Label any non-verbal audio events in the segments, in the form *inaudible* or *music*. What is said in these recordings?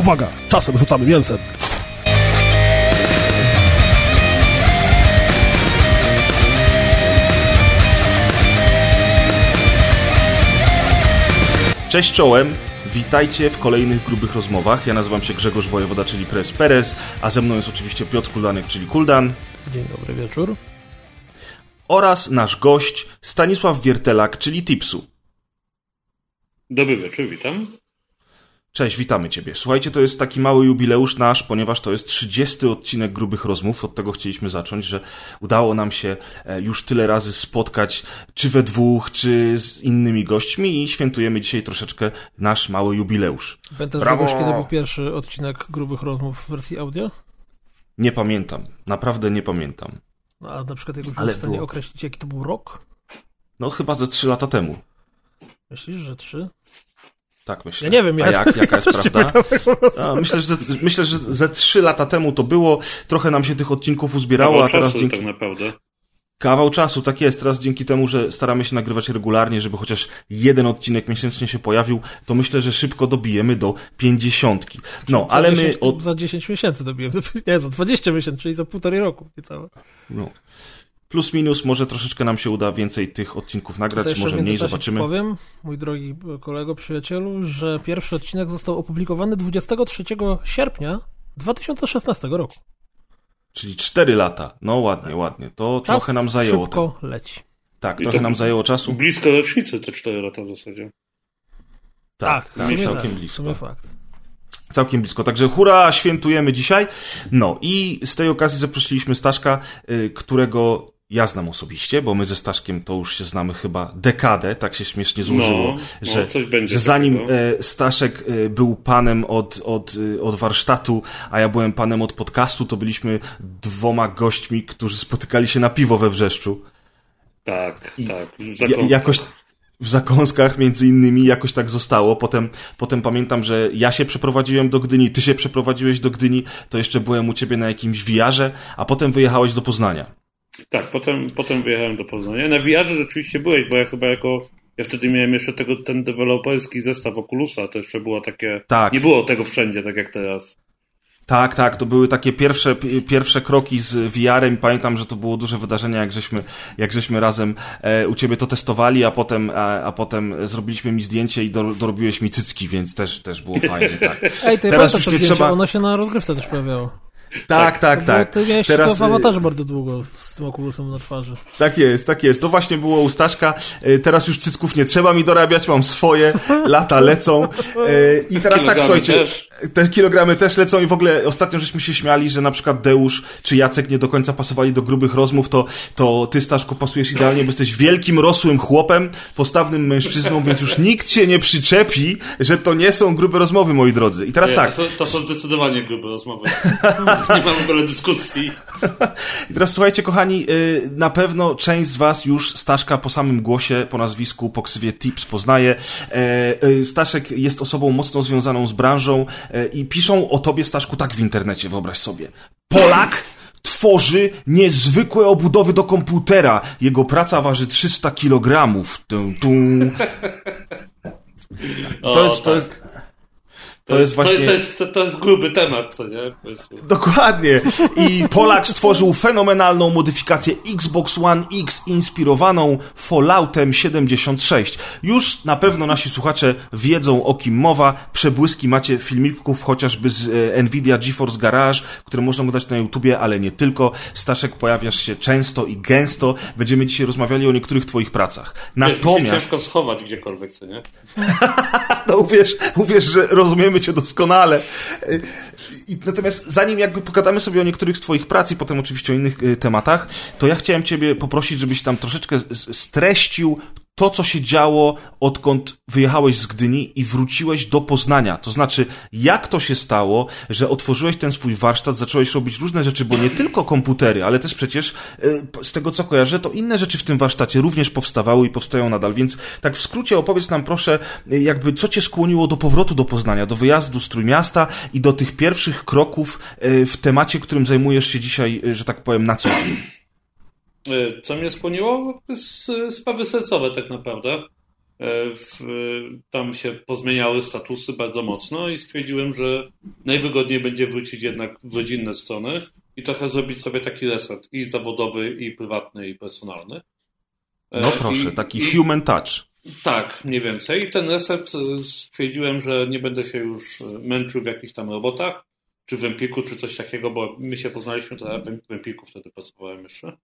Uwaga, czasem rzucamy mięsem. Cześć czołem, witajcie w kolejnych grubych rozmowach. Ja nazywam się Grzegorz Wojewoda, czyli Pres Perez, a ze mną jest oczywiście Piotr Kuldanek, czyli Kuldan. Dzień dobry wieczór. Oraz nasz gość Stanisław Wiertelak, czyli Tipsu. Dobry wieczór, witam. Cześć, witamy Ciebie. Słuchajcie, to jest taki mały jubileusz nasz, ponieważ to jest 30 odcinek grubych rozmów. Od tego chcieliśmy zacząć, że udało nam się e, już tyle razy spotkać, czy we dwóch, czy z innymi gośćmi i świętujemy dzisiaj troszeczkę nasz mały jubileusz. Pamiętasz, Brawo! Czegoś, kiedy był pierwszy odcinek grubych rozmów w wersji audio? Nie pamiętam. Naprawdę nie pamiętam. No, a na przykład jakbyś Ale w stanie było... określić, jaki to był rok? No chyba ze trzy lata temu. Myślisz, że trzy? Tak myślę. Ja nie wiem, ja jak, *laughs* jaka jest prawda? A, myślę, że, myślę, że ze trzy lata temu to było, trochę nam się tych odcinków uzbierało, Kawał a teraz czasu, dzięki... tak naprawdę. Kawał czasu, tak jest. Teraz dzięki temu, że staramy się nagrywać regularnie, żeby chociaż jeden odcinek miesięcznie się pojawił, to myślę, że szybko dobijemy do pięćdziesiątki. No, za ale 10, my... Od... Za 10 miesięcy dobijemy. *laughs* Nie, za 20 miesięcy, czyli za półtorej roku. Niecałe. No. Plus minus, może troszeczkę nam się uda więcej tych odcinków nagrać, może mniej, zobaczymy. powiem, mój drogi kolego, przyjacielu, że pierwszy odcinek został opublikowany 23 sierpnia 2016 roku. Czyli 4 lata. No ładnie, ładnie. To Czas trochę nam zajęło. szybko leci. Tak, I trochę nam zajęło czasu. Blisko rocznicy te 4 lata w zasadzie. Tak, tak, tak całkiem tak, blisko. fakt. Całkiem blisko. Także hura, świętujemy dzisiaj. No i z tej okazji zaprosiliśmy Staszka, y, którego ja znam osobiście, bo my ze Staszkiem to już się znamy chyba dekadę, tak się śmiesznie złożyło, no, że, no, że zanim e, Staszek e, był panem od, od, e, od warsztatu, a ja byłem panem od podcastu, to byliśmy dwoma gośćmi, którzy spotykali się na piwo we Wrzeszczu. Tak, I tak. Ja, jakoś w zakąskach między innymi jakoś tak zostało. Potem, potem pamiętam, że ja się przeprowadziłem do Gdyni, ty się przeprowadziłeś do Gdyni, to jeszcze byłem u ciebie na jakimś wiarze, a potem wyjechałeś do Poznania. Tak, potem, potem wyjechałem do Poznania. Na VR rzeczywiście byłeś, bo ja chyba jako. Ja wtedy miałem jeszcze tego, ten deweloperski zestaw Oculusa, to jeszcze było takie. Tak. Nie było tego wszędzie, tak jak teraz. Tak, tak, to były takie pierwsze, pierwsze kroki z VR-em. Pamiętam, że to było duże wydarzenie, jak żeśmy, jak żeśmy razem e, u ciebie to testowali, a potem, a, a potem zrobiliśmy mi zdjęcie i do, dorobiłeś mi cycki, więc też, też było fajnie, tak. Ej, to Teraz już nie trzeba. Ono się na rozgrywce też pojawiało. Tak, tak, tak. Ty miałeś Teraz... to w awatarze bardzo długo z tym okulusem na twarzy. Tak jest, tak jest. To właśnie było u Staszka. E, teraz już cycków nie trzeba mi dorabiać, mam swoje, lata lecą. E, I teraz tak, słuchajcie, też. te kilogramy też lecą i w ogóle ostatnio żeśmy się śmiali, że na przykład Deusz czy Jacek nie do końca pasowali do grubych rozmów, to, to ty Staszku pasujesz idealnie, bo jesteś wielkim, rosłym chłopem, postawnym mężczyzną, więc już nikt się nie przyczepi, że to nie są grube rozmowy, moi drodzy. I teraz nie, tak. To są, to są zdecydowanie grube rozmowy. *laughs* *laughs* nie mam w ogóle dyskusji. I teraz słuchajcie, kochani, y, na pewno część z was już Staszka po samym głosie, po nazwisku, po ksywie Tips poznaje. E, y, Staszek jest osobą mocno związaną z branżą e, i piszą o tobie, Staszku, tak w internecie, wyobraź sobie. Polak tworzy niezwykłe obudowy do komputera. Jego praca waży 300 kg. *laughs* To jest, to jest, to, jest właśnie... To, to, jest, to, jest gruby temat, co nie? Dokładnie. I Polak stworzył fenomenalną modyfikację Xbox One X inspirowaną Falloutem 76. Już na pewno nasi słuchacze wiedzą o kim mowa. Przebłyski macie filmików chociażby z e, Nvidia GeForce Garage, które można oglądać na YouTubie, ale nie tylko. Staszek, pojawiasz się często i gęsto. Będziemy dzisiaj rozmawiali o niektórych twoich pracach. Natomiast... Wiesz, ciężko schować gdziekolwiek, co nie? *laughs* no uwierz, uwierz, że rozumiemy cię doskonale. Natomiast zanim jakby pogadamy sobie o niektórych z twoich prac i potem oczywiście o innych y, tematach, to ja chciałem ciebie poprosić, żebyś tam troszeczkę streścił to, co się działo, odkąd wyjechałeś z Gdyni i wróciłeś do Poznania. To znaczy, jak to się stało, że otworzyłeś ten swój warsztat, zacząłeś robić różne rzeczy, bo nie tylko komputery, ale też przecież y, z tego, co kojarzę, to inne rzeczy w tym warsztacie również powstawały i powstają nadal. Więc tak w skrócie opowiedz nam proszę, y, jakby co cię skłoniło do powrotu do Poznania, do wyjazdu z Trójmiasta i do tych pierwszych kroków y, w temacie, którym zajmujesz się dzisiaj, że tak powiem, na co dzień. E, co mnie skłoniło? Sprawy sercowe tak naprawdę. w, tam się pozmieniały statusy bardzo mocno i stwierdziłem, że najwygodniej będzie wrócić jednak w rodzinne strony i trochę zrobić sobie taki reset i zawodowy, i prywatny, i personalny. No proszę, I, taki i, human touch. Tak, mniej więcej. I ten reset stwierdziłem, że nie będę się już męczył w jakichś tam robotach, czy w Empiku, czy coś takiego, bo my się poznaliśmy, to ja w Empiku wtedy pracowałem jeszcze.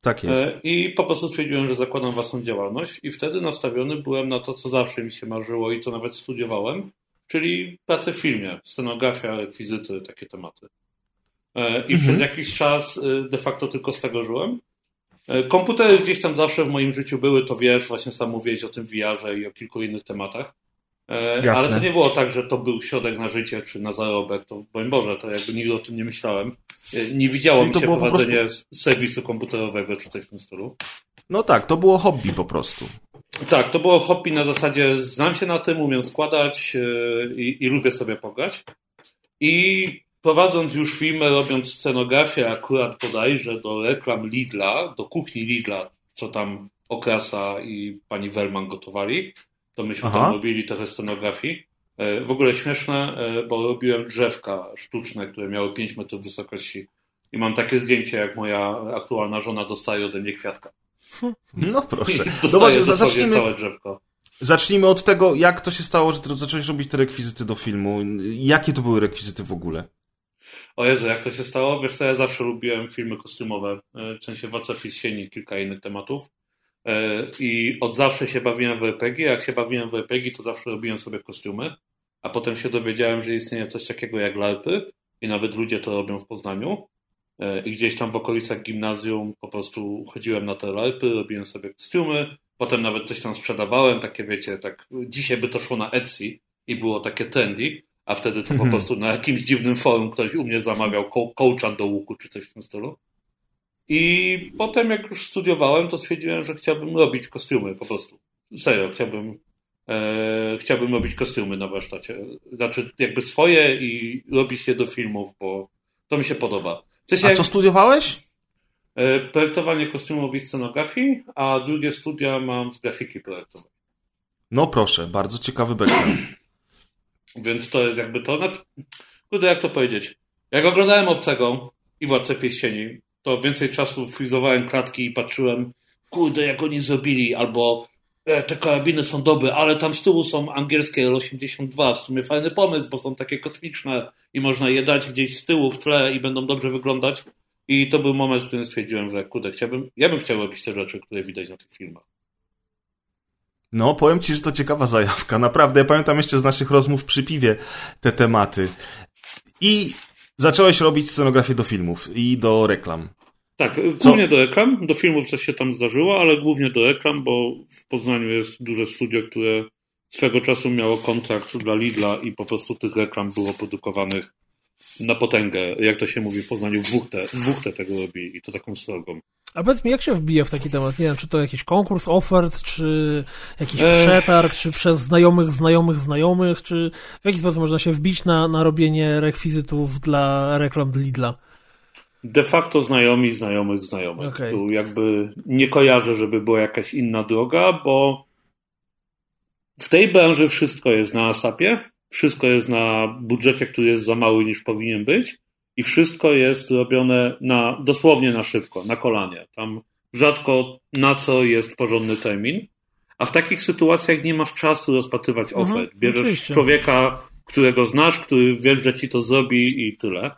Tak jest. E, I po prostu stwierdziłem, że zakładam własną działalność i wtedy nastawiony byłem na to, co zawsze mi się marzyło i co nawet studiowałem, czyli pracę w filmie, scenografia, rekwizyty, takie tematy. E, I mhm. przez jakiś czas e, de facto tylko z tego żyłem. Komputery gdzieś tam zawsze w moim życiu były, to wiesz, właśnie sam mówiłeś o tym VR-ze i o kilku innych tematach. Jasne. Ale to nie było tak, że to był środek na życie czy na zarobek. To, broń Boże, to jakby nigdy o tym nie myślałem. Nie widziało mi się prowadzenie prostu... serwisu komputerowego czy coś w tym stylu. No tak, to było hobby po prostu. Tak, to było hobby na zasadzie znam się na tym, umiem składać e, i, i lubię sobie pograć. I prowadząc już filmy, robiąc scenografię akurat bodajże do reklam Lidla, do kuchni Lidla, co tam Okrasa i pani Wellman gotowali, to myśmy Aha. tam robili trochę scenografii. E, w ogóle śmieszne, e, bo robiłem drzewka sztuczne, które miały 5 metrów wysokości. I mam takie zdjęcie, jak moja aktualna żona dostaje ode mnie kwiatka. No proszę. *laughs* Dostaje no zacznijmy, całe drzewko. Zacznijmy od tego, jak to się stało, że zacząłeś robić te rekwizyty do filmu. Jakie to były rekwizyty w ogóle? O Jezu, jak to się stało? Wiesz co, ja zawsze lubiłem filmy kostiumowe, e, w sensie Władca Pierścieni, kilka innych tematów. I od zawsze się bawiłem w RPG. Jak się bawiłem w RPG, to zawsze robiłem sobie kostiumy a potem się dowiedziałem, że istnieje coś takiego jak LARPy i nawet ludzie to robią w Poznaniu. E, I gdzieś tam w okolicach gimnazjum po prostu chodziłem na te LARPy, robiłem sobie kostiumy, potem nawet coś tam sprzedawałem, takie wiecie, tak dzisiaj by to szło na Etsy i było takie trendy, a wtedy to po mhm. prostu na jakimś dziwnym forum ktoś u mnie zamawiał coacha do łuku czy coś w tym stylu. I potem jak już studiowałem, to stwierdziłem, że chciałbym robić kostiumy po prostu. Serio, chciałbym E, chciałbym robić kostiumy na warsztacie. Znaczy, jakby swoje i robić je do filmów, bo to mi się podoba. W sensie, a co studiowałeś? E, projektowanie kostiumów i scenografii, a drugie studia mam z grafiki projektowej. No proszę, bardzo ciekawy background. *clears throat* Więc to jest jakby to. Znaczy, kurde, jak to powiedzieć? Jak oglądałem Obcego i Władcę Pieścieni, to więcej czasu frizowałem klatki i patrzyłem, kurde, jak oni zrobili, albo E, te karabiny są dobre, ale tam z tyłu są angielskie L82. W sumie fajny pomysł, bo są takie kosmiczne i można je dać gdzieś z tyłu w tle i będą dobrze wyglądać. I to był moment, w którym stwierdziłem, że kurde, chciałbym, ja bym chciał robić te rzeczy, które widać na tych filmach. No, powiem ci, że to ciekawa zajawka. Naprawdę, ja pamiętam jeszcze z naszych rozmów przy piwie te tematy. I zacząłeś robić scenografię do filmów i do reklam. Tak, głównie Co? do reklam, do filmów coś się tam zdarzyło, ale głównie do reklam, bo w Poznaniu jest duże studio, które swego czasu miało kontrakt dla Lidla i po prostu tych reklam było produkowanych na potęgę, jak to się mówi w Poznaniu, dwóch te, tego robi i to taką srogą. A powiedz mi, jak się wbija w taki temat? Nie wiem, czy to jakiś konkurs, ofert, czy jakiś Ech. przetarg, czy przez znajomych, znajomych, znajomych, czy w jaki sposób można się wbić na, na robienie rekwizytów dla reklam Lidla? De facto znajomi znajomych znajomych. Okay. Tu jakby nie kojarzę, żeby była jakaś inna droga, bo w tej branży wszystko jest na asapie, wszystko jest na budżecie, który jest za mały niż powinien być i wszystko jest robione na, dosłownie na szybko, na kolanie. Tam rzadko na co jest porządny termin, a w takich sytuacjach nie masz czasu rozpatrywać mhm, ofert. Bierzesz oczywiście. człowieka, którego znasz, który wiesz, że ci to zrobi i tyle.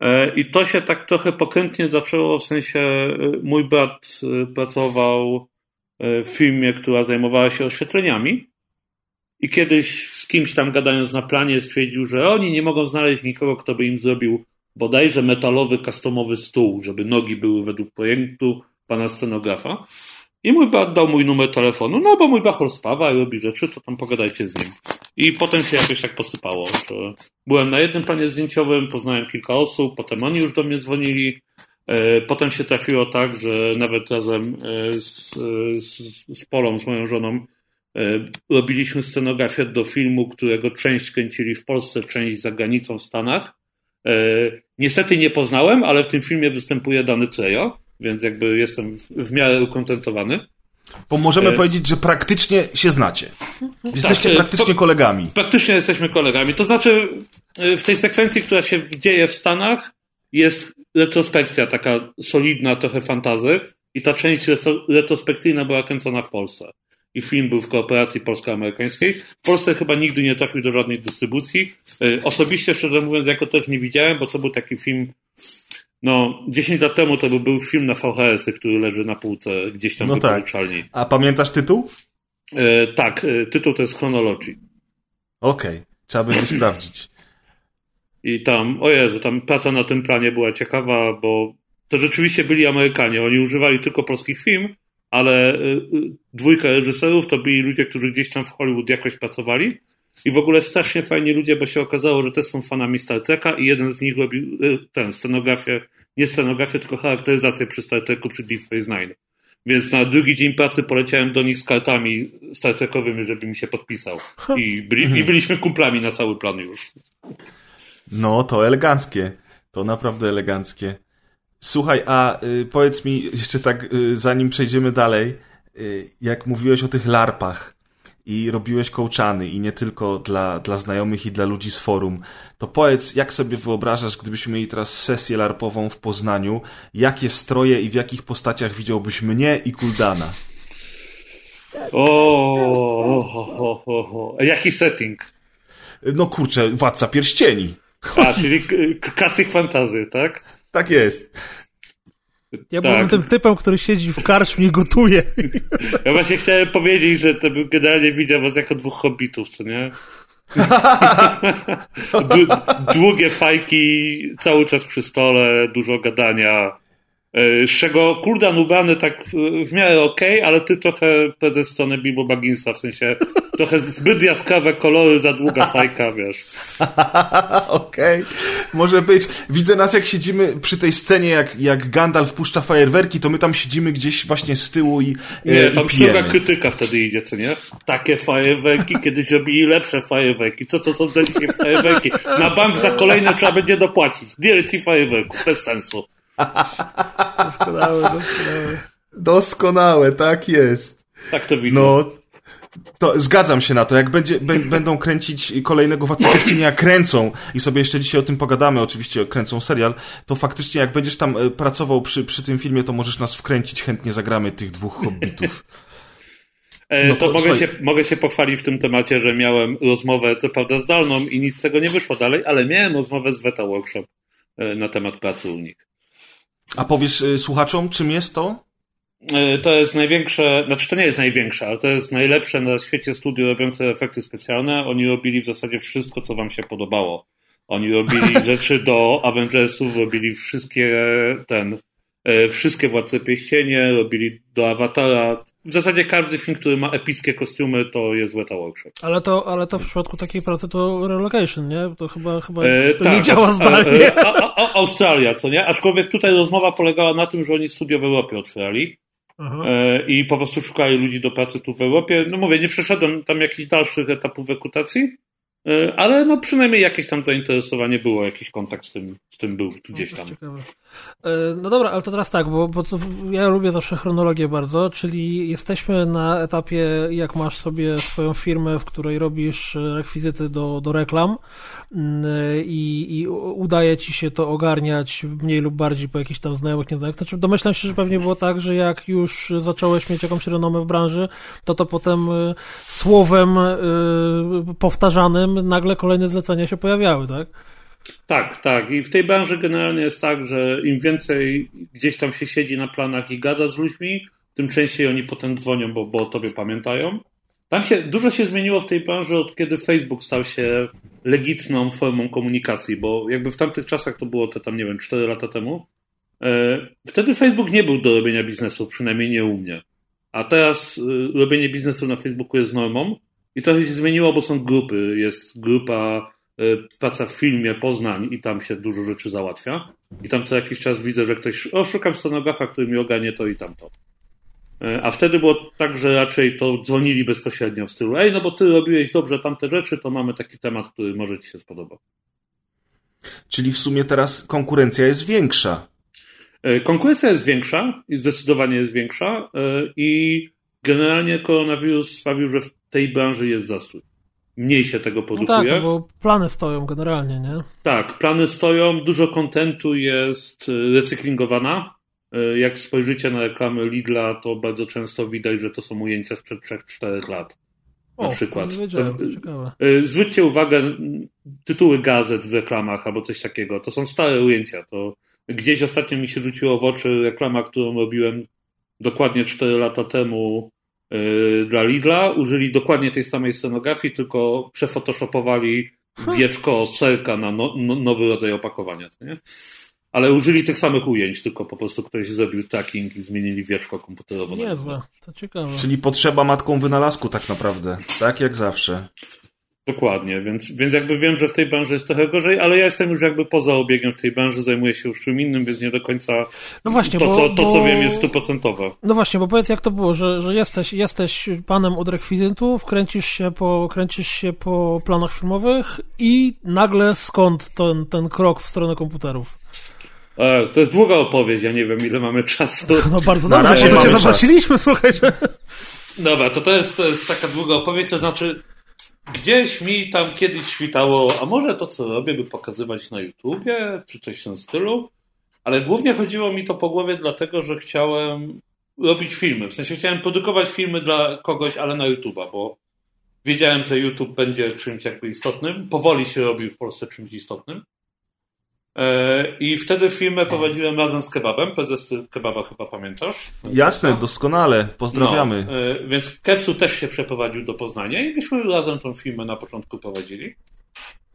E, I to się tak trochę pokrętnie zaczęło, w sensie e, mój brat e, pracował w firmie, która zajmowała się oświetleniami i kiedyś z kimś tam gadając na planie stwierdził, że oni nie mogą znaleźć nikogo, kto by im zrobił bodajże metalowy, customowy stół, żeby nogi były według projektu pana scenografa. I mój brat dał mój numer telefonu, no bo mój bachor spawa i robi rzeczy, to tam pogadajcie z nim. I potem się jakoś tak posypało, byłem na jednym planie zdjęciowym, poznałem kilka osób, potem oni już do mnie dzwonili. E, potem się trafiło tak, że nawet razem e, z, z, z Polą, z moją żoną, e, robiliśmy scenografię do filmu, którego część kręcili w Polsce, część za granicą w Stanach. Niestety nie poznałem, ale w tym filmie występuje Dany Trejo, więc jakby jestem w miarę ukontentowany. Bo możemy e... powiedzieć, że praktycznie się znacie. Jesteście tak, praktycznie po... kolegami. Praktycznie jesteśmy kolegami. To znaczy, w tej sekwencji, która się dzieje w Stanach, jest retrospekcja taka solidna, trochę fantazy i ta część retrospekcyjna była kręcona w Polsce. I film był w kooperacji polsko-amerykańskiej. W Polsce chyba nigdy nie trafił do żadnej dystrybucji. Y, osobiście, szczerze mówiąc, jako też nie widziałem, bo to był taki film, no, 10 lat temu to był film na VHS, który leży na półce gdzieś tam no w tak. A pamiętasz tytuł? E, tak, e, tytuł to jest Chronology. Okej, okay. trzeba będzie *clears throat* sprawdzić. I tam, o Jezu, tam praca na tym planie była ciekawa, bo to rzeczywiście byli Amerykanie. Oni używali tylko polskich film, ale y, y, dwójka reżyserów to byli ludzie, którzy gdzieś tam w Hollywood jakoś pracowali. I w ogóle strasznie fajni ludzie, bo się okazało, że też są fanami Star Treka i jeden z nich robił y, ten, scenografię, nie scenografię, tylko charakteryzację przy Star Treku, przy Deep Space Nine. Więc na drugi dzień pracy poleciałem do nich z kartami Star Trekowymi, żeby mi się podpisał. I, byli, i byliśmy kumplami na cały plan już. No, to eleganckie. To naprawdę eleganckie. Słuchaj, a y, powiedz mi jeszcze tak, y, zanim przejdziemy dalej, y, jak mówiłeś o tych larpach i robiłeś kołczany i nie tylko dla, dla znajomych i dla ludzi z forum, to powiedz, jak sobie wyobrażasz, gdybyśmy mieli teraz sesję larpową w Poznaniu, jakie stroje i w jakich postaciach widziałbyś mnie i Kuldana? O, o, o, o, o. jaki setting? No kurczę, Władca Pierścieni. A, czyli klasyk fantazy, tak? Tak jest. Ja tak. byłem tym typem, który siedzi w karczmie i gotuje. Ja właśnie chciałem powiedzieć, że to generalnie widział was jako dwóch hobbitów, co nie? *laughs* Długie fajki, cały czas przy stole, dużo gadania. E, z czego Kurdan ubrany tak w miarę okej, okay, ale ty trochę prezes stronę Bilbo Bagginsa, w sensie trochę zbyt jaskrawe kolory, za długa fajka, wiesz. *laughs* okej, okay. może być. Widzę nas jak siedzimy przy tej scenie, jak, jak Gandalf puszcza fajerwerki, to my tam siedzimy gdzieś właśnie z tyłu i e, Nie, tam druga krytyka wtedy idzie, co nie? Takie fajerwerki, kiedyś robili lepsze fajerwerki. Co to są te dzisiaj fajerwerki? Na bank za kolejne trzeba będzie dopłacić. DLC fajerwerków, bez sensu. *laughs* Doskonałe, doskonałe. Doskonałe, tak jest. Tak to widzę. No, to zgadzam się na to. Jak będzie, będą kręcić kolejnego Władcy Pierścienia, kręcą i sobie jeszcze dzisiaj o tym pogadamy, oczywiście kręcą serial, to faktycznie jak będziesz tam e, pracował przy, przy tym filmie, to możesz nas wkręcić, chętnie zagramy tych dwóch hobbitów. E, no to, to mogę, się, mogę się pochwalić w tym temacie, że miałem rozmowę, co prawda zdalną i nic z tego nie wyszło dalej, ale miałem rozmowę z Weta Workshop e, na temat pracy u nich. A powiesz y, słuchaczom, czym jest to? Y, to jest największe, znaczy to nie jest największe, ale to jest najlepsze na świecie studio robiące efekty specjalne. Oni robili w zasadzie wszystko, co wam się podobało. Oni robili *laughs* rzeczy do Avengersów, robili wszystkie ten, y, wszystkie Władce Pieścienie, robili do Awatara, w zasadzie każdy film, który ma epickie kostiumy, to jest Weta Workshop. Ale to, ale to w przypadku takiej pracy to relocation, nie? To chyba, chyba e, to tak, nie działa zdalnie. A, a, a, Australia, co nie? Aczkolwiek tutaj rozmowa polegała na tym, że oni studio w Europie otwierali. E, I po prostu szukali ludzi do pracy tu w Europie. No mówię, nie przeszedłem tam jakichś dalszych etapów rekrutacji, ale no przynajmniej jakieś tam zainteresowanie było, jakiś kontakt z tym, z tym był gdzieś tam. Ciekawe. No dobra, ale to teraz tak, bo, bo ja lubię zawsze chronologię bardzo, czyli jesteśmy na etapie, jak masz sobie swoją firmę, w której robisz rekwizyty do, do reklam mm, i, i udaje ci się to ogarniać mniej lub bardziej po jakichś tam znajomych, nieznajomych. Znaczy, domyślam się, że pewnie było tak, że jak już zacząłeś mieć jakąś renomę w branży, to to potem y, słowem y, nagle kolejne zlecenia się pojawiały, tak? Tak, tak. I w tej branży generalnie jest tak, że im więcej gdzieś tam się siedzi na planach i gada z ludźmi, tym częściej oni potem dzwonią, bo, bo o tobie pamiętają. Tam się, dużo się zmieniło w tej branży od kiedy Facebook stał się legitną formą komunikacji, bo jakby w tamtych czasach to było te tam, nie wiem, 4 lata temu. E, wtedy Facebook nie był do robienia biznesu, przynajmniej nie u mnie. A teraz e, robienie biznesu na Facebooku jest normą i to się zmieniło, bo są grupy. Jest grupa Y, praca w filmie Poznań i tam się dużo rzeczy załatwia. I tam co jakiś czas widzę, że ktoś, o szukam scenografa, który mi oganie to i tamto. Y, a wtedy było tak, że raczej to dzwonili bezpośrednio w stylu, ej, no bo ty robiłeś dobrze tamte rzeczy, to mamy taki temat, który może ci się spodobać. Czyli w sumie teraz konkurencja jest większa. Y, konkurencja jest większa i zdecydowanie jest większa i generalnie koronawirus sprawił, że w tej branży jest zastój. Mniej się tego produkuje. No tak, no bo plany stoją generalnie, nie? Tak, plany stoją, dużo kontentu jest y, recyklingowana. Y, jak spojrzycie na reklamy Lidla, to bardzo często widać, że to są ujęcia sprzed 3-4 lat. Na o, przykład. Ciekawe. Zwróćcie uwagę, tytuły gazet w reklamach albo coś takiego. To są stare ujęcia. To gdzieś ostatnio mi się rzuciło w oczy reklama, którą robiłem dokładnie 4 lata temu dla Lidla. Użyli dokładnie tej samej scenografii, tylko przefotoshopowali wieczko serka na no, no, nowy rodzaj opakowania. Nie? Ale użyli tych samych ujęć, tylko po prostu ktoś zrobił tracking i zmienili wieczko komputerowe. Niezłe, to ciekawe. Czyli potrzeba matką wynalazku tak naprawdę, tak jak zawsze. Dokładnie, więc, więc jakby wiem, że w tej branży jest trochę gorzej, ale ja jestem już jakby poza obiegiem w tej branży, zajmuję się już czym innym, więc nie do końca no właśnie, to, bo, co, to, bo... co wiem, jest stuprocentowe. No właśnie, bo powiedz jak to było, że, że jesteś, jesteś panem od rekwizytów, kręcisz się, po, kręcisz się po planach filmowych i nagle skąd ten, ten krok w stronę komputerów? E, to jest długa opowieść, ja nie wiem ile mamy czasu. *laughs* No bardzo dobrze, bo to cię zaprosiliśmy, słuchajcie. Dobra, to to jest, to jest taka długa opowieść, to znaczy Gdzieś mi tam kiedyś świtało, a może to, co robię, by pokazywać na YouTubie, czy coś w tym stylu. Ale głównie chodziło mi to po głowie, dlatego że chciałem robić filmy. W sensie chciałem produkować filmy dla kogoś, ale na YouTube'a, bo wiedziałem, że YouTube będzie czymś jakby istotnym. Powoli się robił w Polsce czymś istotnym. E, I wtedy filmę prowadziłem razem z Kebabem. Prezes Kebaba chyba pamiętasz? Jasne, doskonale. Pozdrawiamy. No, e, więc Kepsu też się przeprowadził do Poznania i myśmy razem tą filmę na początku prowadzili.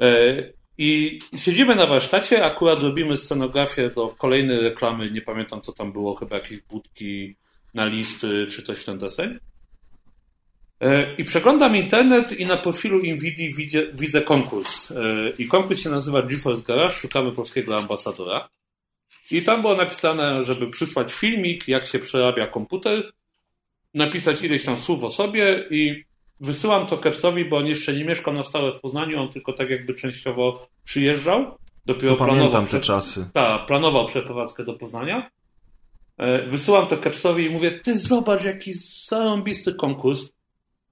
E, I siedzimy na warsztacie, akurat robimy scenografię do kolejnej reklamy, nie pamiętam co tam było, chyba jakieś budki na listy czy coś w ten deseń. E, I przeglądam internet i na profilu Nvidia widzę, widzę konkurs. E, I konkurs się nazywa GeForce Garage, szukamy polskiego ambasadora. I tam było napisane, żeby przysłać filmik, jak się przerabia komputer, napisać ileś tam słów o sobie i wysyłam to Kepsowi, bo on jeszcze nie mieszkał na stałe w Poznaniu, on tylko tak jakby częściowo przyjeżdżał. Dopiero to pamiętam te czasy. Tak, planował przeprowadzkę do Poznania. E, wysyłam to Kepsowi i mówię, ty zobacz jaki zarąbisty konkurs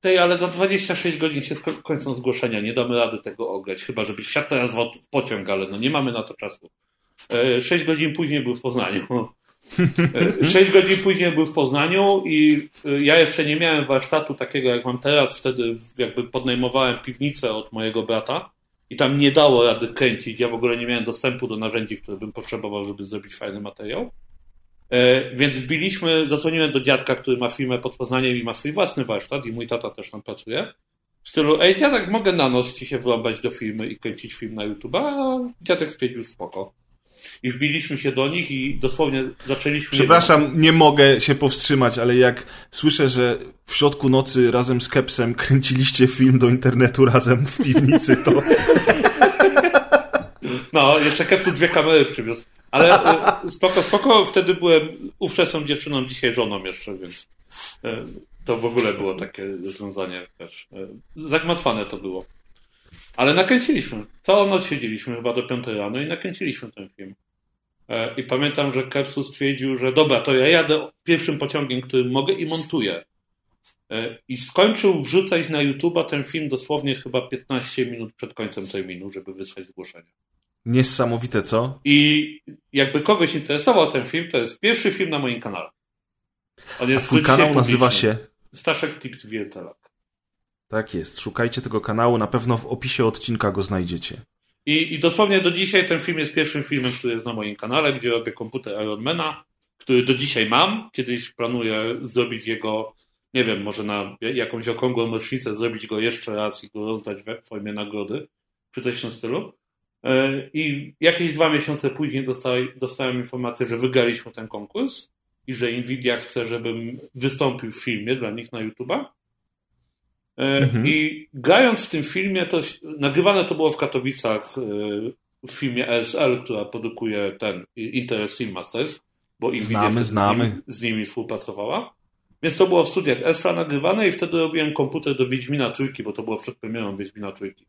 tej, ale za 26 godzin się kończą zgłoszenia. Nie damy rady tego ograć, chyba żebyś siadł teraz w pociąg, ale no nie mamy na to czasu. 6 e, godzin później był w Poznaniu. 6 e, godzin później był w Poznaniu i e, ja jeszcze nie miałem warsztatu takiego jak mam teraz. Wtedy jakby podnajmowałem piwnicę od mojego brata i tam nie dało rady kręcić. Ja w ogóle nie miałem dostępu do narzędzi, które bym potrzebował, żeby zrobić fajny materiał. E, więc wbiliśmy, zadzwoniłem do dziadka, który ma firmę pod Poznaniem i ma swój własny warsztat i mój tata też tam pracuje. W stylu, ej dziadek, mogę na noc ci się wrąbać do firmy i kręcić film na YouTube, a dziadek stwierdził spoko. I wbiliśmy się do nich i dosłownie zaczęliśmy... Przepraszam, nie mogę się powstrzymać, ale jak słyszę, że w środku nocy razem z Kepsem kręciliście film do internetu razem w piwnicy, to... No, jeszcze Kepsu dwie kamery przywiózł. Ale e, spoko, spoko, wtedy byłem ówczesną dziewczyną, dzisiaj żoną jeszcze, więc e, to w ogóle było takie rozwiązanie też. E, zagmatwane to było. Ale nakręciliśmy. Całą noc siedzieliśmy chyba do piątej rano i nakręciliśmy ten film. I pamiętam, że Kepsu stwierdził, że dobra, to ja jadę pierwszym pociągiem, którym mogę i montuję. I skończył wrzucać na YouTube'a ten film dosłownie chyba 15 minut przed końcem terminu, żeby wysłać zgłoszenie. Niesamowite, co? I jakby kogoś interesował ten film, to jest pierwszy film na moim kanale. On jest A twój kanał nazywa się? Staszek Tips Wiertelak. Tak jest. Szukajcie tego kanału, na pewno w opisie odcinka go znajdziecie. I, I dosłownie do dzisiaj ten film jest pierwszym filmem, który jest na moim kanale, gdzie robię komputer Ironmana, który do dzisiaj mam. Kiedyś planuję zrobić jego, nie wiem, może na jakąś okrągłą rocznicę, zrobić go jeszcze raz i go rozdać w formie nagrody, czy coś w tym stylu. E, I jakieś dwa miesiące później dostałem, dostałem informację, że wygraliśmy ten konkurs i że Nvidia chce, żebym wystąpił w filmie dla nich na YouTube'a. E, mhm. I grając w tym filmie, to nagrywane to było w Katowicach e, w filmie ESL, która produkuje ten Intel Sim Masters, bo Nvidia znamy, znamy. Z, nimi, z nimi współpracowała. Więc to było w studiach ESA nagrywane i wtedy robiłem komputer do Wiedźmina Trójki, bo to było przed premierą Wiedźmina Trójki.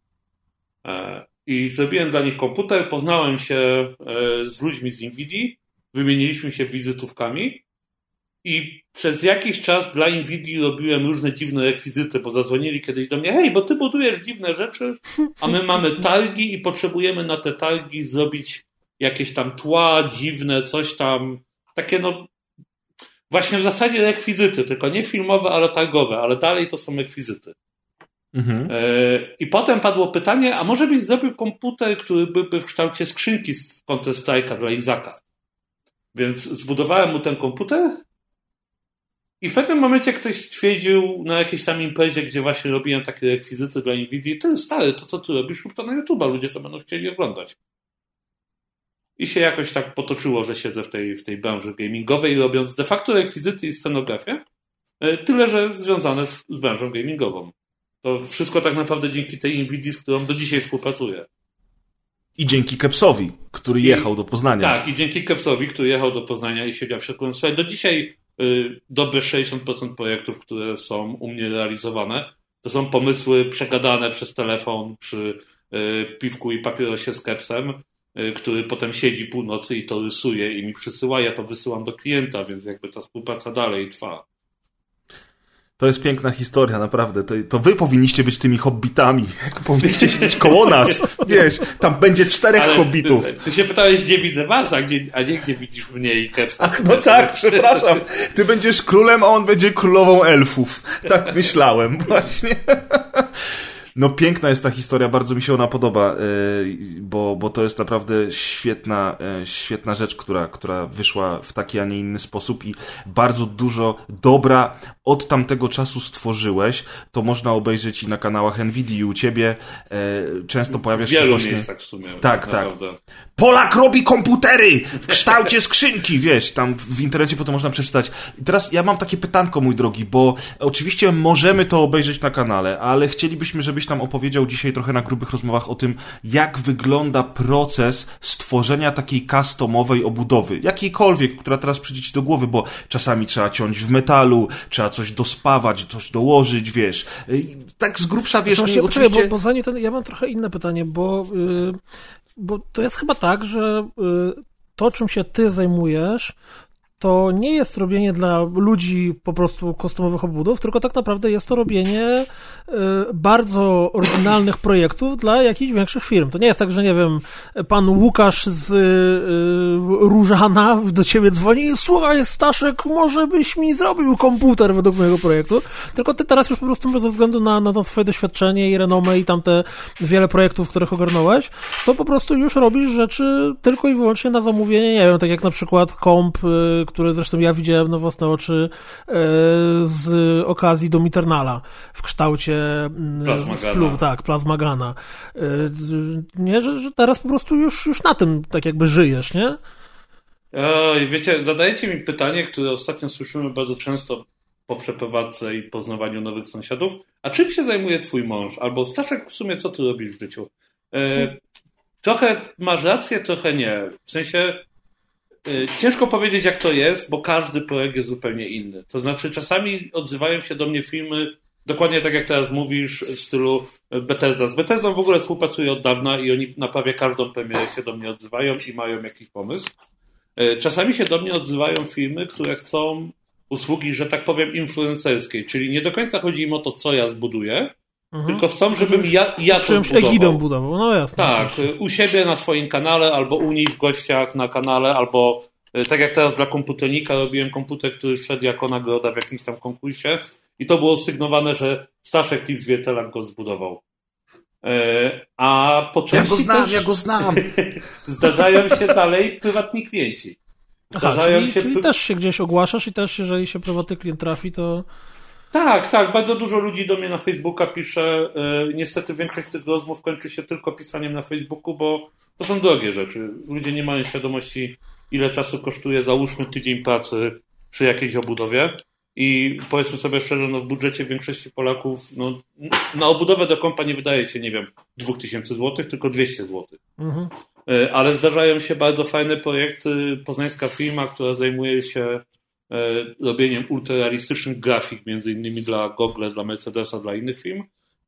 I zrobiłem dla nich komputer, poznałem się e, z ludźmi z Nvidia, wymieniliśmy się wizytówkami I przez jakiś czas dla Nvidia robiłem różne dziwne rekwizyty, bo zadzwonili kiedyś do mnie, hej, bo ty budujesz dziwne rzeczy, a my mamy targi i potrzebujemy na te targi zrobić jakieś tam tła dziwne, coś tam, takie no, właśnie w zasadzie rekwizyty, tylko nie filmowe, ale targowe, ale dalej to są rekwizyty. Mhm. E, I potem padło pytanie, a może byś zrobił komputer, który byłby w kształcie skrzynki z Counter Strike'a dla Izaka? Więc zbudowałem mu ten komputer i w pewnym momencie ktoś stwierdził na jakiejś tam imprezie, gdzie właśnie robiłem takie rekwizyty dla Nvidia, ty stary, to co tu robisz, rób to na YouTube'a, ludzie to będą chcieli oglądać. I się jakoś tak potoczyło, że siedzę w tej, w tej branży gamingowej, robiąc de facto rekwizyty i scenografię, e, tyle, że związane z, z branżą gamingową. To wszystko tak naprawdę dzięki tej Nvidia, z którą do dzisiaj współpracuję. I dzięki Kepsowi, który jechał do Poznania. Tak, i dzięki Kepsowi, który jechał do Poznania i siedział w środku. Słuchaj, do dzisiaj y, dobre 60% projektów, które są u mnie realizowane, to są pomysły przegadane przez telefon przy y, piwku i papierosie z Kepsem, y, który potem siedzi północy i to rysuje i mi przysyła, ja to wysyłam do klienta, więc jakby ta współpraca dalej trwa. To jest piękna historia, naprawdę. To, to wy powinniście być tymi hobbitami. Powinniście siedzieć koło nas. Wiesz, tam będzie czterech Ale hobbitów. Ty, ty, się pytałeś, gdzie widzę was, a, gdzie, a nie gdzie widzisz mnie i Kepsa. Ach, no tak, przepraszam. Ty będziesz królem, a on będzie królową elfów. Tak myślałem *laughs* właśnie. No piękna jest ta historia, bardzo mi się ona podoba, e, bo, bo to jest naprawdę świetna, e, świetna rzecz, która, która wyszła w taki, a nie inny sposób i bardzo dużo dobra od tamtego czasu stworzyłeś. To można obejrzeć i na kanałach Nvidia i u ciebie. E, często pojawiasz się właśnie... miejscach w sumie. Tak, tak. Polak robi komputery w kształcie skrzynki, wiesz, tam w internecie potem można przeczytać. I teraz ja mam takie pytanko, mój drogi, bo oczywiście możemy to obejrzeć na kanale, ale chcielibyśmy, żebyś nam opowiedział dzisiaj trochę na grubych rozmowach o tym, jak wygląda proces stworzenia takiej customowej obudowy, jakiejkolwiek, która teraz przyjdzie ci do głowy, bo czasami trzeba ciąć w metalu, trzeba coś dospawać, coś dołożyć, wiesz. Tak z grubsza, wiesz, nie, oczywiście... Bo, bo zanim ten, ja mam trochę inne pytanie, bo, yy, bo to jest chyba tak, że yy, to, czym się ty zajmujesz, to nie jest robienie dla ludzi po prostu kostumowych obudów, tylko tak naprawdę jest to robienie y, bardzo oryginalnych projektów dla jakichś większych firm. To nie jest tak, że nie wiem, pan Łukasz z y, Różana do ciebie dzwoni słuchaj Staszek, może byś mi zrobił komputer według mojego projektu, tylko ty teraz już po prostu ze względu na, na to swoje doświadczenie i renomę i tamte wiele projektów, których ogarnąłeś, to po prostu już robisz rzeczy tylko i wyłącznie na zamówienie, nie wiem, tak jak na przykład komp y, które zresztą ja widziałem na własne oczy e, z okazji do Miternala w kształcie mm, Plazmagana. tak, plazmagana. E, nie, że, że teraz po prostu już, już na tym tak jakby żyjesz, nie? Oj, wiecie, zadajecie mi pytanie, które ostatnio słyszymy bardzo często po przeprowadzce i poznawaniu nowych sąsiadów. A czym się zajmuje twój mąż? Albo Staszek, w sumie co ty robisz w życiu? E, trochę masz rację, trochę nie. W sensie ciężko powiedzieć, jak to jest, bo każdy projekt jest zupełnie inny. To znaczy, czasami odzywają się do mnie filmy, dokładnie tak jak teraz mówisz, w stylu Bethesda. Z Bethesdą w ogóle współpracuję od dawna i oni na prawie każdą premierę się do mnie odzywają i mają jakiś pomysł. Y, czasami się do mnie odzywają firmy, które chcą usługi, że tak powiem, influencerskiej, czyli nie do końca chodzi im o to, co ja zbuduję, Mhm. Tylko chcą, żebym ja, ja to Czymś egidą budował, no jasne. Tak, u siebie na swoim kanale, albo u nich w gościach na kanale, albo e, tak jak teraz dla komputernika robiłem komputer, który szedł jako nagroda w jakimś tam konkursie i to było sygnowane, że Staszek Tips Wietelak go zbudował. E, a po Ja go znam, też... ja go znam. *laughs* Zdarzają się dalej prywatni klienci. Zdarzają Aha, czyli, się... czyli też się gdzieś ogłaszasz i też jeżeli się prywatny klient trafi, to tak, tak. Bardzo dużo ludzi do mnie na Facebooka pisze. E, niestety większość tych rozmów kończy się tylko pisaniem na Facebooku, bo to są drogie rzeczy. Ludzie nie mają świadomości, ile czasu kosztuje, załóżmy, tydzień pracy przy jakiejś obudowie. I powiedzmy sobie szczerze, no w budżecie większości Polaków no, na obudowę do kompa nie wydaje się, nie wiem, 2000 zł, tylko 200 zł. Mhm. E, ale zdarzają się bardzo fajne projekty. Poznańska firma, która zajmuje się robieniem ultrarealistycznych grafik, między innymi dla Google, dla Mercedesa, dla innych firm.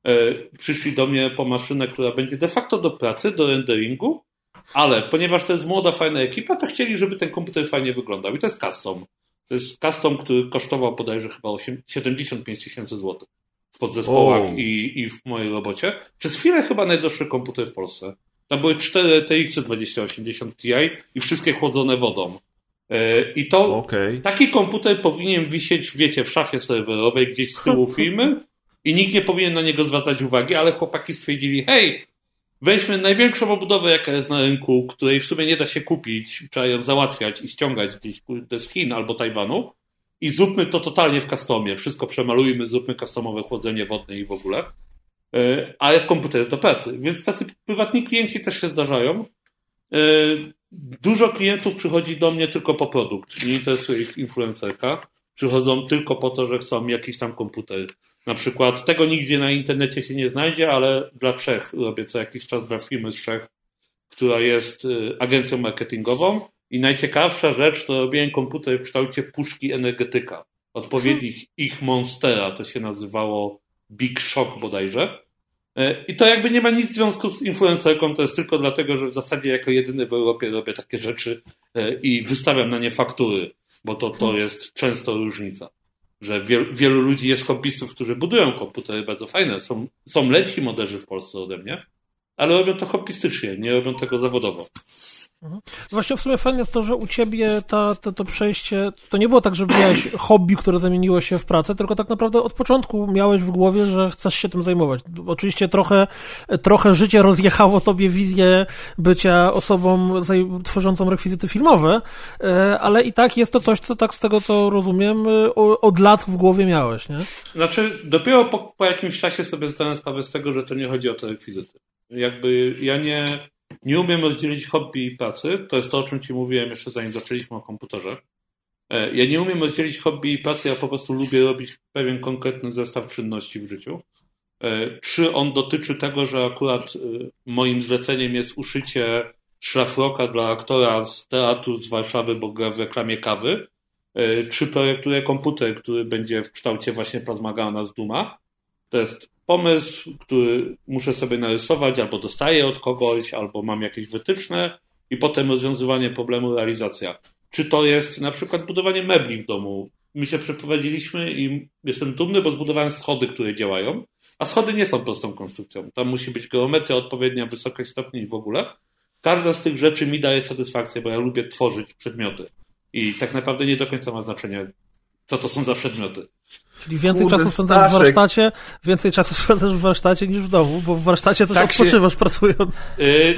E, przyszli do mnie po maszynę, która będzie de facto do pracy, do renderingu, ale ponieważ to jest młoda, fajna ekipa, to chcieli, żeby ten komputer fajnie wyglądał i to jest custom. To jest custom, który kosztował bodajże chyba 8, 75 tysięcy złotych w podzespołach i, i w mojej robocie. Przez chwilę chyba najdroższy komputer w Polsce. Tam były 4 TX 2080 Ti i wszystkie chłodzone wodą. E, I to okay. taki komputer powinien wisieć, wiecie, w szafie serwerowej gdzieś z tyłu *laughs* firmy i nikt nie powinien na niego zwracać uwagi, ale chłopaki stwierdzili, hej, weźmy największą obudowę, jaka jest na rynku, której w sumie nie da się kupić, trzeba ją załatwiać i ściągać gdzieś z Chin albo Tajwanu i zróbmy to totalnie w customie. Wszystko przemalujmy, zróbmy customowe chłodzenie wodne i w ogóle. E, ale komputer do pracy, więc tacy prywatni klienci też się zdarzają. Dużo klientów przychodzi do mnie tylko po produkt. Nie interesuje ich influencerka. Przychodzą tylko po to, że chcą jakiś tam komputer. Na przykład tego nigdzie na internecie się nie znajdzie, ale dla Czech robię co jakiś czas dla firmy z Czech, która jest y, agencją marketingową. I najciekawsza rzecz to robiłem komputer w kształcie puszki energetyka. Odpowiednik ich Monstera, to się nazywało Big Shock bodajże. E, I to jakby nie ma nic w związku z influencerką, to jest tylko dlatego, że w zasadzie jako jedyny w Europie robię takie rzeczy e, i wystawiam na nie faktury, bo to, to jest często różnica. Że wielu, wielu ludzi jest hobbystów, którzy budują komputery bardzo fajne. Są, są lepsi moderzy w Polsce ode mnie, ale robią to hobbystycznie, nie robią tego zawodowo. Mhm. Właśnie w sumie fajne jest to, że u ciebie ta, ta, to przejście, to nie było tak, że miałeś *clears throat* hobby, które zamieniło się w pracę, tylko tak naprawdę od początku miałeś w głowie, że chcesz się tym zajmować. Oczywiście trochę, trochę życie rozjechało tobie wizję bycia osobą tworzącą rekwizyty filmowe, e, ale i tak jest to coś, co tak z tego, co rozumiem, e, od lat w głowie miałeś, nie? Znaczy, dopiero po, po jakimś czasie sobie zdałem sprawę z tego, że to nie chodzi o te rekwizyty. Jakby ja nie nie umiem rozdzielić hobby i pracy. To jest to, o czym Ci mówiłem jeszcze zanim zaczęliśmy o komputerze. E, ja nie umiem rozdzielić hobby i pracy, ja po prostu lubię robić pewien konkretny zestaw czynności w życiu. E, czy on dotyczy tego, że akurat e, moim zleceniem jest uszycie szlafroka dla aktora z teatru z Warszawy, bo gra w reklamie kawy, czy projektuję komputer, który będzie w kształcie właśnie plazmagana z Duma. To jest pomysł, który muszę sobie narysować, albo dostaję od kogoś, albo mam jakieś wytyczne i potem rozwiązywanie problemu, realizacja. Czy to jest na przykład budowanie mebli w domu? My się przeprowadziliśmy i jestem dumny, bo zbudowałem schody, które działają, a schody nie są prostą konstrukcją. Tam musi być geometria odpowiednia, wysokość stopni i w ogóle. Każda z tych rzeczy mi daje satysfakcję, bo ja lubię tworzyć przedmioty. I tak naprawdę nie do końca ma znaczenie, co to są za przedmioty. Czyli więcej Kurde, czasu spędzasz w warsztacie, więcej czasu spędzasz w warsztacie niż w domu, bo w warsztacie też tak odpoczywasz się... pracując. Yy,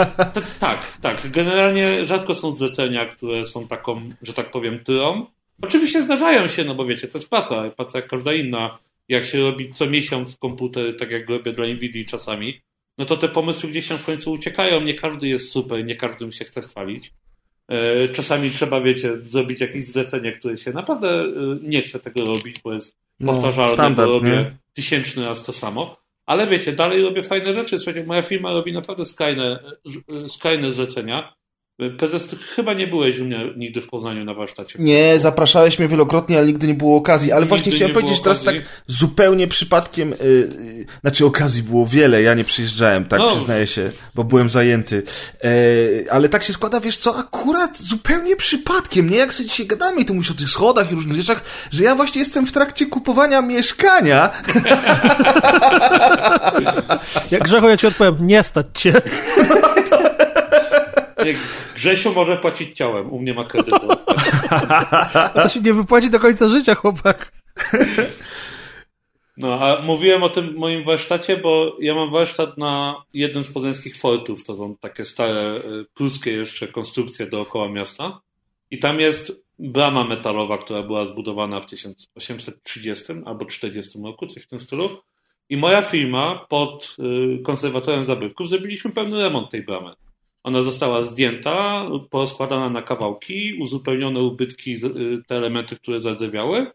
tak, tak. Generalnie rzadko są zlecenia, które są taką, że tak powiem, tyłą. Oczywiście zdarzają się, no bo wiecie, to jest praca, praca jak każda inna. Jak się robi co miesiąc komputer, tak jak robię dla Nvidia czasami, no to te pomysły gdzieś tam w końcu uciekają. Nie każdy jest super, nie każdym się chce chwalić. E, czasami trzeba, wiecie, zrobić jakieś zlecenie, które się naprawdę e, nie chce tego robić, bo jest no, powtarzalne, bo robię nie? tysięczny raz to samo. Ale wiecie, dalej robię fajne rzeczy. Słuchajcie, moja firma robi naprawdę skrajne, skrajne zlecenia. Prezes, ty chyba nie byłeś u mnie nigdy w Poznaniu na warsztacie. Nie, zapraszałeś mnie wielokrotnie, ale nigdy nie było okazji. Ale nigdy właśnie chciałem powiedzieć teraz tak zupełnie przypadkiem, yy, yy, znaczy okazji było wiele, ja nie przyjeżdżałem, tak no. przyznaję się, bo byłem zajęty. Yy, ale tak się składa, wiesz co, akurat zupełnie przypadkiem, nie jak sobie dzisiaj gadamy i tu mówisz o tych schodach i różnych rzeczach, że ja właśnie jestem w trakcie kupowania mieszkania. *laughs* *laughs* jak Grzecho, ja ci odpowiem, nie stać cię. *laughs* Grzesiu może płacić ciałem, u mnie ma kredyt. *laughs* to się nie wypłaci do końca życia, chłopak. No, a mówiłem o tym moim warsztacie, bo ja mam warsztat na jednym z poznańskich fortów. To są takie stare, y, pruskie jeszcze konstrukcje dookoła miasta. I tam jest brama metalowa, która była zbudowana w 1830 albo 40 roku, coś w tym stylu. I moja firma pod y, konserwatorem zabytków zrobiliśmy pełny remont tej bramy. Ona została zdjęta, porozkładana na kawałki, uzupełnione ubytki, y, te elementy, które zardzewiały,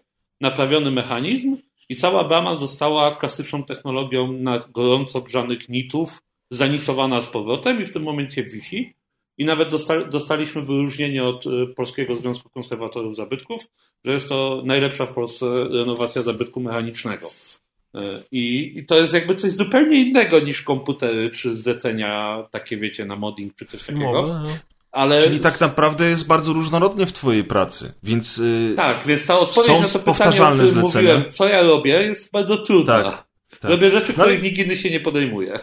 naprawiony mechanizm i cała brama została klasyczną technologią na gorąco grzanych nitów, zanitowana z powrotem i w tym momencie wisi. I nawet dostaliśmy wyróżnienie od y, Polskiego Związku Konserwatorów Zabytków, że jest to najlepsza w Polsce renowacja zabytku mechanicznego. E, I, I, to jest jakby coś zupełnie innego niż komputery czy zlecenia takie, wiecie, na modding czy coś takiego. No. Ale... Czyli tak naprawdę jest bardzo różnorodnie w twojej pracy, więc... Yy, tak, więc ta odpowiedź na to pytanie, o którym mówiłem, co ja robię, jest bardzo trudna. Tak, tak. Robię rzeczy, no, których nikt inny się nie podejmuje.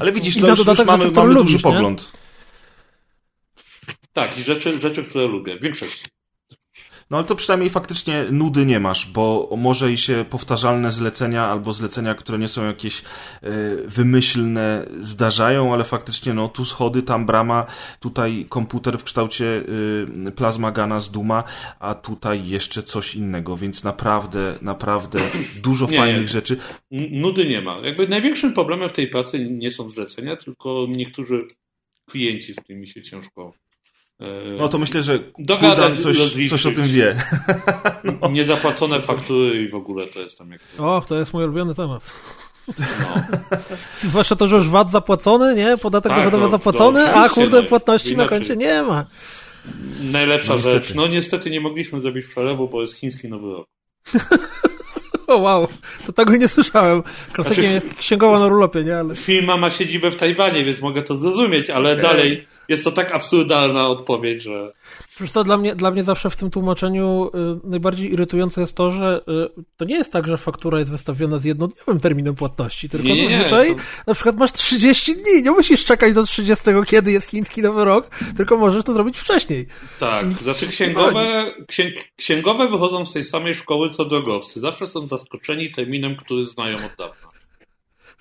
Ale widzisz, to już, już mamy, mamy duży lubisz, pogląd. Tak, i rzeczy, rzeczy, które lubię, w większości. No ale to przynajmniej faktycznie nudy nie masz, bo może i się powtarzalne zlecenia albo zlecenia, które nie są jakieś y, wymyślne zdarzają, ale faktycznie no tu schody, tam brama, tutaj komputer w kształcie y, Plasma Gana z Duma, a tutaj jeszcze coś innego, więc naprawdę, naprawdę *clears throat* dużo nie, fajnych nie. rzeczy. Nudy nie ma. Jakby największym problemem w tej pracy nie są zlecenia, tylko niektórzy klienci, z którymi się ciężko E, no to myślę, że Kuldan coś, coś o tym wie. No. *laughs* Niezapłacone faktury i w ogóle to jest tam jak... O, to jest mój ulubiony temat. No. *laughs* Zwłaszcza to, że już VAT zapłacony, nie? Podatek tak, dochodowy zapłacony, a kurde, no, płatności na koncie nie ma. Najlepsza no, rzecz. No niestety nie mogliśmy zrobić przelewu, bo jest chiński nowy rok. *laughs* O wow, to tego nie słyszałem. Klasykiem znaczy, jest księgowa na rulopie, nie? Ale... Firma ma siedzibę w Tajwanie, więc mogę to zrozumieć, ale okay. dalej jest to tak absurdalna odpowiedź, że... Przecież to dla mnie, dla mnie zawsze w tym tłumaczeniu y, najbardziej irytujące jest to, że y, to nie jest tak, że faktura jest wystawiona z jednodniowym terminem płatności, tylko nie, zazwyczaj nie, to... na przykład masz 30 dni, nie musisz czekać do 30, kiedy jest chiński nowy rok, tylko możesz to zrobić wcześniej. Tak, znaczy księgowe, księg, księgowe wychodzą z tej samej szkoły co drogowcy. Zawsze są zaskoczeni terminem, który znają od dawna.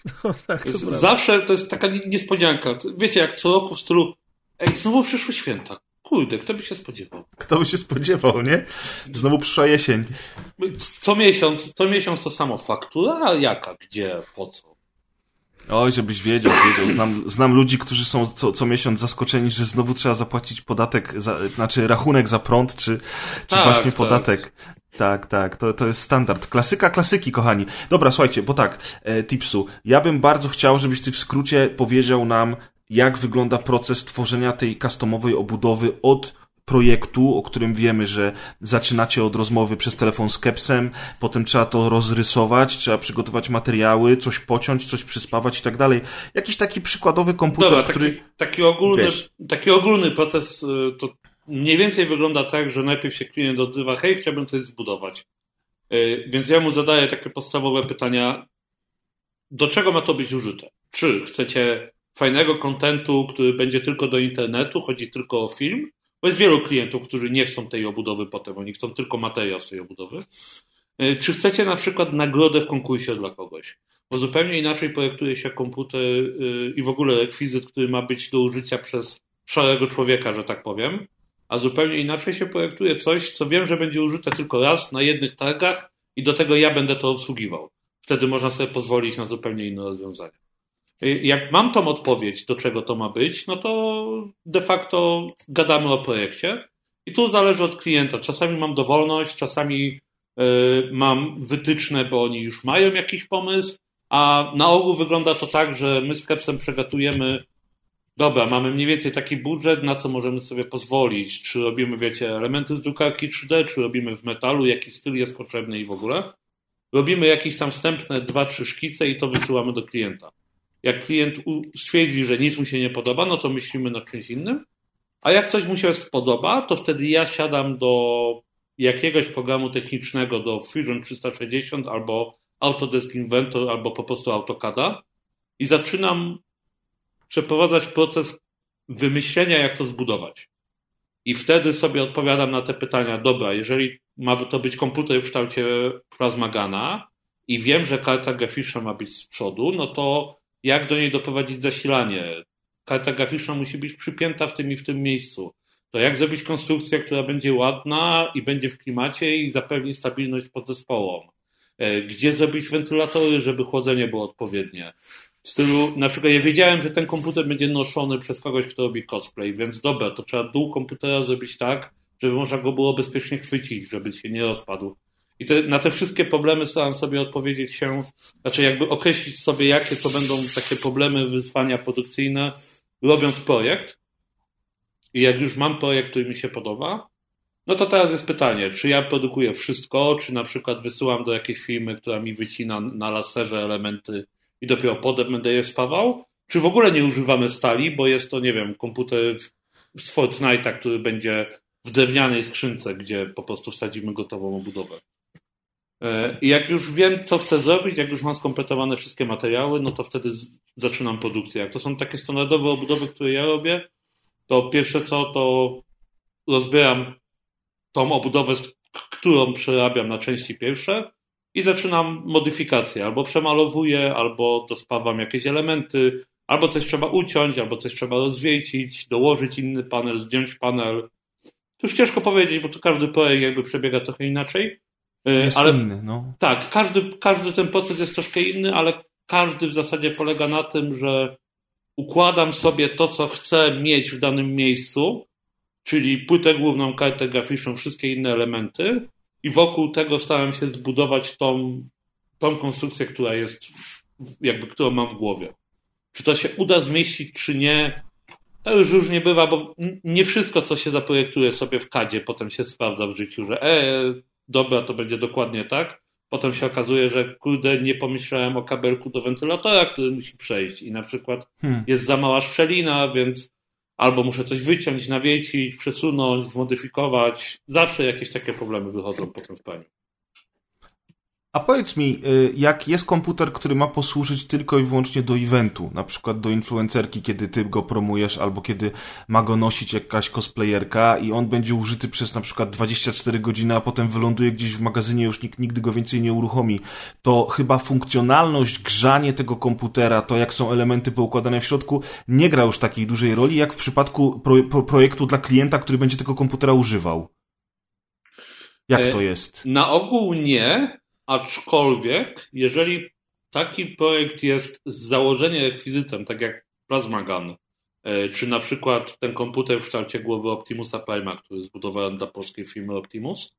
*laughs* No, tak, to Zawsze to jest taka niespodzianka. Wiecie, jak co roku w stylu Ej, znowu przyszły święta. Kurde, kto by się spodziewał? Kto by się spodziewał, nie? Znowu przyszła jesień. Co miesiąc, co miesiąc to samo faktura, a jaka, gdzie, po co? Oj, żebyś wiedział, wiedział. Znam, znam ludzi, którzy są co, co miesiąc zaskoczeni, że znowu trzeba zapłacić podatek, za, znaczy rachunek za prąd, czy, czy tak, właśnie tak. podatek. Tak, tak, to, to jest standard. Klasyka klasyki, kochani. Dobra, słuchajcie, bo tak, e, tipsu. Ja bym bardzo chciał, żebyś ty w skrócie powiedział nam, jak wygląda proces tworzenia tej customowej obudowy od projektu, o którym wiemy, że zaczynacie od rozmowy przez telefon z Kepsem, potem trzeba to rozrysować, trzeba przygotować materiały, coś pociąć, coś przyspawać i tak dalej. Jakiś taki przykładowy komputer, Dobra, taki, który... Taki ogólny, taki ogólny proces y, to mniej więcej wygląda tak, że najpierw się klient odzywa, hej, chciałbym coś zbudować. Y, więc ja mu zadaję takie podstawowe pytania, do czego ma to być użyte? Czy chcecie fajnego kontentu, który będzie tylko do internetu, chodzi tylko o film, bo jest wielu klientów, którzy nie chcą tej obudowy potem, oni chcą tylko materiał z tej obudowy. E, czy chcecie na przykład nagrodę w konkursie dla kogoś? Bo zupełnie inaczej projektuje się komputer e, i w ogóle rekwizyt, który ma być do użycia przez szarego człowieka, że tak powiem, a zupełnie inaczej się projektuje coś, co wiem, że będzie użyte tylko raz na jednych targach i do tego ja będę to obsługiwał. Wtedy można sobie pozwolić na zupełnie inne rozwiązania. Jak mam tą odpowiedź, do czego to ma być, no to de facto gadamy o projekcie. I tu zależy od klienta. Czasami mam dowolność, czasami y, mam wytyczne, bo oni już mają jakiś pomysł, a na ogół wygląda to tak, że my z Kepsem przegatujemy, dobra, mamy mniej więcej taki budżet, na co możemy sobie pozwolić. Czy robimy, wiecie, elementy z drukarki 3D, czy robimy w metalu, jaki styl jest potrzebny i w ogóle. Robimy jakieś tam wstępne dwa, trzy szkice i to wysyłamy do klienta. Jak klient stwierdzi, że nic mu się nie podoba, no to myślimy nad czymś innym. A jak coś mu się spodoba, to wtedy ja siadam do jakiegoś programu technicznego, do Fusion 360 albo Autodesk Inventor, albo po prostu AutoCADa i zaczynam przeprowadzać proces wymyślenia, jak to zbudować. I wtedy sobie odpowiadam na te pytania, dobra, jeżeli ma to być komputer w kształcie Plasmagana i wiem, że karta graficzna ma być z przodu, no to jak do niej doprowadzić zasilanie. Karta graficzna musi być przypięta w tym i w tym miejscu. To jak zrobić konstrukcję, która będzie ładna i będzie w klimacie i zapewni stabilność podzespołom. E, gdzie zrobić wentylatory, żeby chłodzenie było odpowiednie. W stylu, na przykład ja wiedziałem, że ten komputer będzie noszony przez kogoś, kto robi cosplay, więc dobra, to trzeba dół komputera zrobić tak, żeby można go było bezpiecznie chwycić, żeby się nie rozpadł. I te, na te wszystkie problemy staram sobie odpowiedzieć się, znaczy jakby określić sobie, jakie to będą takie problemy, wyzwania produkcyjne, robiąc projekt. I jak już mam projekt, który mi się podoba, no to teraz jest pytanie, czy ja produkuję wszystko, czy na przykład wysyłam do jakiejś firmy, która mi wycina na laserze elementy i dopiero potem będę je spawał, czy w ogóle nie używamy stali, bo jest to, nie wiem, komputer z Fortnite'a, który będzie w drewnianej skrzynce, gdzie po prostu wsadzimy gotową obudowę. E, I jak już wiem, co chcę zrobić, jak już mam skompletowane wszystkie materiały, no to wtedy zaczynam produkcję. Jak to są takie standardowe obudowy, które ja robię, to pierwsze co, to rozbieram tą obudowę, którą przerabiam na części pierwsze i zaczynam modyfikację. Albo przemalowuję, albo dospawam jakieś elementy, albo coś trzeba uciąć, albo coś trzeba rozwiecić, dołożyć inny panel, zdjąć panel. To już ciężko powiedzieć, bo tu każdy projekt jakby przebiega trochę inaczej. E, jest ale, inny, no. Tak, każdy, każdy ten proces jest troszkę inny, ale każdy w zasadzie polega na tym, że układam sobie to, co chcę mieć w danym miejscu, czyli płytę główną, kartę graficzną, wszystkie inne elementy i wokół tego staram się zbudować tą, tą konstrukcję, która jest, jakby, którą mam w głowie. Czy to się uda zmieścić, czy nie, to już różnie bywa, bo nie wszystko, co się zaprojektuje sobie w kadzie, potem się sprawdza w życiu, że e, dobra, to będzie dokładnie tak. Potem się okazuje, że kurde, nie pomyślałem o kabelku do wentylatora, który musi przejść i na przykład hmm. jest za mała szczelina, więc albo muszę coś wyciąć, nawiecić, przesunąć, zmodyfikować. Zawsze jakieś takie problemy wychodzą potem w pani. A powiedz mi, y, jak jest komputer, który ma posłużyć tylko i wyłącznie do eventu, na przykład do influencerki, kiedy ty go promujesz, albo kiedy ma go nosić jakaś cosplayerka i on będzie użyty przez na przykład 24 godziny, a potem wyląduje gdzieś w magazynie, już nikt nigdy go więcej nie uruchomi, to chyba funkcjonalność, grzanie tego komputera, to jak są elementy poukładane w środku, nie gra już takiej dużej roli, jak w przypadku pro, pro, projektu dla klienta, który będzie tego komputera używał. Jak to e, jest? Na ogół nie, Aczkolwiek, jeżeli taki projekt jest z założenia rekwizytem, tak jak Plasmagun, e, czy na przykład ten komputer w kształcie głowy Optimusa Prima, który zbudowałem dla polskiej firmy Optimus,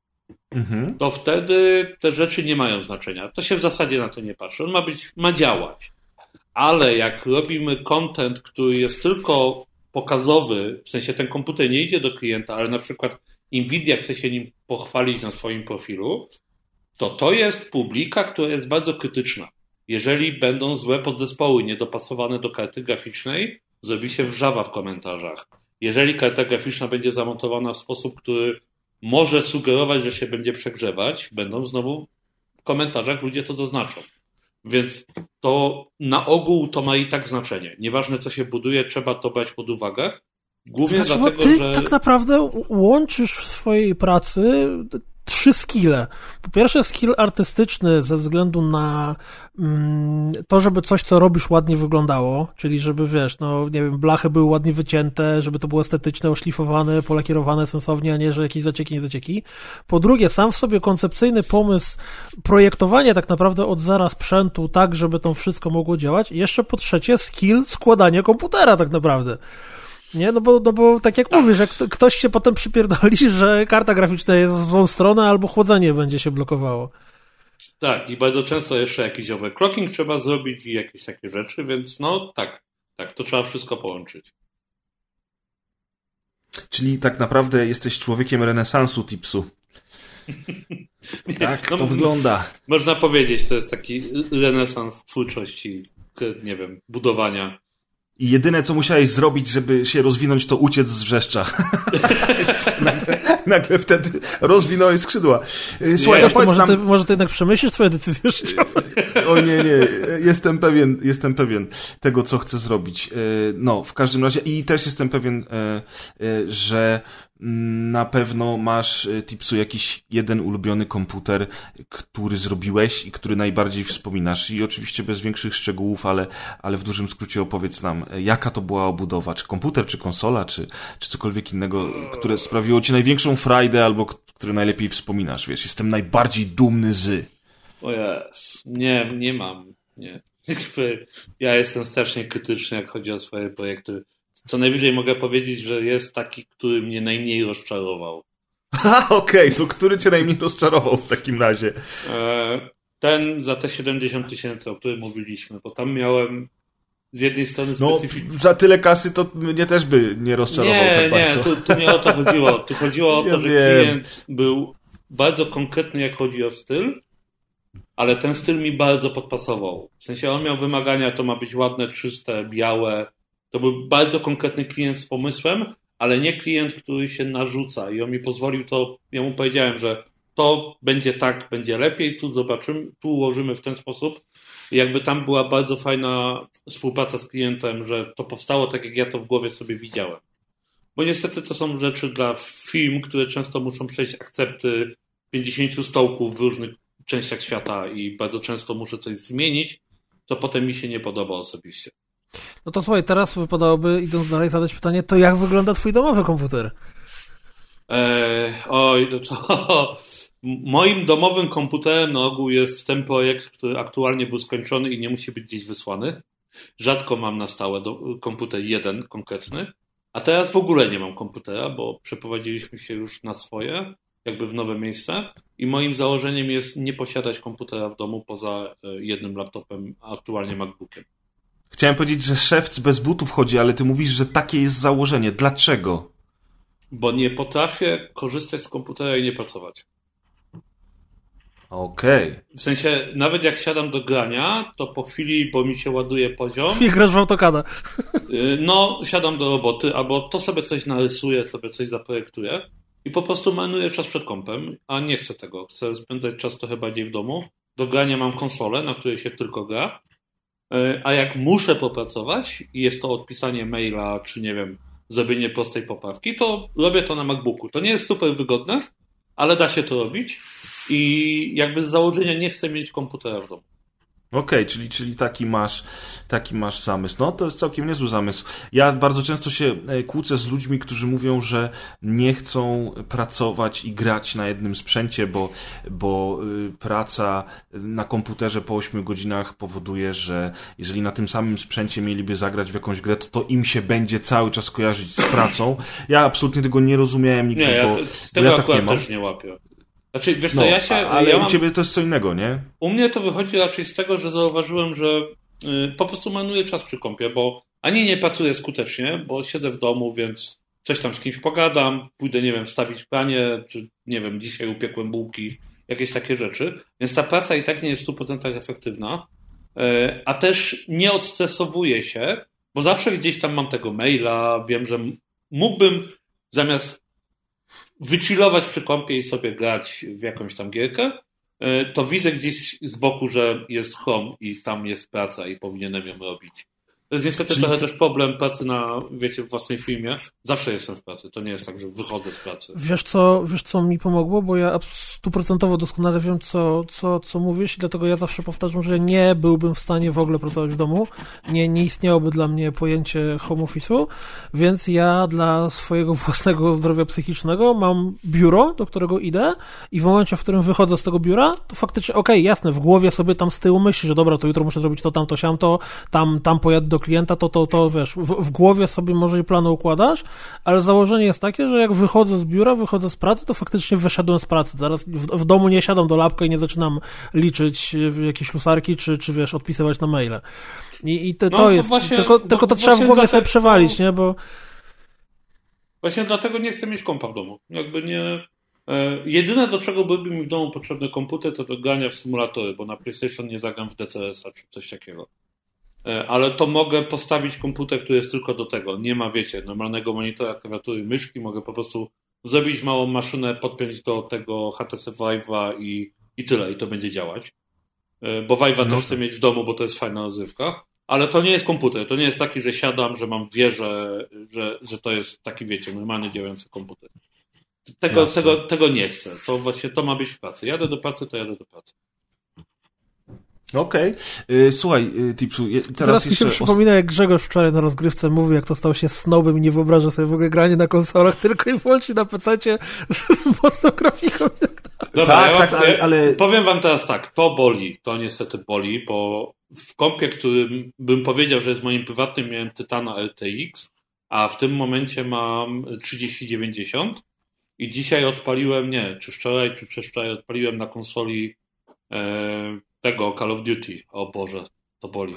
mhm. to wtedy te rzeczy nie mają znaczenia. To się w zasadzie na to nie patrzy. On ma być, ma działać. Ale jak robimy content, który jest tylko pokazowy, w sensie ten komputer nie idzie do klienta, ale na przykład Nvidia chce się nim pochwalić na swoim profilu, to to jest publika, która jest bardzo krytyczna. Jeżeli będą złe podzespoły niedopasowane do karty graficznej, zrobi się wrzawa w komentarzach. Jeżeli karta graficzna będzie zamontowana w sposób, który może sugerować, że się będzie przegrzewać, będą znowu w komentarzach ludzie to zaznaczą. Więc to na ogół to ma i tak znaczenie. Nieważne co się buduje, trzeba to brać pod uwagę. Głównie znaczy, dlatego, ty że... tak naprawdę łączysz w swojej pracy trzy skille. Po pierwsze skill artystyczny ze względu na mm, to, żeby coś, co robisz ładnie wyglądało, czyli żeby, wiesz, no, nie wiem, blachy były ładnie wycięte, żeby to było estetyczne, oszlifowane, polakierowane sensownie, a nie, że jakieś zacieki, nie zacieki. Po drugie, sam w sobie koncepcyjny pomysł projektowania tak naprawdę od zera sprzętu tak, żeby to wszystko mogło działać. I jeszcze po trzecie, skill składania komputera tak naprawdę. Nie, no bo, no bo tak jak tak. mówisz, jak ktoś się potem przypierdoli, *laughs* że karta graficzna jest w złą stronę, albo chłodzenie będzie się blokowało. Tak, i bardzo często jeszcze jakiś overclocking trzeba zrobić i jakieś takie rzeczy, więc no tak, tak, to trzeba wszystko połączyć. Czyli tak naprawdę jesteś człowiekiem renesansu tipsu. *laughs* tak, no, to wygląda. Można powiedzieć, to jest taki renesans twórczości, nie wiem, budowania i jedyne, co musiałeś zrobić, żeby się rozwinąć, to uciec z wrzeszcza. *laughs* nagle, nagle, wtedy rozwinąłeś skrzydła. Y, słuchaj, nie, może, nam... ty, może ty jednak przemyślisz swoje decyzje życiowe. *laughs* o nie, nie. Jestem pewien, jestem pewien tego, co chcę zrobić. Y, no, w każdym razie i też jestem pewien, y, że na pewno masz, e, Tipsu, jakiś jeden ulubiony komputer, który zrobiłeś i który najbardziej wspominasz. I oczywiście bez większych szczegółów, ale, ale w dużym skrócie opowiedz nam, jaka to była obudowa? Czy komputer, czy konsola, czy, czy cokolwiek innego, które sprawiło ci największą frajdę albo które najlepiej wspominasz? Wiesz, jestem najbardziej dumny z. O jest. Nie, nie mam. Nie. *laughs* Ja jestem strasznie krytyczny, jak chodzi o swoje projekty co najwyżej mogę powiedzieć, że jest taki, który mnie najmniej rozczarował. *laughs* Okej, okay, to który cię najmniej rozczarował w takim razie? E, ten za te 70 tysięcy, o którym mówiliśmy, bo tam miałem z jednej strony No, za tyle kasy to mnie też by nie rozczarował nie, tak bardzo. Nie, tu, tu nie o to chodziło. *laughs* Tu chodziło o to, ja że wiem. klient był bardzo konkretny, jak chodzi o styl, ale ten styl mi bardzo podpasował. W sensie on miał wymagania, to ma być ładne, czyste, białe, to był bardzo konkretny klient z pomysłem, ale nie klient, który się narzuca i on mi pozwolił to, ja mu powiedziałem, że to będzie tak, będzie lepiej, tu zobaczymy, tu ułożymy w ten sposób. I jakby tam była bardzo fajna współpraca z klientem, że to powstało tak, jak ja to w głowie sobie widziałem. Bo niestety to są rzeczy dla firm, które często muszą przejść akcepty 50 stołków w różnych częściach świata i bardzo często muszę coś zmienić, co potem mi się nie podoba osobiście. No to słuchaj, teraz wypadałoby, idąc dalej, zadać pytanie, to jak wygląda twój domowy komputer? Eee, oj, no to *laughs* moim domowym komputerem na ogół jest ten projekt, który aktualnie był skończony i nie musi być gdzieś wysłany. Rzadko mam na stałe do, komputer jeden konkretny, a teraz w ogóle nie mam komputera, bo przeprowadziliśmy się już na swoje, jakby w nowe miejsce i moim założeniem jest nie posiadać komputera w domu poza e, jednym laptopem, aktualnie MacBookiem. Chciałem powiedzieć, że szewc bez butów chodzi, ale ty mówisz, że takie jest założenie. Dlaczego? Bo nie potrafię korzystać z komputera i nie pracować. Okej. Okay. W sensie, nawet jak siadam do grania, to po chwili, bo mi się ładuje poziom. I grasz w autokada. Y, no, siadam do roboty, albo to sobie coś narysuję, sobie coś zaprojektuję i po prostu marnuję czas przed kompem, a nie chcę tego. Chcę spędzać czas trochę bardziej w domu. Do grania mam konsolę, na której się tylko gra a jak muszę popracować i jest to odpisanie maila, czy nie wiem, zrobienie prostej poprawki, to robię to na MacBooku. To nie jest super wygodne, ale da się to robić i jakby z założenia nie chcę mieć komputera w domu. Okej, okay, czyli, czyli taki, masz, taki masz zamysł. No to jest całkiem niezły zamysł. Ja bardzo często się e, kłócę z ludźmi, którzy mówią, że nie chcą pracować i grać na jednym sprzęcie, bo, bo y, praca na komputerze po 8 godzinach powoduje, że jeżeli na tym samym sprzęcie mieliby zagrać w jakąś grę, to, to im się będzie cały czas kojarzyć z pracą. Ja absolutnie tego nie rozumiałem nigdy, nie, ja, bo, tego ja tak nie mam. też nie łapię. Znaczy, wiesz co, no, ja się... Ale ja u ciebie to jest co innego, nie? U mnie to wychodzi raczej z tego, że zauważyłem, że y, po prostu manuję czas przy kąpie, bo ani nie pracuję skutecznie, bo siedzę w domu, więc coś tam z kimś pogadam, pójdę, nie wiem, wstawić pranie, czy nie wiem, dzisiaj upiekłem bułki, jakieś takie rzeczy. Więc ta praca i tak nie jest w 100% efektywna, y, a też nie odstresowuję się, bo zawsze gdzieś tam mam tego maila, wiem, że mógłbym zamiast wychillować przy kąpie i sobie grać w jakąś tam gierkę, e, to widzę gdzieś z boku, że jest home i tam jest praca i powinienem ją robić. To jest niestety Czyli... trochę też problem pracy na, wiecie, w własnej filmie. Zawsze jestem w pracy. To nie jest tak, że wychodzę z pracy. Wiesz co, wiesz co mi pomogło? Bo ja stuprocentowo doskonale wiem, co, co, co mówisz i dlatego ja zawsze powtarzam, że nie byłbym w stanie w ogóle pracować w domu. Nie, nie istniałoby dla mnie pojęcie home office'u, więc ja dla swojego *laughs* własnego zdrowia psychicznego mam biuro, do którego idę i w momencie, w którym wychodzę z tego biura, to faktycznie, okej, okay, jasne, w głowie sobie tam z tyłu myśli, że dobra, to jutro muszę zrobić to, tamto, siamto, tam, tam pojadę do klienta, to, to, to wiesz, w, w głowie sobie może i plany układasz, ale założenie jest takie, że jak wychodzę z biura, wychodzę z pracy, to faktycznie wyszedłem z pracy. Zaraz w, w domu nie siadam do lapka i nie zaczynam liczyć jakieś lusarki, czy, czy wiesz, odpisywać na maile. I, i te, no, to jest, właśnie, tylko, tylko to trzeba w głowie sobie przewalić, nie, bo... Właśnie dlatego nie chcę mieć kompa w domu. Jakby nie... E, jedyne, do czego byłby mi w domu potrzebny komputer, to do grania w symulatory, bo na PlayStation nie zagram w DCS-a czy coś takiego. E, ale to mogę postawić komputer, który jest tylko do tego. Nie ma, wiecie, normalnego monitora, klawiatury, myszki. Mogę po prostu zrobić małą maszynę, podpiąć do tego HTC Vive'a i, i tyle, i to będzie działać. E, bo Vive'a no. też chcę mieć w domu, bo to jest fajna rozrywka. Ale to nie jest komputer. To nie jest taki, że siadam, że mam wieżę, że, że to jest taki, wiecie, normalnie działający komputer. Tego, tego, tego nie chcę. To właśnie to ma być w pracy. Jadę do pracy, to jadę do pracy. Okej. Okay. Słuchaj, y, Tipsu, teraz, teraz mi się przypomina, jak Grzegorz wczoraj na rozgrywce mówił, jak to stał się snobem i nie wyobraża sobie w ogóle granie na konsolach, tylko i wyłącznie na PC z, z mocną grafiką tak. Dobra, tak, ja tak, ale, ale... Powiem wam teraz tak, to boli, to niestety boli, bo w kompie, którym bym powiedział, że jest moim prywatnym, miałem Tytana RTX, a w tym momencie mam 3090 i dzisiaj odpaliłem, nie, czy wczoraj, czy przedwczoraj odpaliłem na konsoli e, tego Call of Duty. O Boże, to boli.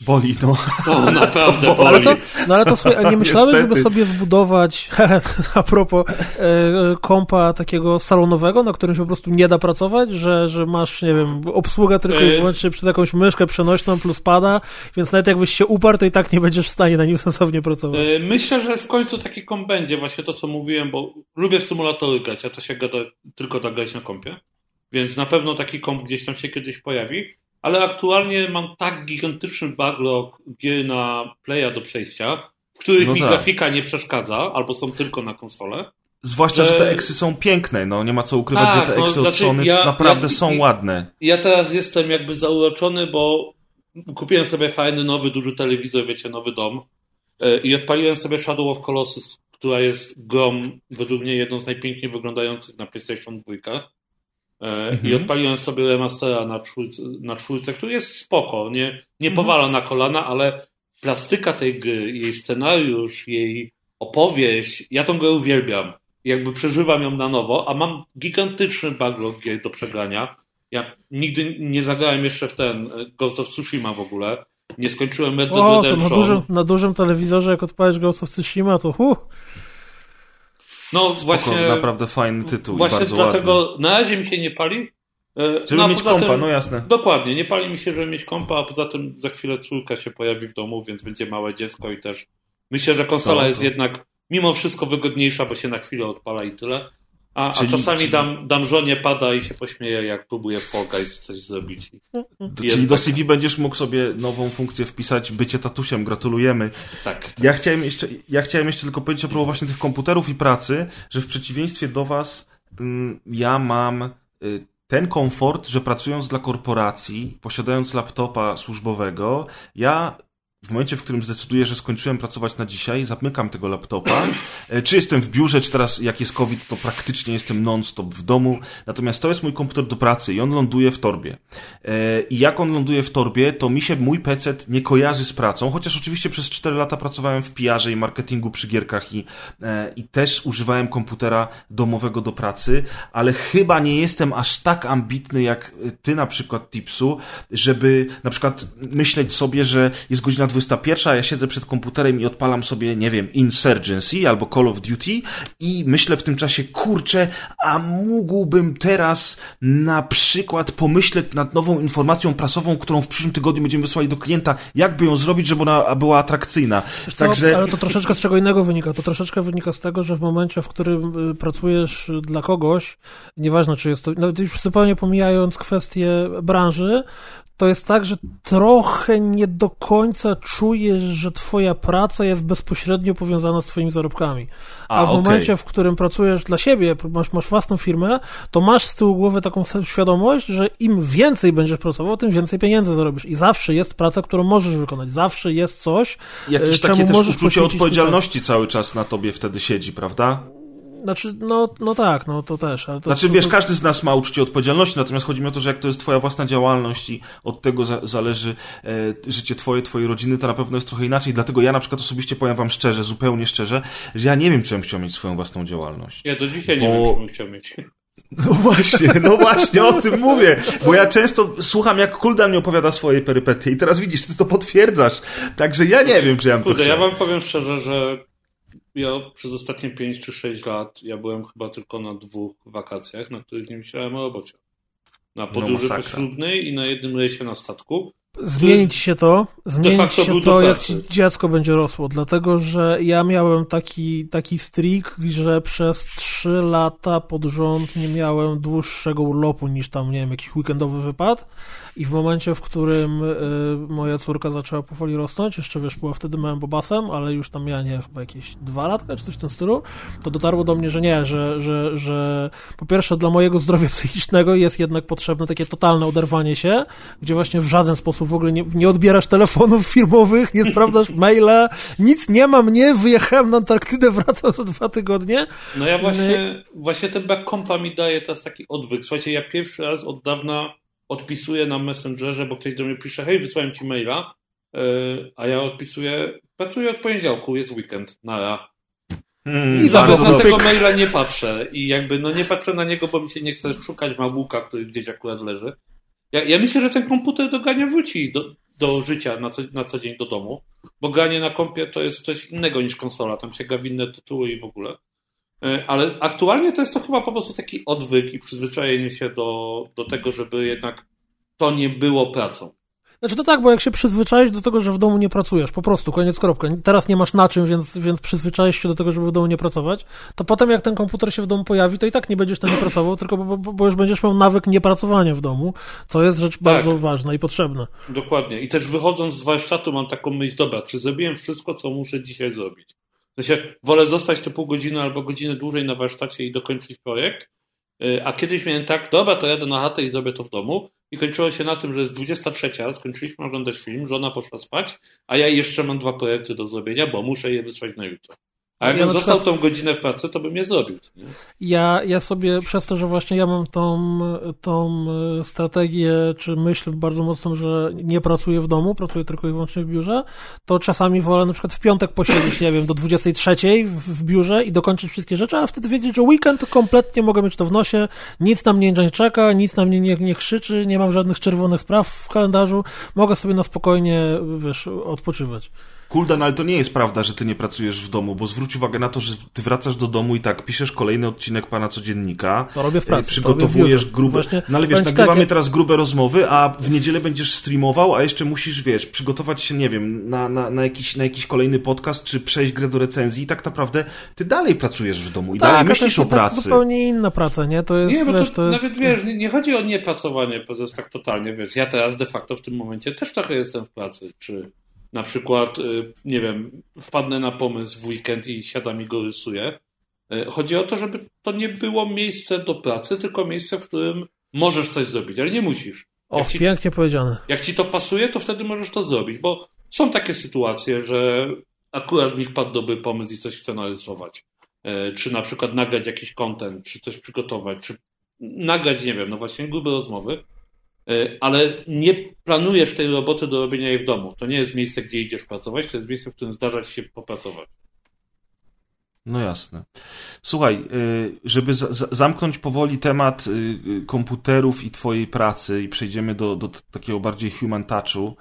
Boli, no. To naprawdę *laughs* to boli. Ale to, no ale to słuchaj, nie myślałeś, żeby sobie zbudować, *laughs* a propos e, kompa takiego salonowego, na którym się po prostu nie da pracować, że, że masz, nie wiem, obsługa tylko i e, wyłącznie przez jakąś myszkę przenośną plus pada, więc nawet jakbyś się uparł, to i tak nie będziesz w stanie na nim *laughs* sensownie pracować. E, myślę, że w końcu taki komp będzie, właśnie to, co mówiłem, bo lubię w symulatory grać, a to się gada, tylko da grać na kompie, więc na pewno taki komp gdzieś tam się kiedyś pojawi ale aktualnie mam tak gigantyczny backlog gier na playa do przejścia, w których no mi tak. grafika nie przeszkadza, albo są tylko na konsolę. Zwłaszcza, że, że te eksy są piękne, no nie ma co ukrywać, tak, że te no, eksy no, od Sony ja, naprawdę ja, są ładne. Ja teraz jestem jakby zauroczony, bo kupiłem sobie fajny, nowy, duży telewizor, wiecie, nowy dom e, i odpaliłem sobie Shadow of Colossus, która jest grą, według mnie jedną z najpiękniej wyglądających na PlayStation 2. E, mhm. I odpaliłem sobie remastera na czwórce, na czwórce, który jest spoko, nie, nie mhm. powala na kolana, ale plastyka tej gry, jej scenariusz, jej opowieść, ja tą grę uwielbiam. Jakby przeżywam ją na nowo, a mam gigantyczny backlog gier do przegrania. Ja nigdy nie zagrałem jeszcze w ten e, Ghost of Tsushima w ogóle. Nie skończyłem Red Dead Redemption. To na, dużym, na dużym telewizorze, jak odpalisz Ghost of Tsushima, to huh. No Spoko, właśnie. Naprawdę fajny tytuł. Właśnie bardzo dlatego ładny. na razie mi się nie pali. E, żeby no, mieć kompa, tym, no jasne. Dokładnie, nie pali mi się, żeby mieć kompa, a poza tym za chwilę córka się pojawi w domu, więc będzie małe dziecko i też myślę, że konsola no, jest jednak mimo wszystko wygodniejsza, bo się na chwilę odpala i tyle. A, czyli, a czasami czyli... dam, dam żonie pada i się pośmieje, jak próbuję Fall Guys coś zrobić. czyli do CV będziesz mógł sobie nową funkcję wpisać, bycie tatusiem, gratulujemy. Tak. tak. Ja, chciałem jeszcze, ja chciałem jeszcze tylko powiedzieć a propos właśnie tych komputerów i pracy, że w przeciwieństwie do was mm, ja mam y, ten komfort, że pracując dla korporacji, posiadając laptopa służbowego, ja w momencie, w którym zdecyduję, że skończyłem pracować na dzisiaj, zamykam tego laptopa. E, czy jestem w biurze, czy teraz jak jest COVID, to praktycznie jestem non-stop w domu. Natomiast to jest mój komputer do pracy i on ląduje w torbie. E, I jak on ląduje w torbie, to mi się mój PC nie kojarzy z pracą, chociaż oczywiście przez 4 lata pracowałem w PR i marketingu przy gierkach i, e, i też używałem komputera domowego do pracy, ale chyba nie jestem aż tak ambitny jak ty na przykład, Tipsu, żeby na przykład myśleć sobie, że jest godzina 21, ja siedzę przed komputerem i odpalam sobie, nie wiem, Insurgency albo Call of Duty i myślę w tym czasie, kurczę, a mógłbym teraz na przykład pomyśleć nad nową informacją prasową, którą w przyszłym tygodniu będziemy wysłali do klienta, jakby ją zrobić, żeby ona była atrakcyjna. Także... ale to troszeczkę z czego innego wynika. To troszeczkę wynika z tego, że w momencie, w którym y, pracujesz dla kogoś, nieważne czy jest to, nawet już zupełnie pomijając kwestię branży, to jest tak, że trochę nie do końca czujesz, że twoja praca jest bezpośrednio powiązana z twoimi zarobkami. A, A w okay. momencie, w którym pracujesz dla siebie, masz, masz własną firmę, to masz z tyłu głowy taką świadomość, że im więcej będziesz pracował, tym więcej pieniędzy zarobisz. I zawsze jest praca, którą możesz wykonać. Zawsze jest coś, Jakieś czemu takie możesz też uczucie odpowiedzialności cały czas na tobie wtedy siedzi, prawda? Znaczy, no, no tak, no to też. Ale to, znaczy, to, wiesz, każdy z nas ma uczucie odpowiedzialności, natomiast chodzi mi o to, że jak to jest twoja własna działalność i od tego za, zależy e, życie twoje, twojej rodziny, to na pewno jest trochę inaczej. Dlatego ja na przykład osobiście powiem wam szczerze, zupełnie szczerze, że ja nie wiem, czy bym chciał mieć swoją własną działalność. Ja do dzisiaj bo... nie wiem, czy bym chciał mieć. No właśnie, no właśnie, o tym mówię, bo ja często słucham, jak Kuldan mi opowiada swoje perypetie i teraz widzisz, ty to potwierdzasz, także ja nie wiem, czy ja bym Kurde, to chciał. ja wam powiem szczerze, że ja przez ostatnie 5 czy 6 lat ja byłem chyba tylko na dwóch wakacjach, na których nie myślałem o robocie. Na podróży no, poślubnej i na jednym rejsie na statku. Zmieni ci się to, zmieni ci się to, jak ci dziecko będzie rosło, dlatego że ja miałem taki, taki strik, że przez trzy lata pod rząd nie miałem dłuższego urlopu niż tam, nie wiem, jakiś weekendowy wypad. I w momencie, w którym y, moja córka zaczęła powoli rosnąć, jeszcze wiesz, była wtedy małym bobasem, ale już tam miała, nie chyba jakieś dwa lata, czy coś w tym stylu, to dotarło do mnie, że nie, że, że, że po pierwsze dla mojego zdrowia *laughs* psychicznego jest jednak potrzebne takie totalne oderwanie się, gdzie właśnie w żaden sposób w ogóle nie, nie odbierasz telefonów *laughs* firmowych, nie sprawdzasz *laughs* maila, nic nie mam, nie, wyjechałem na Antarktydę, wracam za dwa tygodnie. No ja właśnie, właśnie ten back compa mi daje teraz taki odwyk. Słuchajcie, ja pierwszy raz od dawna odpisuję na Messengerze, bo ktoś do mnie pisze, hej, wysłałem ci maila, yy, a ja odpisuję, pracuję od poniedziałku, jest weekend, nara. Hmm, I za na tego maila nie patrzę i jakby no nie patrzę na niego, bo mi się nie chce szukać mamuka, który gdzieś akurat leży. Ja, ja myślę, że ten komputer do Gania wróci. Do, do życia na co, na co dzień do domu, bo granie na kompie to jest coś innego niż konsola, tam się gra w inne tytuły i w ogóle. E, ale aktualnie to jest to chyba po prostu taki odwyk i przyzwyczajenie się do, do tego, żeby jednak to nie było pracą. Znaczy to tak, bo jak się przyzwyczaisz do tego, że w domu nie pracujesz, po prostu, koniec kropka. Teraz nie masz na czym, więc, więc przyzwyczaisz się do tego, żeby w domu nie pracować, to potem jak ten komputer się w domu pojawi, to i tak nie będziesz tam nie pracował, tylko bo, bo, bo już będziesz miał nawyk niepracowania w domu, co jest rzecz tak. bardzo ważna i potrzebna. Dokładnie. I też wychodząc z warsztatu mam taką myśl, dobra, czy zrobiłem wszystko, co muszę dzisiaj zrobić? W sensie, wolę zostać te pół godziny albo godzinę dłużej na warsztacie i dokończyć projekt, a kiedyś miałem tak, dobra, to jadę na chatę i zrobię to w domu, i kończyło się na tym, że jest 23, skończyliśmy oglądać film, żona poszła spać, a ja jeszcze mam dwa projekty do zrobienia, bo muszę je wysłać na jutro. A jakbym ja został przykład... tą godzinę w pracy, to bym je zrobił. Nie? Ja, ja sobie, przez to, że właśnie ja mam tą, tą strategię, czy myśl bardzo mocno, że nie pracuję w domu, pracuję tylko i wyłącznie w biurze, to czasami wolę na przykład w piątek posiedzieć, nie wiem, do 23 w, w biurze i dokończyć wszystkie rzeczy, a wtedy wiedzieć, że weekend kompletnie mogę mieć to w nosie, nic na mnie nie czeka, nic na mnie nie, nie krzyczy, nie mam żadnych czerwonych spraw w kalendarzu, mogę sobie na spokojnie, wiesz, odpoczywać. Kuldan, ale to nie jest prawda, że ty nie pracujesz w domu, bo zwróć uwagę na to, że ty wracasz do domu i tak piszesz kolejny odcinek pana codziennika. To robię w pracy. Przygotowujesz grube. Właśnie, no ale wiesz, nagrywamy tak, teraz grube rozmowy, a w niedzielę będziesz streamował, a jeszcze musisz, wiesz, przygotować się, nie wiem, na, na, na, jakiś, na jakiś kolejny podcast, czy przejść grę do recenzji i tak naprawdę ty dalej pracujesz w domu i tak, dalej myślisz o pracy. To jest zupełnie inna praca, nie? To jest, nie, bo wiesz, to, to jest... nawet wiesz, nie, nie chodzi o niepracowanie, poza tak totalnie, wiesz, ja teraz de facto w tym momencie też trochę jestem w pracy, czy na przykład, y, nie wiem, wpadnę na pomysł w weekend i siadam i go rysuję. Y, chodzi o to, żeby to nie było miejsce do pracy, tylko miejsce, w którym możesz coś zrobić, ale nie musisz. O, ci, pięknie powiedziane. Jak ci to pasuje, to wtedy możesz to zrobić, bo są takie sytuacje, że akurat mi wpadł dobry pomysł i coś chcę narysować. Y, czy na przykład nagrać jakiś content, czy coś przygotować, czy nagrać, nie wiem, no właśnie grube rozmowy. E, ale nie planujesz tej roboty do robienia jej w domu. To nie jest miejsce, gdzie idziesz pracować, to jest miejsce, w którym zdarza ci się popracować. No jasne. Słuchaj, y, żeby zamknąć powoli temat y, y, komputerów i twojej pracy i przejdziemy do, do takiego bardziej human touchu,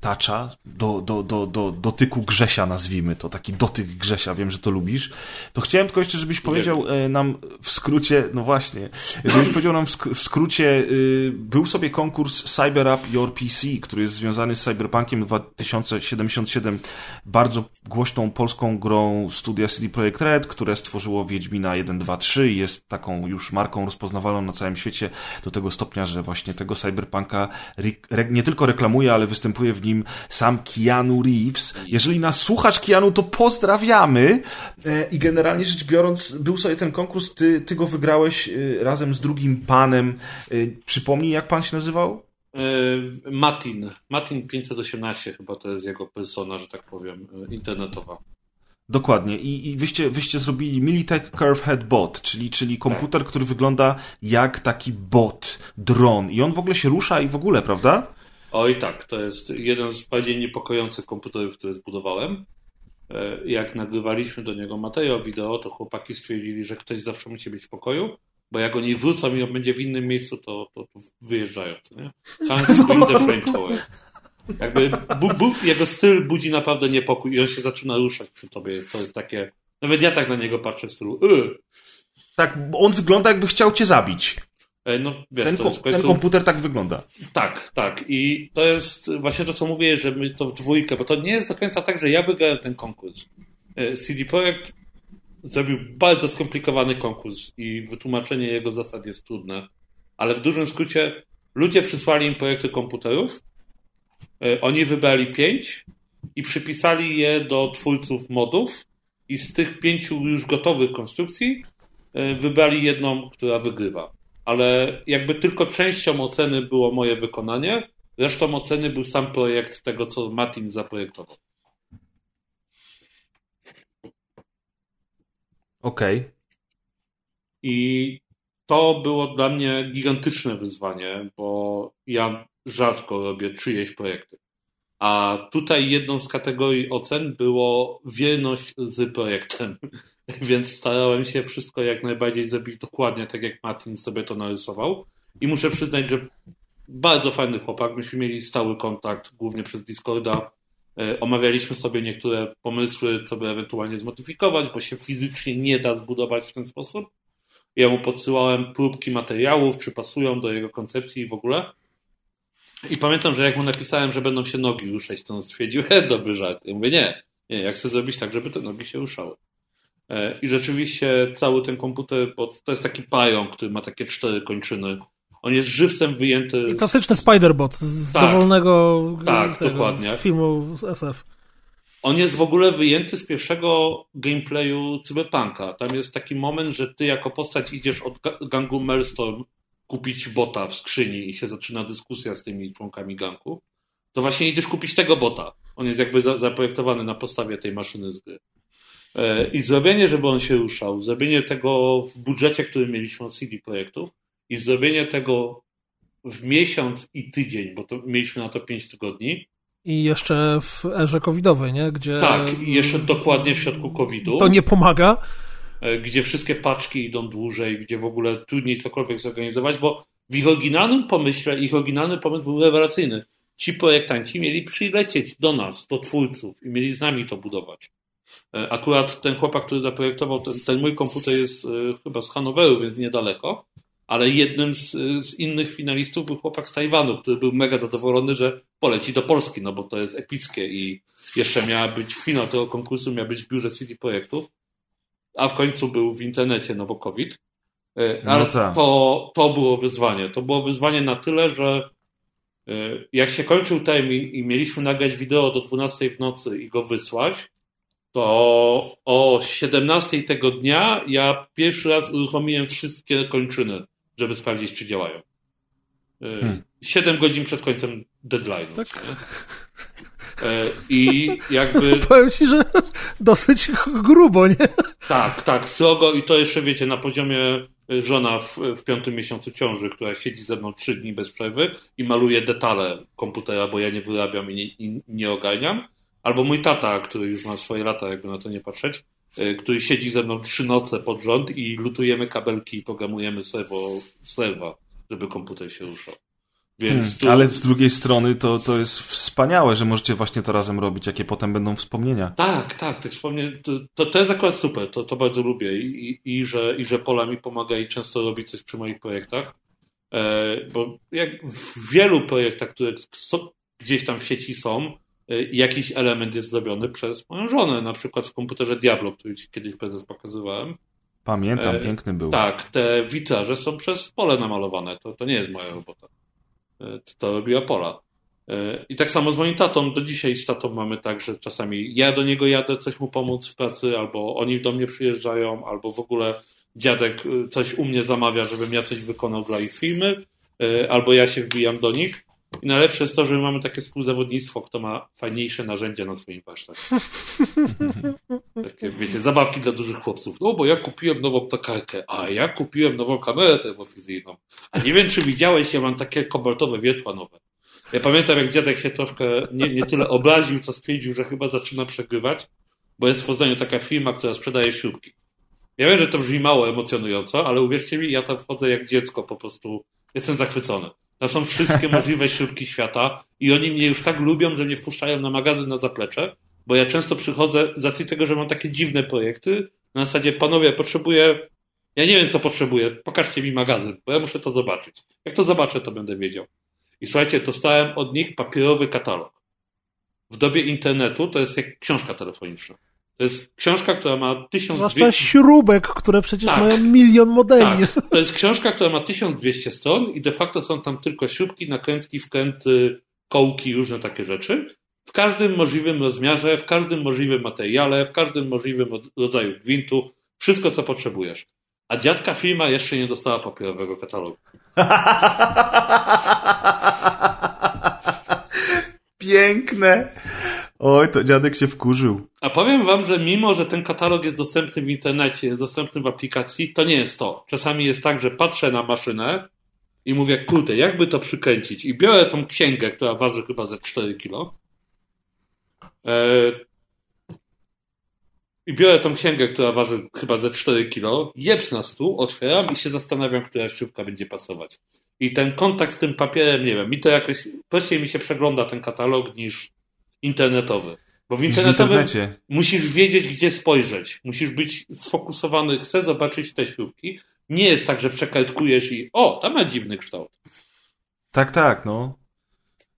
toucha, do, do, do, do dotyku Grzesia nazwijmy to, taki dotyk Grzesia, wiem, że to lubisz, to chciałem tylko jeszcze, żebyś powiedział nam w skrócie, no właśnie, żebyś powiedział nam w skrócie, był sobie konkurs Cyber Up Your PC, który jest związany z Cyberpunkiem 2077, bardzo głośną polską grą studia CD Projekt Projekt Red, które stworzyło Wiedźmina 1, 2, 3 i jest taką już marką rozpoznawalną na całym świecie do tego stopnia, że właśnie tego Cyberpunka nie tylko reklamuje, ale występuje w nim sam Keanu Reeves. Jeżeli nas słuchasz, Keanu, to pozdrawiamy e, i generalnie rzecz biorąc, był sobie ten konkurs, ty, ty go wygrałeś e, razem z drugim panem. E, przypomnij, jak pan się nazywał? Matin. Matin 518 chyba to jest jego persona, że tak powiem, internetowa. Dokładnie. I, i wyście, wyście zrobili Militech Curve Head Bot, czyli, czyli komputer, który wygląda jak taki bot, dron. I on w ogóle się rusza i w ogóle, prawda? Oj tak, to jest jeden z bardziej niepokojących komputerów, które zbudowałem. E, jak nagrywaliśmy do niego materiał wideo, to chłopaki stwierdzili, że ktoś zawsze musi być w pokoju, bo jak oni wrócą i on będzie w innym miejscu, to, to, to wyjeżdżają, nie? Hands in the frame tower. Jakby bu, bu, jego styl budzi naprawdę niepokój i on się zaczyna ruszać przy tobie. To jest takie. Nawet ja tak na niego patrzę w stylu. Yy. Tak, on wygląda jakby chciał cię zabić. E, no, wiesz, ten, końcu... ten, komputer tak wygląda. Tak, tak. I to jest właśnie to, co mówię, że my to w dwójkę, bo to nie jest do końca tak, że ja wygrałem ten konkurs. E, CD Projekt zrobił bardzo skomplikowany konkurs i wytłumaczenie jego zasad jest trudne, ale w dużym skrócie ludzie przysłali im projekty komputerów, oni wybrali pięć i przypisali je do twórców modów i z tych pięciu już gotowych konstrukcji e, wybrali jedną, która wygrywa. Ale jakby tylko częścią oceny było moje wykonanie, resztą oceny był sam projekt tego, co Martin zaprojektował. Okej. Okay. I to było dla mnie gigantyczne wyzwanie, bo ja rzadko robię czyjeś projekty. A tutaj jedną z kategorii ocen było wierność z projektem. *laughs* Więc starałem się wszystko jak najbardziej zrobić dokładnie tak, jak Martin sobie to narysował. I muszę przyznać, że bardzo fajny chłopak. Myśmy mieli stały kontakt, głównie przez Discorda. E, omawialiśmy sobie niektóre pomysły, co by ewentualnie zmodyfikować, bo się fizycznie nie da zbudować w ten sposób. Ja mu podsyłałem próbki materiałów, czy pasują do jego koncepcji i w ogóle. I pamiętam, że jak mu napisałem, że będą się nogi ruszać, to on stwierdził, *laughs* he, dobry żart. Ja mówię, nie, nie, jak chcę zrobić tak, żeby te nogi się ruszały. E, I rzeczywiście cały ten komputer, bo to jest taki pająk, który ma takie cztery kończyny. On jest żywcem wyjęty. I klasyczny Spiderbot z tak, dowolnego tak, dokładnie. filmu SF. On jest w ogóle wyjęty z pierwszego gameplayu Cyberpunka. Tam jest taki moment, że ty jako postać idziesz od gangu Maelstrom kupić bota w skrzyni i się zaczyna dyskusja z tymi członkami gangu. To właśnie idziesz kupić tego bota. On jest jakby zaprojektowany na podstawie tej maszyny z gry. E, I zrobienie, żeby on się ruszał, zrobienie tego w budżecie, który mieliśmy od CD Projektu i zrobienie tego w miesiąc i tydzień, bo to mieliśmy na to 5 tygodni. I jeszcze w erze covidowej, nie? Gdzie... Tak, i jeszcze dokładnie w środku covidu. To nie pomaga. E, gdzie wszystkie paczki idą dłużej, gdzie w ogóle trudniej cokolwiek zorganizować, bo w ich oryginalnym pomyśle, ich oryginalny pomysł był rewelacyjny. Ci projektanci mieli przylecieć do nas, do twórców i mieli z nami to budować. E, akurat ten chłopak, który zaprojektował, ten, ten mój komputer jest e, chyba z Hanoweru, więc niedaleko, ale jednym z, z, innych finalistów był chłopak z Tajwanu, który był mega zadowolony, że poleci do Polski, no bo to jest epickie i jeszcze miała być finał tego konkursu, miała być w biurze City Projektów, a w końcu był w internecie, no bo COVID. E, ale no tak. to, to było wyzwanie. To było wyzwanie na tyle, że jak się kończył termin i mieliśmy nagrać wideo do 12 w nocy i go wysłać, to o 17 tego dnia ja pierwszy raz uruchomiłem wszystkie kończyny, żeby sprawdzić, czy działają. Y, hmm. 7 godzin przed końcem deadline'u. Tak. E, I jakby. *laughs* Powiem ci, że dosyć grubo, nie? Tak, tak, srogo i to jeszcze wiecie, na poziomie żona w, w piątym miesiącu ciąży, która siedzi ze mną trzy dni bez przerwy i maluje detale komputera, bo ja nie wyrabiam i nie, i nie ogarniam. Albo mój tata, który już ma swoje lata, jakby na to nie patrzeć, y, który siedzi ze mną trzy noce pod rząd i lutujemy kabelki i programujemy serwo, serwa, żeby komputer się ruszał. Hmm, tu... Ale z drugiej strony to, to jest wspaniałe, że możecie właśnie to razem robić, jakie potem będą wspomnienia. Tak, tak, te wspomnienia, to, to jest akurat super, to, to bardzo lubię I, i, i, że, i że Pola mi pomaga i często robi coś przy moich projektach, e, bo jak w wielu projektach, które gdzieś tam w sieci są, Y, jakiś element jest zrobiony przez moją żonę, na przykład w komputerze Diablo, który ci kiedyś prezes pokazywałem. Pamiętam, e, piękny był. Tak, te witraże są przez pole namalowane, to, to nie jest moja robota. E, to robiła pola. E, I tak samo z moim tatą, do dzisiaj z tatą mamy tak, że czasami ja do niego jadę coś mu pomóc w pracy, albo oni do mnie przyjeżdżają, albo w ogóle dziadek y, coś u mnie zamawia, żebym ja coś wykonał dla ich firmy, e, albo ja się wbijam do nich. I najlepsze jest to, że my mamy takie współzawodnictwo, kto ma fajniejsze narzędzia na swoim warsztacie. *laughs* takie, wiecie, zabawki dla dużych chłopców. No, bo ja kupiłem nową takarkę, a ja kupiłem nową kamerę termofizyjną. A nie wiem, czy widziałeś, ja mam takie kobaltowe wiertła nowe. Ja pamiętam, jak dziadek się troszkę nie, nie tyle obraził, co stwierdził, że chyba zaczyna przegrywać, bo jest w Poznaniu taka firma, która sprzedaje śrubki. Ja wiem, że to brzmi mało emocjonująco, ale uwierzcie mi, ja tam wchodzę jak dziecko, po prostu jestem zachwycony. To są wszystkie *laughs* możliwe śrubki świata i oni mnie już tak lubią, że mnie wpuszczają na magazyn na zaplecze, bo ja często przychodzę z racji tego, że mam takie dziwne projekty, na zasadzie, panowie, potrzebuję, ja nie wiem, co potrzebuję, pokażcie mi magazyn, bo ja muszę to zobaczyć. Jak to zobaczę, to będę wiedział. I słuchajcie, dostałem od nich papierowy katalog. W dobie internetu to jest jak książka telefoniczna. To jest książka, która ma 1200... Zwłaszcza śrubek, które przecież tak, mają milion modeli. Tak. To jest książka, która ma 1200 stron i de facto są tam tylko śrubki, nakrętki, wkręty, kołki, różne takie rzeczy. W każdym możliwym rozmiarze, w każdym możliwym materiale, w każdym możliwym rodzaju gwintu. Wszystko, co potrzebujesz. A dziadka firma jeszcze nie dostała papierowego katalogu. *laughs* Piękne. Oj, to dziadek się wkurzył. A powiem wam, że mimo, że ten katalog jest dostępny w internecie, jest dostępny w aplikacji, to nie jest to. Czasami jest tak, że patrzę na maszynę i mówię, kurde, jakby to przykręcić? I biorę tą księgę, która waży chyba ze 4 kilo. E, I biorę tą księgę, która waży chyba ze 4 kilo, jebs na stół, otwieram i się zastanawiam, która śrubka będzie pasować. I ten kontakt z tym papierem, nie wiem, mi to jakoś prościej mi się przegląda ten katalog niż internetowy. Bo w internetowym w musisz wiedzieć, gdzie spojrzeć. Musisz być sfokusowany, chcę zobaczyć te śrubki. Nie jest tak, że przekalkujesz i o, tam ma dziwny kształt. Tak, tak, no.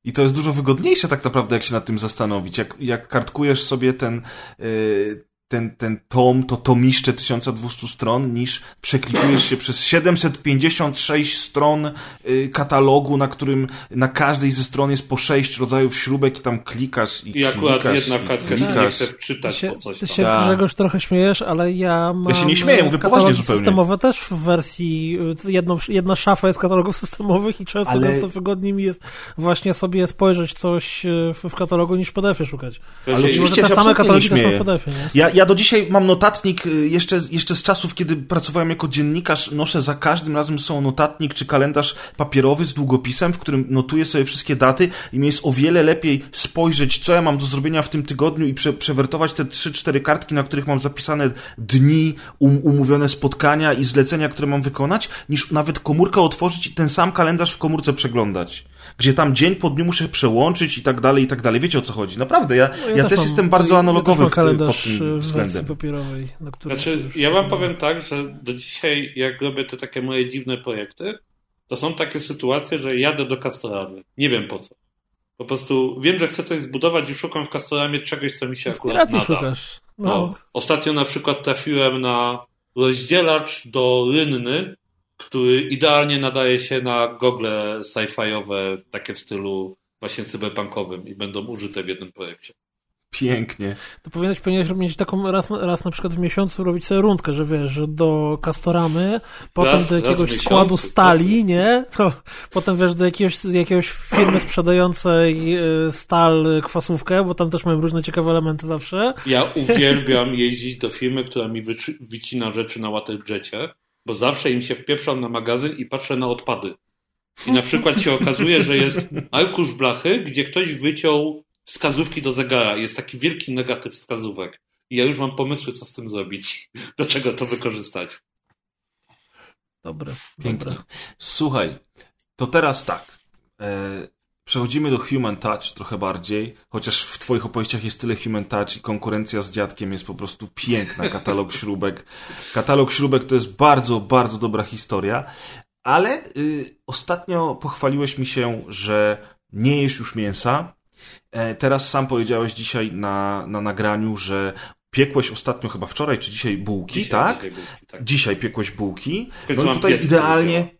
I to jest dużo wygodniejsze tak naprawdę, jak się nad tym zastanowić. Jak, jak kartkujesz sobie ten, yy, ten, ten tom, to tomiszcze 1200 stron, niż przeklikujesz się przez 756 stron y, katalogu, na którym na każdej ze stron jest po 6 rodzajów śrubek i tam klikasz i, I akurat jedna kartka się nie chce wczytać ty się, po coś Ty się tak. Grzegorz trochę śmiejesz, ale ja mam... Ja się nie śmieję, mówię poważnie zupełnie. systemowe też w wersji, jedno, jedna szafa jest katalogów systemowych i często ale... to wygodniej mi jest właśnie sobie spojrzeć coś y, w, w katalogu niż w PDF-ie szukać. Ale oczywiście te same katalogi też są w PDF-ie, nie? Ja, ja do dzisiaj mam notatnik, y, jeszcze, jeszcze z czasów, kiedy pracowałem jako dziennikarz, noszę za każdym razem są notatnik czy kalendarz papierowy z długopisem, w którym notuję sobie wszystkie daty i mi jest o wiele lepiej spojrzeć, co ja mam do zrobienia w tym tygodniu i prze, przewertować te 3-4 kartki, na których mam zapisane dni, um, umówione spotkania i zlecenia, które mam wykonać, niż nawet komórkę otworzyć i ten sam kalendarz w komórce przeglądać gdzie tam dzień po dniu muszę przełączyć i tak dalej, i tak dalej. Wiecie o co chodzi. Naprawdę, ja, no ja, ja też, mam, jestem bardzo analogowy ja w, pod tym względem. papierowej, na znaczy, ja wam powiem tak, że do dzisiaj, jak robię te takie moje dziwne projekty, to są takie sytuacje, że jadę do Castoramy. Nie wiem po co. Po prostu wiem, że chcę coś zbudować i szukam w Castoramie czegoś, co mi się akurat nada. szukasz. No. no. Ostatnio na przykład trafiłem na rozdzielacz do rynny, który idealnie nadaje się na gogle sci-fiowe, takie w stylu właśnie cyberpunkowym i będą użyte w jednym projekcie. Pięknie. To powinieneś, powinieneś mieć taką raz, raz na przykład w miesiącu robić sobie rundkę, że wiesz, że do Castoramy, potem raz, do jakiegoś składu stali, nie? To potem wiesz, do jakiegoś, jakiegoś firmy sprzedającej e, stal kwasówkę, bo tam też mają różne ciekawe elementy zawsze. Ja uwielbiam jeździć do firmy, która mi wycina rzeczy na waterjecie bo zawsze im się wpieprzam na magazyn i patrzę na odpady. I na przykład się okazuje, że jest arkusz blachy, gdzie ktoś wyciął wskazówki do zegara. Jest taki wielki negatyw wskazówek. I ja już mam pomysły, co z tym zrobić. *laughs* Do czego to wykorzystać. Dobre. Pięknie. Dobre. Słuchaj, to teraz tak. E, Przechodzimy do Human Touch trochę bardziej, chociaż w Twoich opowieściach jest tyle Human Touch i konkurencja z dziadkiem jest po prostu piękna. Katalog śrubek. Katalog śrubek to jest bardzo, bardzo dobra historia, ale y, ostatnio pochwaliłeś mi się, że nie jesz już mięsa. E, teraz sam powiedziałeś dzisiaj na, na nagraniu, że piekłeś ostatnio chyba wczoraj czy dzisiaj bułki, dzisiaj, tak? Dzisiaj, bułki, tak? dzisiaj piekłeś bułki. No i tutaj idealnie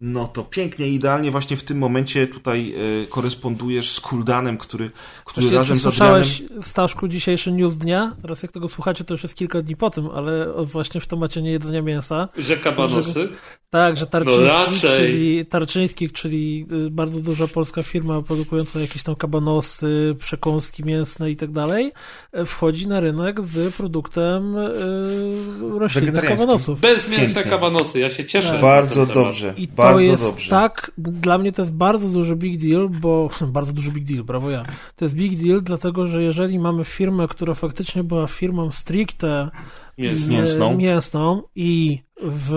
no to pięknie, idealnie właśnie w tym momencie tutaj y, korespondujesz z Kuldanem, który, który Właśnie, razem z słyszałeś, Staszku, dzisiejszy news dnia? Teraz jak tego słuchacie, to już jest kilka dni po tym, ale właśnie w temacie niejedzenia mięsa. Że kabanosy? Tak, że Tarczyński, no czyli, Tarczyński, czyli y, bardzo duża polska firma produkująca jakieś tam kabanosy, przekąski mięsne i tak dalej, y, wchodzi na rynek z produktem yy, roślinnych kabanosów. Bez mięsa kabanosy, ja się cieszę. Tak. Bardzo dobrze. I to bardzo jest dobrze. tak, dla mnie to jest bardzo duży big deal, bo *laughs* bardzo duży big deal, brawo ja. To jest big deal, dlatego że jeżeli mamy firmę, która faktycznie była firmą stricte mięsną, mięsną i w,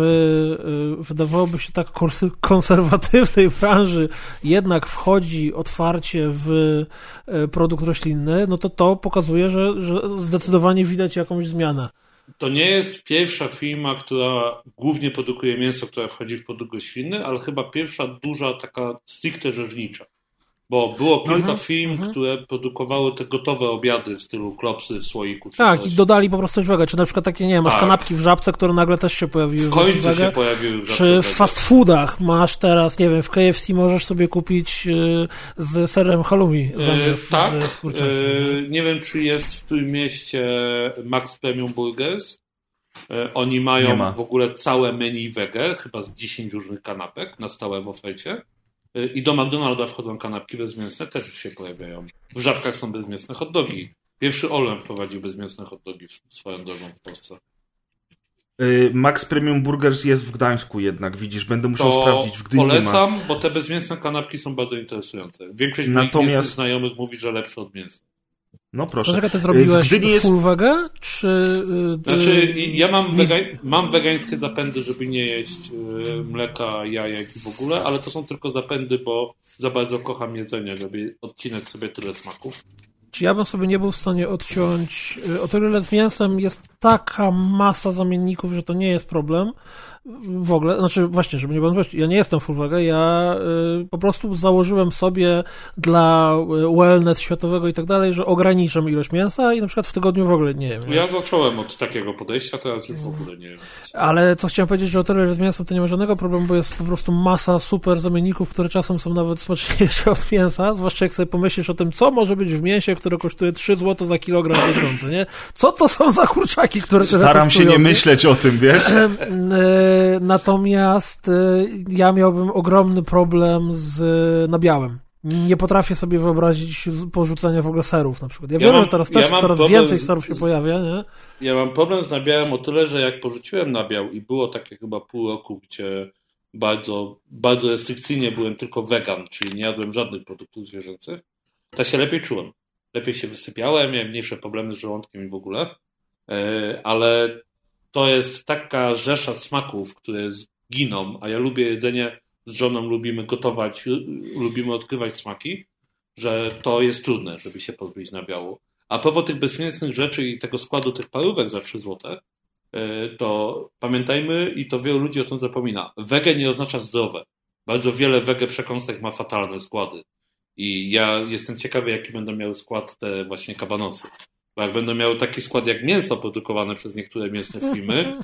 y, wydawałoby się tak konserwatywnej *laughs* branży jednak wchodzi otwarcie w y, produkt roślinny, no to to pokazuje, że, że zdecydowanie widać jakąś zmianę. To nie jest pierwsza firma, która głównie produkuje mięso, która wchodzi w produkt roślinny, ale chyba pierwsza duża taka stricte rzeźnicza. Bo było kilka mhm, firm, mhm. które produkowały te gotowe obiady w stylu klopsy w słoiku. tak, coś. i dodali po prostu coś wege. Czy na przykład takie, nie wiem, masz tak. kanapki w żabce, które nagle też się pojawiły w końcu wege. się pojawiły w żabce Czy w fast foodach masz teraz, nie wiem, w KFC możesz sobie kupić yy, z serem halloumi e, zamiast e, tak, z kurczakiem. nie wiem, czy jest w tym mieście Max Premium Burgers. E, oni mają w ogóle całe menu wege, chyba z 10 różnych kanapek na stałe w ofercie. Y, I do McDonalda wchodzą kanapki bezmięsne, też się pojawiają. W żabkach są bezmięsne hot dogi. Pierwszy Olem wprowadził bezmięsne hot dogi swoją drogą w Polsce. Y, Max Premium Burgers jest w Gdańsku jednak, widzisz, będę musiał to sprawdzić. W Gdyni polecam, bo te bezmięsne kanapki są bardzo interesujące. Większość Natomiast... moich znajomych mówi, że lepsze od mięsa. No proszę. Dlaczego ty zrobiłeś Gdy nie jest... full wege, czy... Ty... Znaczy, ja mam, wega... mam wegańskie zapędy, żeby nie jeść mleka, jajek i w ogóle, ale to są tylko zapędy, bo za bardzo kocham jedzenie, żeby odcinać sobie tyle smaków. Czy ja bym sobie nie był w stanie odciąć... O tyle z mięsem jest taka masa zamienników, że to nie jest problem w ogóle, znaczy właśnie, żeby nie było ja nie jestem full vega, ja y, po prostu założyłem sobie dla y, wellness światowego i tak dalej, że ograniczam ilość mięsa i na przykład w tygodniu w ogóle nie wiem. Ja zacząłem od takiego podejścia, teraz już w ogóle nie wiem. Ale co chciałem powiedzieć, że o tyle z mięsem to nie ma żadnego problemu, bo jest po prostu masa super zamienników, które czasem są nawet smaczniejsze od mięsa, zwłaszcza jak sobie pomyślisz o tym, co może być w mięsie, które kosztuje 3 zł za kilogram Biedronce, nie? Co to są za kurczaki, które Staram się nie myśleć o tym, wiesz? Natomiast y, ja miałbym ogromny problem z nabiałem. Nie potrafię sobie wyobrazić porzucenia w ogóle serów na przykład. Ja, ja wiem, mam, że teraz też ja coraz problem, więcej serów się pojawia, nie? Ja mam problem z nabiałem o tyle, że jak porzuciłem nabiał i było takie chyba pół roku, gdzie bardzo, bardzo restrykcyjnie byłem tylko wegan, czyli nie jadłem żadnych produktów zwierzęcych, to się lepiej czułem. Lepiej się wysypiałem, miałem mniejsze problemy z żołądkiem i w ogóle, e, ale to jest taka rzesza smaków, które giną, a ja lubię jedzenie z żoną, lubimy gotować, lubimy odkrywać smaki, że to jest trudne, żeby się pozbyć na biało. A propos tych bezmięsnych rzeczy i tego składu tych parówek za 3 zł, e, to pamiętajmy, i to wielu ludzi o tym zapomina, wege nie oznacza zdrowe. Bardzo wiele wege przekąsek ma fatalne składy. I ja jestem ciekawy, jaki będą miały skład te właśnie kabanosy. Bo jak będą miały taki skład jak mięso produkowane przez niektóre mięsne firmy,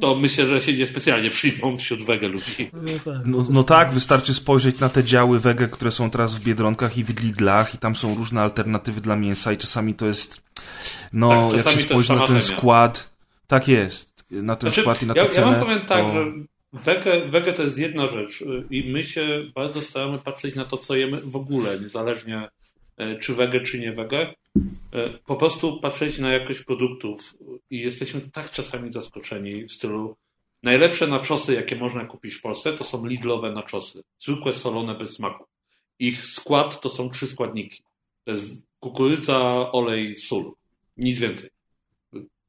to myślę, że się niespecjalnie przyjmą wśród wege ludzi. No tak. No, no, tak, wystarczy spojrzeć na te działy wege, które są teraz w Biedronkach i w Lidlach i tam są różne alternatywy dla mięsa i czasami to jest, no, tak, jak się spojrzy na ten skład, tak jest, na ten znaczy, skład i na tę ja, cenę. Ja wam powiem tak, to... że wege, wege to jest jedna rzecz i my się bardzo staramy patrzeć na to, co jemy w ogóle, niezależnie czy wege, czy nie wege. E, po prostu patrzeć na jakość produktów i jesteśmy tak czasami zaskoczeni w stylu najlepsze naczosy, jakie można kupić w Polsce, to są Lidlowe naczosy. Zwykłe, solone, bez smaku. Ich skład to są trzy składniki. To jest kukurydza, olej, sól. Nic więcej.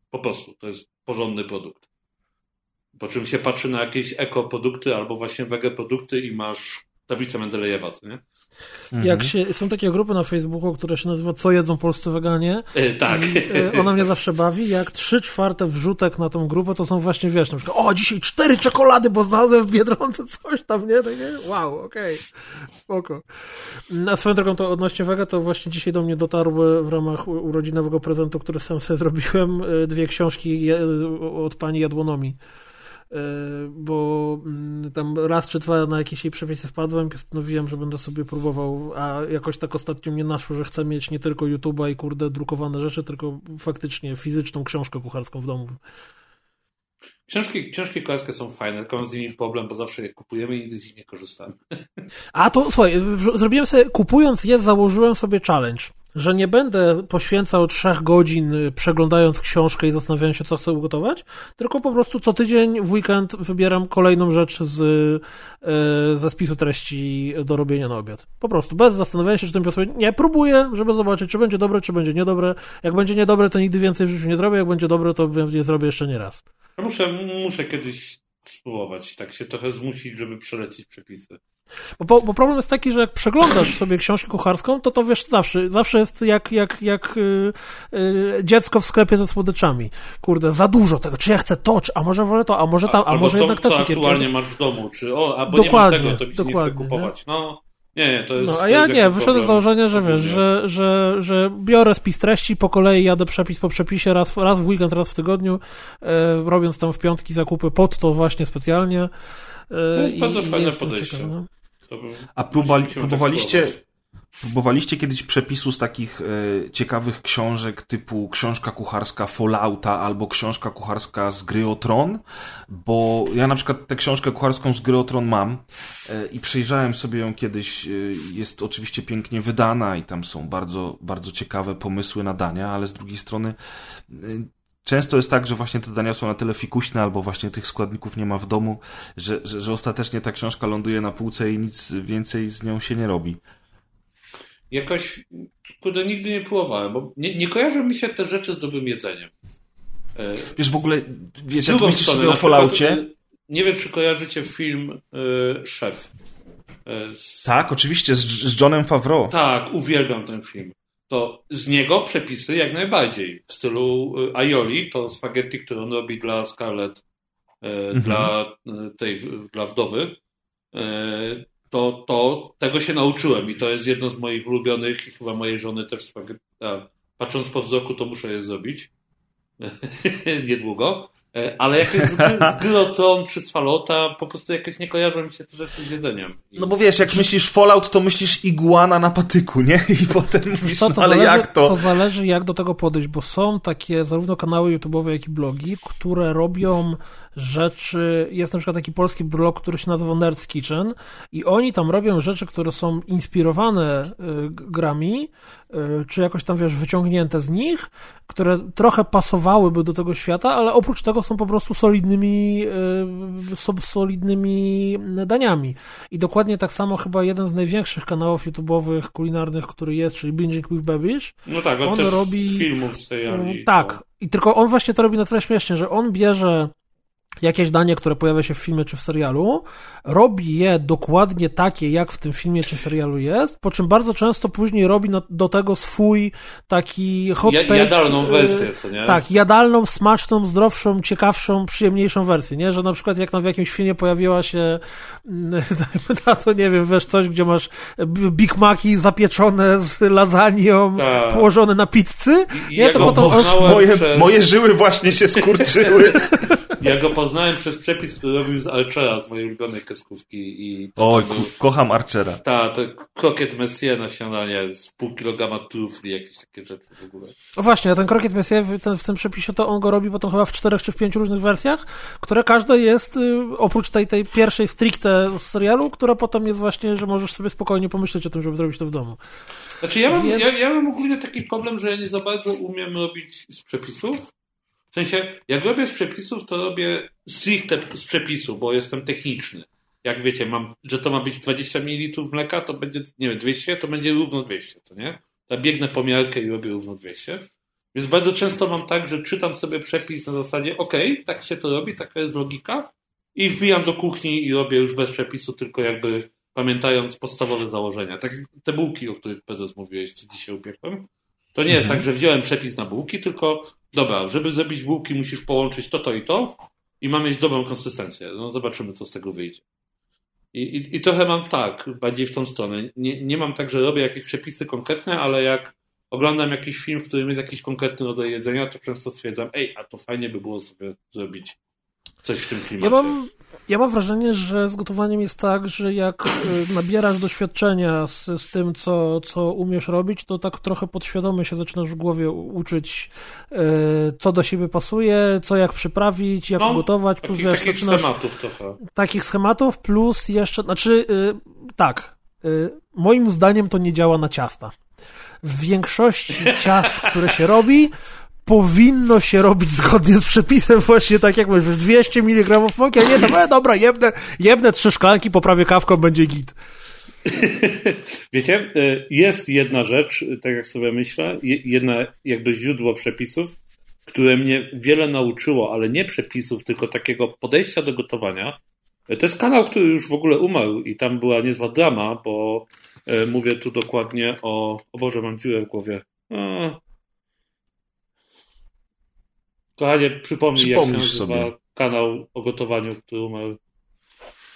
Po prostu. To jest porządny produkt. Po czym się patrzy na jakieś ekoprodukty albo właśnie wege produkty i masz tablicę Mendelejewa, co nie? Mhm. Jak się, są takie grupy na Facebooku, które się nazywa Co jedzą polscy weganie. E, tak. I, e, ona mnie zawsze bawi. Jak trzy czwarte wrzutek na tą grupę, to są właśnie, wiesz, na przykład, o, dzisiaj cztery czekolady, bo znalazłem w Biedronce coś tam, nie? Tak, nie? Wow, okej. Okay. Spoko. A swoją drogą to odnośnie wega, to właśnie dzisiaj do mnie dotarły w ramach urodzinowego prezentu, który sam sobie zrobiłem, e, dwie książki od pani Jadłonomi. E, bo mm, tam raz czy dwa na jakieś jej przepisy wpadłem, postanowiłem, że będę sobie próbował, a jakoś tak ostatnio mnie naszło, że chcę mieć nie tylko YouTube'a i kurde drukowane rzeczy, tylko faktycznie fizyczną książkę kucharską w domu. Książki, książki kucharskie są fajne, tylko mam z nimi problem, bo zawsze je kupujemy i nigdy z nich nie korzystamy. A to słuchaj, zrobiłem sobie, kupując je, założyłem sobie challenge że nie będę poświęcał trzech godzin y, przeglądając książkę i zastanawiając się, co chcę ugotować, tylko po prostu co tydzień w weekend wybieram kolejną rzecz z, y, ze spisu treści do robienia na obiad. Po prostu, bez zastanawiania się, czy ten sobie nie, próbuję, żeby zobaczyć, czy będzie dobre, czy będzie niedobre. Jak będzie niedobre, to nigdy więcej w życiu nie zrobię, jak będzie dobre, to nie zrobię jeszcze nie raz. Muszę, muszę kiedyś spróbować, tak się trochę zmusić, żeby przelecić przepisy. Bo, bo, problem jest taki, że jak przeglądasz sobie książkę kucharską, to to wiesz zawsze, zawsze jest jak, jak, jak yy, yy, dziecko w sklepie ze słodyczami. Kurde, za dużo tego, czy ja chcę to, czy, a może wolę to, a może tam, a, a może co, jednak też co aktualnie masz w domu, czy o, albo dokładnie, nie mam tego, to mi się nie chce kupować. Nie? No, nie, nie, to jest. No, a ja nie, wyszedłem z założenia, że wiesz, że, że, że biorę spis treści, po kolei jadę przepis po przepisie, raz, raz w weekend, raz w tygodniu, e, robiąc tam w piątki zakupy pod to właśnie specjalnie. E, to jest bardzo fajne podejście. Ciekawe, no. A próbowali, próbowaliście, próbowaliście kiedyś przepisu z takich e, ciekawych książek typu książka kucharska Fallouta albo książka kucharska z gry o Tron? Bo ja na przykład tę książkę kucharską z gry o Tron mam e, i przejrzałem sobie ją kiedyś. E, jest oczywiście pięknie wydana i tam są bardzo, bardzo ciekawe pomysły na dania, ale z drugiej strony e, często jest tak, że właśnie te dania są na tyle fikuśne, albo właśnie tych składników nie ma w domu, że, że, że ostatecznie ta książka ląduje na półce i nic więcej z nią się nie robi. jakoś, kurde, nigdy nie próbowałem, bo nie, nie kojarzą mi się te rzeczy z dobrym jedzeniem. E, wiesz, w ogóle, wiesz, jak myślisz sobie o Falloutie? Nie wiem, czy kojarzycie film y, Szef. Z... Tak, oczywiście, z, z Johnem Favreau. Tak, uwielbiam ten film. To z niego przepisy jak najbardziej. W stylu Aioli, to spaghetti, które on robi dla Scarlett, mhm. dla tej, dla wdowy to, to tego się nauczyłem i to jest jedno z moich ulubionych i chyba mojej żony też a, patrząc po wzroku, to muszę je zrobić *laughs* niedługo. E, ale jak jest z, z Glotron czy z Fallouta, po prostu jakoś nie kojarzą mi się te rzeczy z jedzeniem. No bo wiesz, jak myślisz Fallout, to myślisz iguana na patyku, nie? I potem mówisz, to, to no, ale zależy, jak to? To zależy jak do tego podejść, bo są takie zarówno kanały YouTube'owe, jak i blogi, które robią rzeczy, jest na przykład taki polski blog, który się nazywa Nerd's Kitchen i oni tam robią rzeczy, które są inspirowane y, grami, y, czy jakoś tam, wiesz, wyciągnięte z nich, które trochę pasowałyby do tego świata, ale oprócz tego są po prostu solidnymi, y, solidnymi daniami. I dokładnie tak samo chyba jeden z największych kanałów YouTube'owych kulinarnych, który jest, czyli Binging with Babish. No tak, on, on robi filmów, seriali. Tak. I tylko on właśnie to robi na tyle śmiesznie, że on bierze jakieś danie, które pojawia się w filmie czy w serialu, robi je dokładnie takie, jak w tym filmie czy serialu jest, po czym bardzo często później robi do tego swój taki hot take. Jadalną y, wersję, co nie? Tak, jadalną, smaczną, zdrowszą, ciekawszą, przyjemniejszą wersję, nie? Że na przykład jak tam w jakimś filmie pojawiła się mm, *laughs* na to, nie wiem, wiesz, coś, gdzie masz Big Maci zapieczone z lasagną, tak. położone na pizzy, nie? To potem... Moje, przez... moje żyły właśnie się skurczyły. *laughs* Ja go poznałem przez przepis, który robił z Archera, z mojej ulubionej kreskówki. I Oj, był... kocham Archera. Tak, to krokiet Messier na śniadanie z pół kilograma trufli, jakieś takie rzeczy w ogóle. No właśnie, a ten krokiet Messier w, ten, w tym przepisie to on go robi potem chyba w czterech czy w pięciu różnych wersjach, które każda jest, y, oprócz tej, tej pierwszej stricte z serialu, która potem jest właśnie, że możesz sobie spokojnie pomyśleć o tym, żeby zrobić to w domu. Znaczy ja mam, Więc... ja, ja mam ogólnie taki problem, że ja nie za bardzo umiem robić z przepisów, sensie, jak robię z przepisów, to robię stricte z przepisu, bo jestem techniczny. Jak wiecie, mam, że to ma być 20 ml mleka, to będzie, nie wiem, 200, to będzie równo 200, co nie? Ja biegnę po miarkę i robię równo 200. Więc bardzo często mam tak, że czytam sobie przepis na zasadzie, ok, tak się to robi, taka jest logika i wbijam do kuchni i robię już bez przepisu, tylko jakby pamiętając podstawowe założenia. Tak te bułki, o których prezes mówiłeś, co dzisiaj upiekłem, to nie jest mhm. tak, że wziąłem przepis na bułki, tylko dobra, żeby zrobić bułki musisz połączyć to, to i to i ma mieć dobrą konsystencję. No zobaczymy, co z tego wyjdzie. I, i, i trochę mam tak, bardziej w tą stronę. Nie, nie mam tak, że robię jakieś przepisy konkretne, ale jak oglądam jakiś film, w którym jest jakiś konkretny rodzaj jedzenia, to często stwierdzam, ej, a to fajnie by było sobie zrobić coś w tym klimacie. Ja mam, ja mam wrażenie, że z gotowaniem jest tak, że jak y, nabierasz doświadczenia z, z tym, co, co umiesz robić, to tak trochę podświadomie się zaczynasz w głowie uczyć, y, co do siebie pasuje, co jak przyprawić, jak no, ugotować. Plus, wiesz, takich schematów trochę. Takich schematów, plus jeszcze, znaczy y, tak, moim zdaniem to nie działa na ciasta. W większości ciast, które się robi, powinno się robić zgodnie z przepisem, właśnie tak jak mówisz, 200 mg mąki, a nie to, e, dobra, jebnę, jebnę trzy szklanki, poprawię kawką, będzie git. *laughs* Wiecie, e, jest jedna rzecz, tak jak sobie myślę, jedna jakby źródło przepisów, które mnie wiele nauczyło, ale nie przepisów, tylko takiego podejścia do gotowania. E, to jest kanał, który już w ogóle umarł i tam była niezła drama, bo e, mówię tu dokładnie o... O Boże, mam dziurę w głowie. Kochanie, przypomnij, jak się nazywa sobie. kanał o gotowaniu, który ma...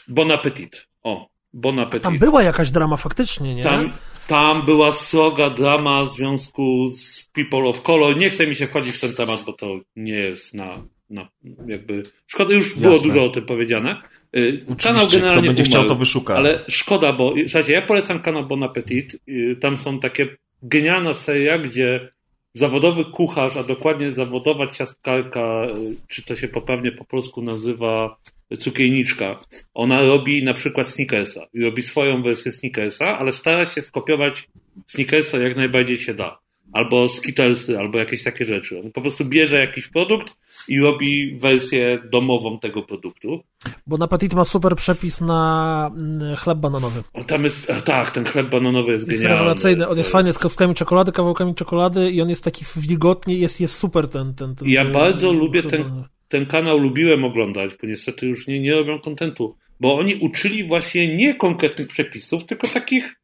Bon Appetit. O, Bon Appetit. Tam była jakaś drama faktycznie, nie? Tam, tam była sroga drama w związku z People of Color. Nie chce mi się wchodzić w ten temat, bo to nie jest na, na jakby... Szkoda, już Jasne. było dużo o tym powiedziane. Y, kanał generalnie kto będzie umarł, chciał to wyszuka. Ale szkoda, bo słuchajcie, ja polecam kanał Bon Appetit. Y, tam są takie genialna seria, gdzie zawodowy kucharz, a dokładnie zawodowa ciastkarka, czy to się poprawnie po polsku nazywa cukierniczka, ona robi na przykład Snickersa i robi swoją wersję Snickersa, ale stara się skopiować Snickersa jak najbardziej się da. Albo skittlesy, albo jakieś takie rzeczy. On po prostu bierze jakiś produkt i robi wersję domową tego produktu. Bo na Petit ma super przepis na mm, chleb bananowy. O, tam jest, tak, ten chleb bananowy jest, jest genialny. rewelacyjny. On jest, jest fajny z kostkami czekolady, kawałkami czekolady i on jest taki wilgotnie, jest, jest super ten, ten, ten Ja bardzo ten, lubię ten, ten kanał, lubiłem oglądać, bo niestety już nie, nie robią kontentu, bo oni uczyli właśnie nie konkretnych przepisów, tylko takich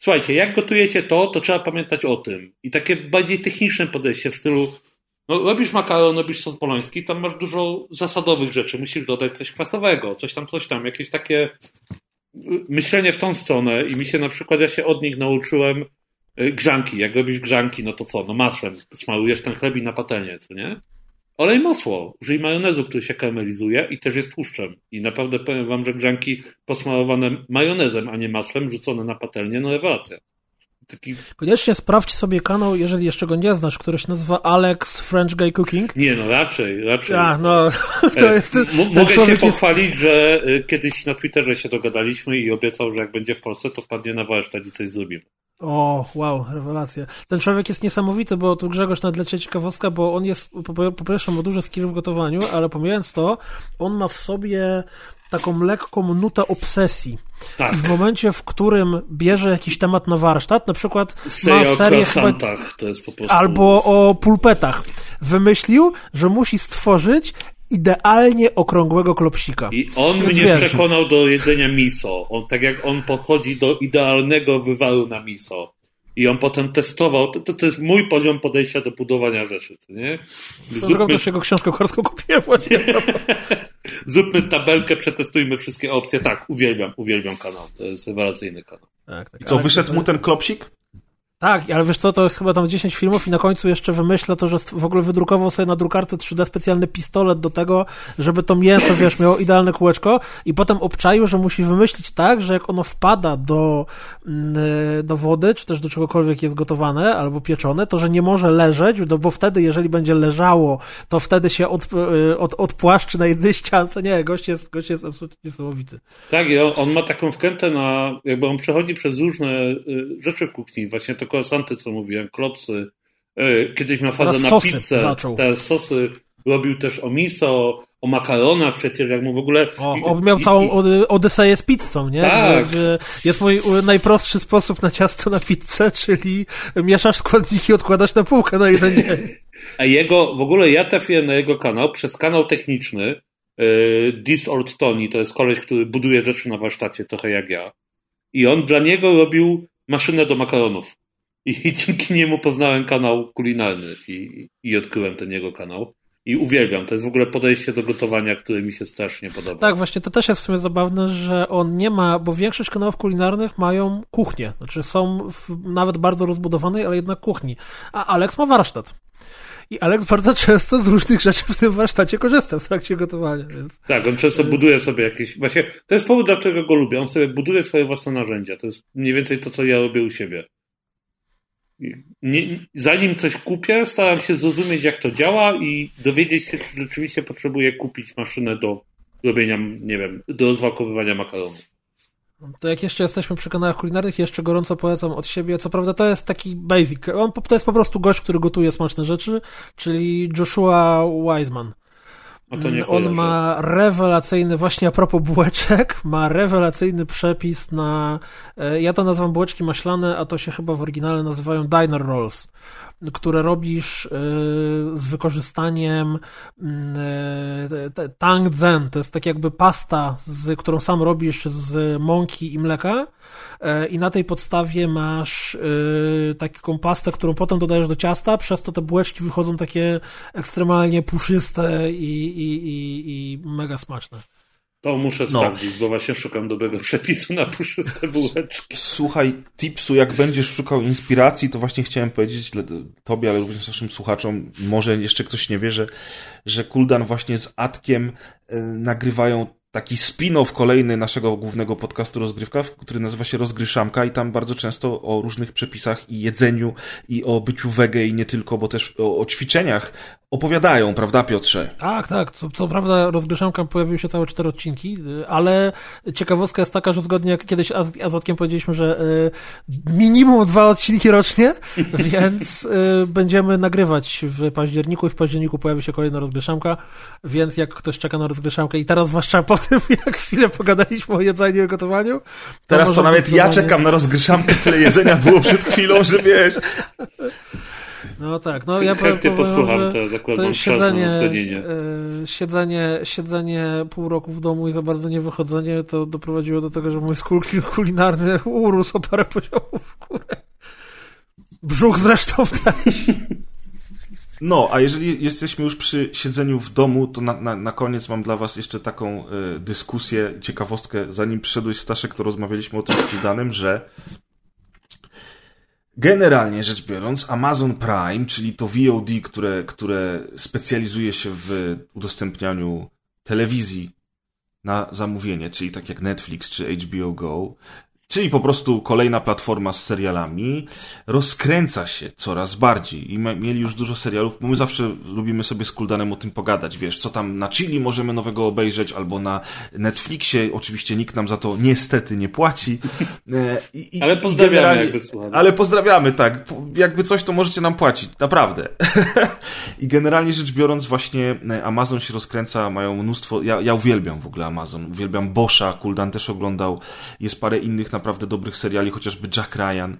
słuchajcie, jak gotujecie to, to trzeba pamiętać o tym. I takie bardziej techniczne podejście w stylu no, robisz makaron, robisz sos poloński, tam masz dużo zasadowych rzeczy. Musisz dodać coś kwasowego, coś tam, coś tam. Jakieś takie y, myślenie w tą stronę i mi się na przykład, ja się od nich nauczyłem y, grzanki. Jak robisz grzanki, no to co? No masłem smarujesz ten chleb na patelnię, co nie? Olej masło. Użyj majonezu, który się karamelizuje i też jest tłuszczem. I naprawdę powiem wam, że grzanki posmarowane majonezem, a nie masłem, rzucone na patelnię, no rewelacja. Taki... Koniecznie sprawdź sobie kanał, jeżeli jeszcze go nie znasz, który się nazywa Alex French Guy Cooking. Nie, no raczej, raczej. A, no, *laughs* to e, jest... Ten, mogę się pochwalić, jest... że e, kiedyś na Twitterze się dogadaliśmy i obiecał, że jak będzie w Polsce, to wpadnie na warsztat i coś zrobimy. O, wow, rewelacja. Ten człowiek jest niesamowity, bo tu Grzegorz nadlecie ciekawostka, bo on jest, po, po pierwsze ma dużo skill w gotowaniu, ale pomijając to, on ma w sobie taką lekką nutę obsesji. Tak. I w momencie, w którym bierze jakiś temat na warsztat, na przykład ma serię chyba, to jest po prostu... albo o pulpetach, wymyślił, że musi stworzyć idealnie okrągłego klopsika. I on Więc mnie wiesz, przekonał do jedzenia miso. On, tak jak on podchodzi do idealnego wywaru na miso. I on potem testował. To, to, to jest mój poziom podejścia do budowania rzeczy, nie? Zróbmy... drogą też jego książkę kucharską kupiłem właśnie. *laughs* Zróbmy tabelkę, przetestujmy wszystkie opcje. Tak, uwielbiam, uwielbiam kanał. To jest rewelacyjny kanał. Tak, tak, I co, wyszedł mu ten klopsik? Tak, ale wiesz co, to jest chyba tam 10 filmów i na końcu jeszcze wymyślę to, że w ogóle wydrukował sobie na drukarce 3D specjalny pistolet do tego, żeby to mięso, wiesz, miało idealne kółeczko i potem obczaił, że musi wymyślić tak, że jak ono wpada do, mm, do wody, czy też do czegokolwiek jest gotowane albo pieczone, to że nie może leżeć, no bo wtedy, jeżeli będzie leżało, to wtedy się od, y, od, odpłaszczy na jednej *laughs* ściance. Nie, gość jest, gość jest absolutnie niesamowity. Tak, i on, on ma taką wkrętę na, jakby on przechodzi przez różne y, rzeczy w kuchni, właśnie to croissanty, co mówiłem, klopsy. E, kiedyś miał fazę na pizzę. Zaczął. Te sosy robił też o miso, o makaronach przecież, jak mu w ogóle... O, on miał całą odyseję z pizzą, nie? Tak. Jest mój najprostszy sposób na ciasto na pizzę, czyli mieszasz składniki, odkładasz na półkę na jeden dzień. *laughs* A jego, w ogóle ja trafiłem na jego kanał przez kanał techniczny yy, This Old Tony, to jest koleś, który buduje rzeczy na warsztacie, trochę jak ja. I on dla niego robił maszynę do makaronów. I *laughs* dzięki niemu poznałem kanał kulinarny i, i odkryłem ten jego kanał. I uwielbiam. To jest w ogóle podejście do gotowania, które mi się strasznie podoba. Tak, właśnie to też jest w sumie zabawne, że on nie ma, bo większość kanałów kulinarnych mają kuchnię. Znaczy są w, nawet bardzo rozbudowanej, ale jednak kuchni. A Alex ma warsztat. I Alex bardzo często z różnych rzeczy w tym warsztacie korzysta w trakcie gotowania. Więc... Tak, on często więc... buduje sobie jakieś. Właśnie to jest powód, dlaczego go lubię. On sobie buduje swoje własne narzędzia. To jest mniej więcej to, co ja robię u siebie nie, zanim coś kupię, staram się zrozumieć, jak to działa i dowiedzieć się, czy rzeczywiście potrzebuję kupić maszynę do robienia, nie wiem, do rozwakowywania makaronu. To jak jeszcze jesteśmy przy kanałach kulinarnych, jeszcze gorąco polecam od siebie. Co prawda to jest taki basic. On, to jest po prostu gość, który gotuje smaczne rzeczy, czyli Joshua Wiseman. On ma rewelacyjny, właśnie a propos bułeczek, *laughs* ma rewelacyjny przepis na, e, ja to nazywam bułeczki maślane, a to się chyba w oryginale nazywają diner rolls które robisz y, z wykorzystaniem y, tang zen, to jest tak jakby pasta, z, którą sam robisz z mąki i mleka y, i na tej podstawie masz taką pastę, którą potem dodajesz do ciasta, przez to te bułeczki wychodzą takie ekstremalnie puszyste i, i, i, i mega smaczne. To muszę no. sprawdzić, bo właśnie szukam dobrego *laughs* przepisu na puszyste bułeczki. Słuchaj, tipsu, jak będziesz szukał inspiracji, to właśnie chciałem powiedzieć tobie, ale również naszym słuchaczom, może jeszcze ktoś nie wie, że, że Kuldan właśnie z Atkiem y, nagrywają taki spin-off kolejny naszego głównego podcastu Rozgrywka, który nazywa się Rozgryszamka i tam bardzo często o różnych przepisach i jedzeniu i o byciu wege i nie tylko, bo też o, o ćwiczeniach opowiadają, prawda Piotrze? Tak, tak. Co, co prawda rozgryszanka pojawiły się całe cztery odcinki, ale ciekawostka jest taka, że zgodnie jak kiedyś Azotkiem powiedzieliśmy, że y, minimum dwa odcinki rocznie, *laughs* więc y, będziemy nagrywać w październiku i w październiku pojawi się kolejna rozgryszanka, więc jak ktoś czeka na rozgryszankę i teraz zwłaszcza po tym, *laughs* jak chwilę pogadaliśmy o jedzeniu i gotowaniu. To teraz to nawet ja czekam na rozgryszankę, tyle jedzenia było przed chwilą, że wiesz... *laughs* No tak, no ja Chętnie powiem, posłucham, to zakładam to siedzenie, e, siedzenie, siedzenie pół roku w domu i za bardzo nie wychodzenie, to doprowadziło do tego, że mój skór kulinarny urósł o parę poziomów w górę. Brzuch zresztą *laughs* też. No, a jeżeli jesteśmy już przy siedzeniu w domu, to na, na, na koniec mam dla was jeszcze taką y, dyskusję, ciekawostkę. Zanim przyszedłeś Staszek, to rozmawialiśmy o tym z że Generalnie rzecz biorąc, Amazon Prime, czyli to VOD, które, które specjalizuje się w udostępnianiu telewizji na zamówienie, czyli tak jak Netflix czy HBO Go, Czyli po prostu kolejna platforma z serialami rozkręca się coraz bardziej i mieli już dużo serialów, bo my zawsze lubimy sobie z Kuldanem o tym pogadać, wiesz, co tam na Chili możemy nowego obejrzeć, albo na Netflixie, oczywiście nikt nam za to niestety nie płaci. *laughs* E, I, ale pozdrawiamy jakby słuchamy. Ale pozdrawiamy, tak. Jakby coś, to możecie nam płacić, naprawdę. *laughs* I generalnie rzecz biorąc właśnie e, Amazon się rozkręca, mają mnóstwo, ja, ja uwielbiam w ogóle Amazon, uwielbiam Boscha, Kuldan też oglądał, jest parę innych na naprawdę dobrych seriali, chociażby Jack Ryan.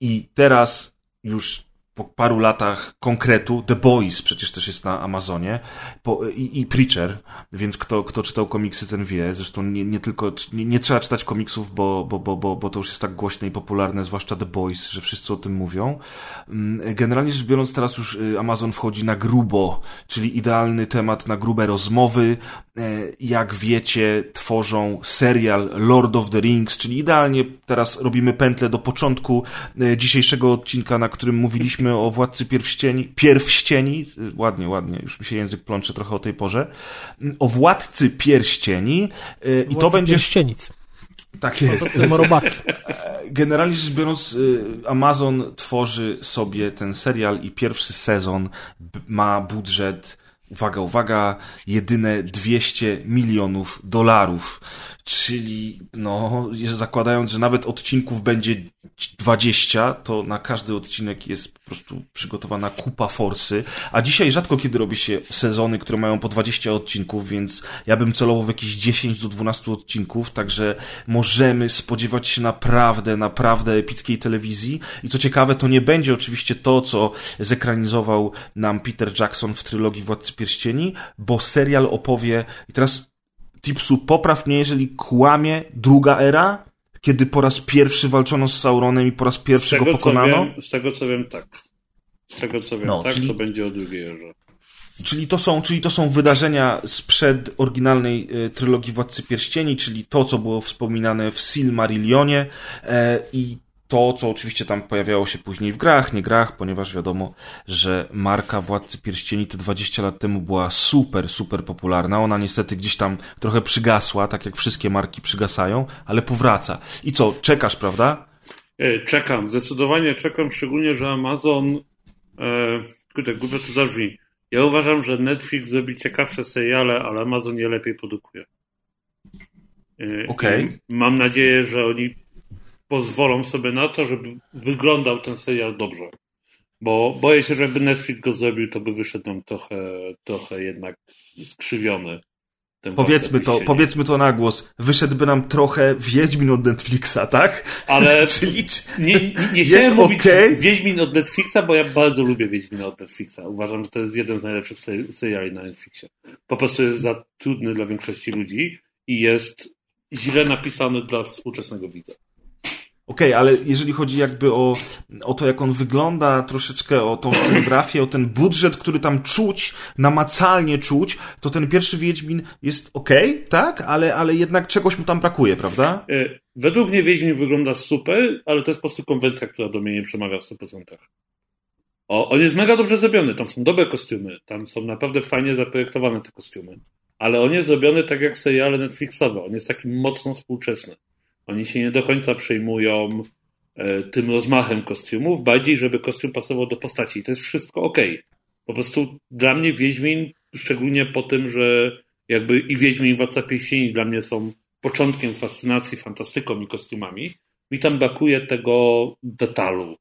I teraz już po paru latach konkretu, The Boys przecież też jest na Amazonie po, i, i, Preacher, więc kto, kto czytał komiksy, ten wie. Zresztą nie, nie tylko, nie, nie, trzeba czytać komiksów, bo, bo, bo, bo, bo to już jest tak głośne i popularne, zwłaszcza The Boys, że wszyscy o tym mówią. Mm, generalnie rzecz biorąc, teraz już y, Amazon wchodzi na grubo, czyli idealny temat na grube rozmowy. E, jak wiecie, tworzą serial Lord of the Rings, czyli idealnie teraz robimy pętlę do początku e, dzisiejszego odcinka, na którym mówiliśmy mówiliśmy o Władcy Pierścieni, Pierścieni, ładnie, ładnie, już mi się język plącze trochę o tej porze, o Władcy Pierścieni y, i to będzie... Pierścienic. Tak jest. *laughs* Generalnie rzecz biorąc, y, Amazon tworzy sobie ten serial i pierwszy sezon ma budżet, uwaga, uwaga, jedyne 200 milionów dolarów czyli no, zakładając, że nawet odcinków będzie 20, to na każdy odcinek jest po prostu przygotowana kupa forsy, a dzisiaj rzadko kiedy robi się sezony, które mają po 20 odcinków, więc ja bym celował w jakieś 10 do 12 odcinków, także możemy spodziewać się naprawdę, naprawdę epickiej telewizji. I co ciekawe, to nie będzie oczywiście to, co zekranizował nam Peter Jackson w trylogii Władcy Pierścieni, bo serial opowie, i teraz Tipsu, popraw mnie, jeżeli kłamie druga era, kiedy po raz pierwszy walczono z Sauronem i po raz pierwszy tego, go pokonano? Wiem, z tego co wiem, tak. Z tego co wiem, no, tak, czyli, to będzie o drugiej erze. Czyli to, są, czyli to są wydarzenia sprzed oryginalnej y, trylogii Władcy Pierścieni, czyli to, co było wspominane w Silmarillionie e, i to, co oczywiście tam pojawiało się później w grach, nie grach, ponieważ wiadomo, że marka Władcy Pierścieni te 20 lat temu była super, super popularna. Ona niestety gdzieś tam trochę przygasła, tak jak wszystkie marki przygasają, ale powraca. I co, czekasz, prawda? E, czekam, zdecydowanie czekam, szczególnie, że Amazon, e, kurde, głupio to zabrzmi. Ja uważam, że Netflix zrobi ciekawsze seriale, ale Amazon je lepiej produkuje. E, Okej. Okay. Mam nadzieję, że oni pozwolą sobie na to, żeby wyglądał ten serial dobrze. Bo boję się, że jakby Netflix go zrobił, to by wyszedł nam trochę, trochę jednak skrzywiony. Powiedzmy to, powiedzmy to na głos. Wyszedłby nam trochę Wiedźmin od Netflixa, tak? Ale *laughs* Czyli nie, nie, nie chciałem mówić okay? Wiedźmin od Netflixa, bo ja bardzo lubię Wiedźmina od Netflixa. Uważam, że to jest jeden z najlepszych seriali na Netflixie. Po prostu jest za trudny dla większości ludzi i jest źle napisany dla współczesnego widza. Okej, okay, ale jeżeli chodzi jakby o, o to, jak on wygląda, troszeczkę o tą scenografię, o ten budżet, który tam czuć, namacalnie czuć, to ten pierwszy Wiedźmin jest okej, okay, tak? Ale, ale jednak czegoś mu tam brakuje, prawda? E, według mnie Wiedźmin wygląda super, ale to jest po prostu konwencja, która do mnie nie przemawia w 100%. O, on jest mega dobrze zrobiony, tam są dobre kostiumy, tam są naprawdę fajnie zaprojektowane te kostiumy, ale on jest zrobiony tak jak seriale Netflixowe, on jest taki mocno współczesny. Oni się nie do końca przejmują e, tym rozmachem kostiumów, bardziej, żeby kostium pasował do postaci. I to jest wszystko ok. Po prostu dla mnie Wiedźmin, szczególnie po tym, że jakby i Wiedźmin i Władca Pierścieni dla mnie są początkiem fascynacji fantastyką i kostiumami, mi tam brakuje tego detalu.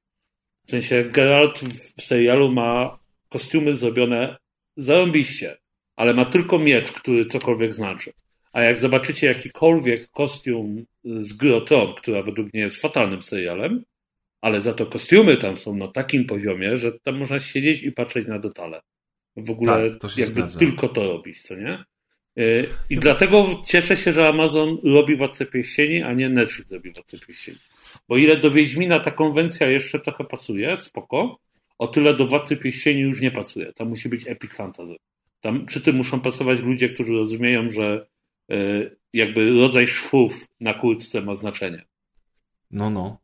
W sensie Geralt w serialu ma kostiumy zrobione zarąbiście, ale ma tylko miecz, który cokolwiek znaczy. A jak zobaczycie jakikolwiek kostium z Gry która według mnie jest fatalnym serialem, ale za to kostiumy tam są na takim poziomie, że tam można siedzieć i patrzeć na detale. W ogóle tak, jakby zgadza. tylko to robić, co nie? Y, I dlatego cieszę się, że Amazon robi Władcę Pierścieni, a nie Netflix robi Władcę Pierścieni. Bo ile do Wiedźmina ta konwencja jeszcze trochę pasuje, spoko, o tyle do Władcy Pierścieni już nie pasuje. Tam musi być epic fantasy. Tam przy tym muszą pasować ludzie, którzy rozumieją, że jakby rodzaj szwów na kurtce ma znaczenie. No, no.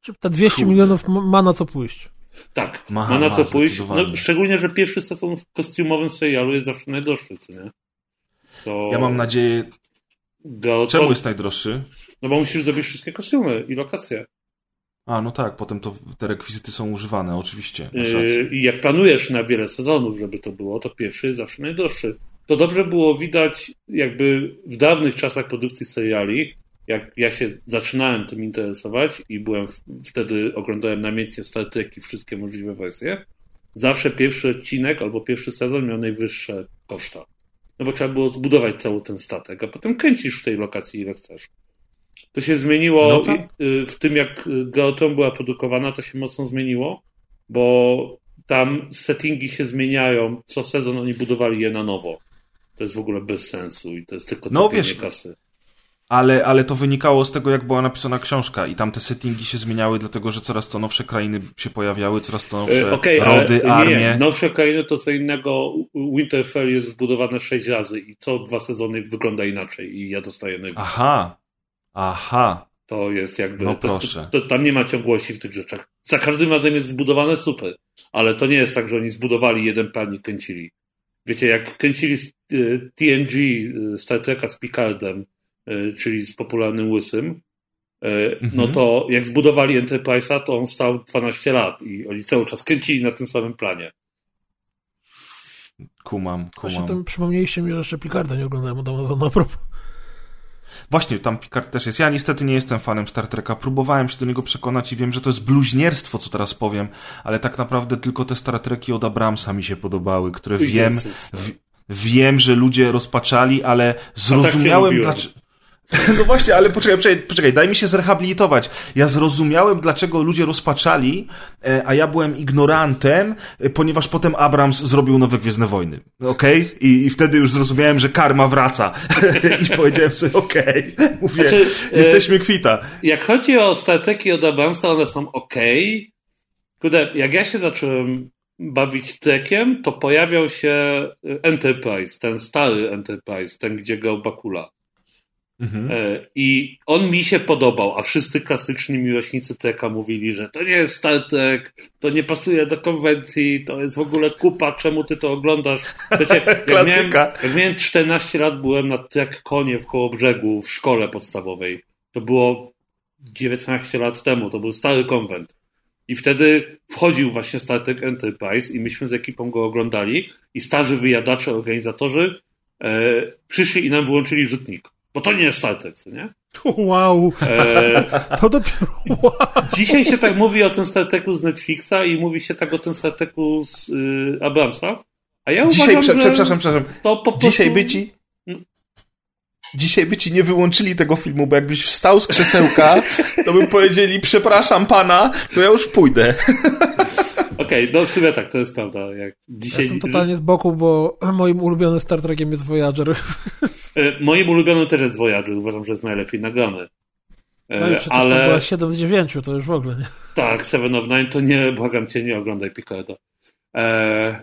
Czy te 200 Kurde. milionów ma na co pójść? Tak, ma, ma na co pójść. No, szczególnie, że pierwszy sezon w kostiumowym serialu jest zawsze najdroższy, co nie? To... Ja mam nadzieję... Do... Czemu jest najdroższy? No bo musisz zrobić wszystkie kostiumy i lokacje. A, no tak, potem to te rekwizyty są używane, oczywiście. Yy, I jak planujesz na wiele sezonów, żeby to było, to pierwszy jest zawsze najdroższy. To dobrze było widać jakby w dawnych czasach produkcji seriali, jak ja się zaczynałem tym interesować i byłem wtedy oglądałem namiętnie Star Trek i wszystkie możliwe wersje, zawsze pierwszy odcinek albo pierwszy sezon miał najwyższe koszta. No bo trzeba było zbudować cały ten statek, a potem kręcisz w tej lokacji ile chcesz. To się zmieniło no tak. Y, w tym, jak Geotron była produkowana, to się mocno zmieniło, bo tam settingi się zmieniają. Co sezon oni budowali je na nowo. To jest w ogóle bez sensu i to jest tylko no, wiesz, kasy ale, ale to wynikało z tego, jak była napisana książka i tam te settingi się zmieniały, dlatego że coraz to nowsze krainy się pojawiały, coraz to nowsze e, okay, rody, ale, armie. Nie, nowsze krainy to co innego. Winterfell jest zbudowane sześć razy i co dwa sezony wygląda inaczej i ja dostaję najwyżej. Aha, aha. To jest jakby. No proszę. To, to, tam nie ma ciągłości w tych rzeczach. Za każdym razem jest zbudowane super, ale to nie jest tak, że oni zbudowali jeden plan i kręcili. Wiecie, jak kręcili TNG e, Star Treka z Picardem, E, czyli z popularnym łysym, e, no mhm. to jak zbudowali Enterprise'a, to on stał 12 lat i oni cały czas kręcili na tym samym planie. Kumam, kumam. Właśnie tam przypomnieliście mi, że jeszcze Picarda nie oglądałem od Amazona propos. Właśnie, tam Picard też jest. Ja niestety nie jestem fanem Star Treka. Próbowałem się do niego przekonać i wiem, że to jest bluźnierstwo, co teraz powiem, ale tak naprawdę tylko te Star Treki od Abramsa mi się podobały, które wiem, w, wiem, że ludzie rozpaczali, ale zrozumiałem, dlaczego... *laughs* No właśnie, ale poczekaj, poczekaj, poczekaj, daj mi się zrehabilitować. Ja zrozumiałem, dlaczego ludzie rozpaczali, e, a ja byłem ignorantem, e, ponieważ potem Abrams zrobił nowe Gwiezdne Wojny. Okej? Okay? I, I, wtedy już zrozumiałem, że karma wraca. *laughs* I powiedziałem sobie, okej, okay. mówię, znaczy, e, jesteśmy kwita. Jak chodzi o stateki od Abramsa, one są okej. Okay. Kurde, jak ja się zacząłem bawić trekiem, to pojawiał się Enterprise, ten stary Enterprise, ten, gdzie grał Bakula. Mhm. E, I on mi się podobał, a wszyscy klasyczni miłośnicy Treka mówili, że to nie jest Star Trek, to nie pasuje do konwencji, to jest w ogóle kupa, czemu ty to oglądasz? Wiecie, *laughs* jak, miałem, jak miałem 14 lat, byłem na Trek Konie w koło brzegu w szkole podstawowej. To było 19 lat temu, to był stary konwent. I wtedy wchodził właśnie Star Trek Enterprise i myśmy z ekipą go oglądali i starzy wyjadacze, organizatorzy e, przyszli i nam wyłączyli rzutnik. Bo to nie jest Star Trek, nie? Wow. E... *laughs* To dopiero. Wow. Dzisiaj się tak mówi o tym Star Treku z Netflixa i mówi się tak o tym Star Treku z y, Abramsa. A ja Dzisiaj, uważam, prze, przepraszam, przepraszam. To po prostu... Dzisiaj by ci. Dzisiaj by ci nie wyłączyli tego filmu, bo jakbyś wstał z krzesełka, to by powiedzieli, przepraszam pana, to ja już pójdę. *laughs* Okej, okay, no w sumie tak, to jest prawda. Jak dzisiaj... Jestem totalnie z boku, bo moim ulubionym Star Trekiem jest Voyager. E, moim ulubionym też jest Voyager, uważam, że jest najlepiej nagrany. E, no i przecież ale... to była 7 z 9, to już w ogóle nie. Tak, Seven of Nine to nie, błagam cię, nie oglądaj Picarda. Eee,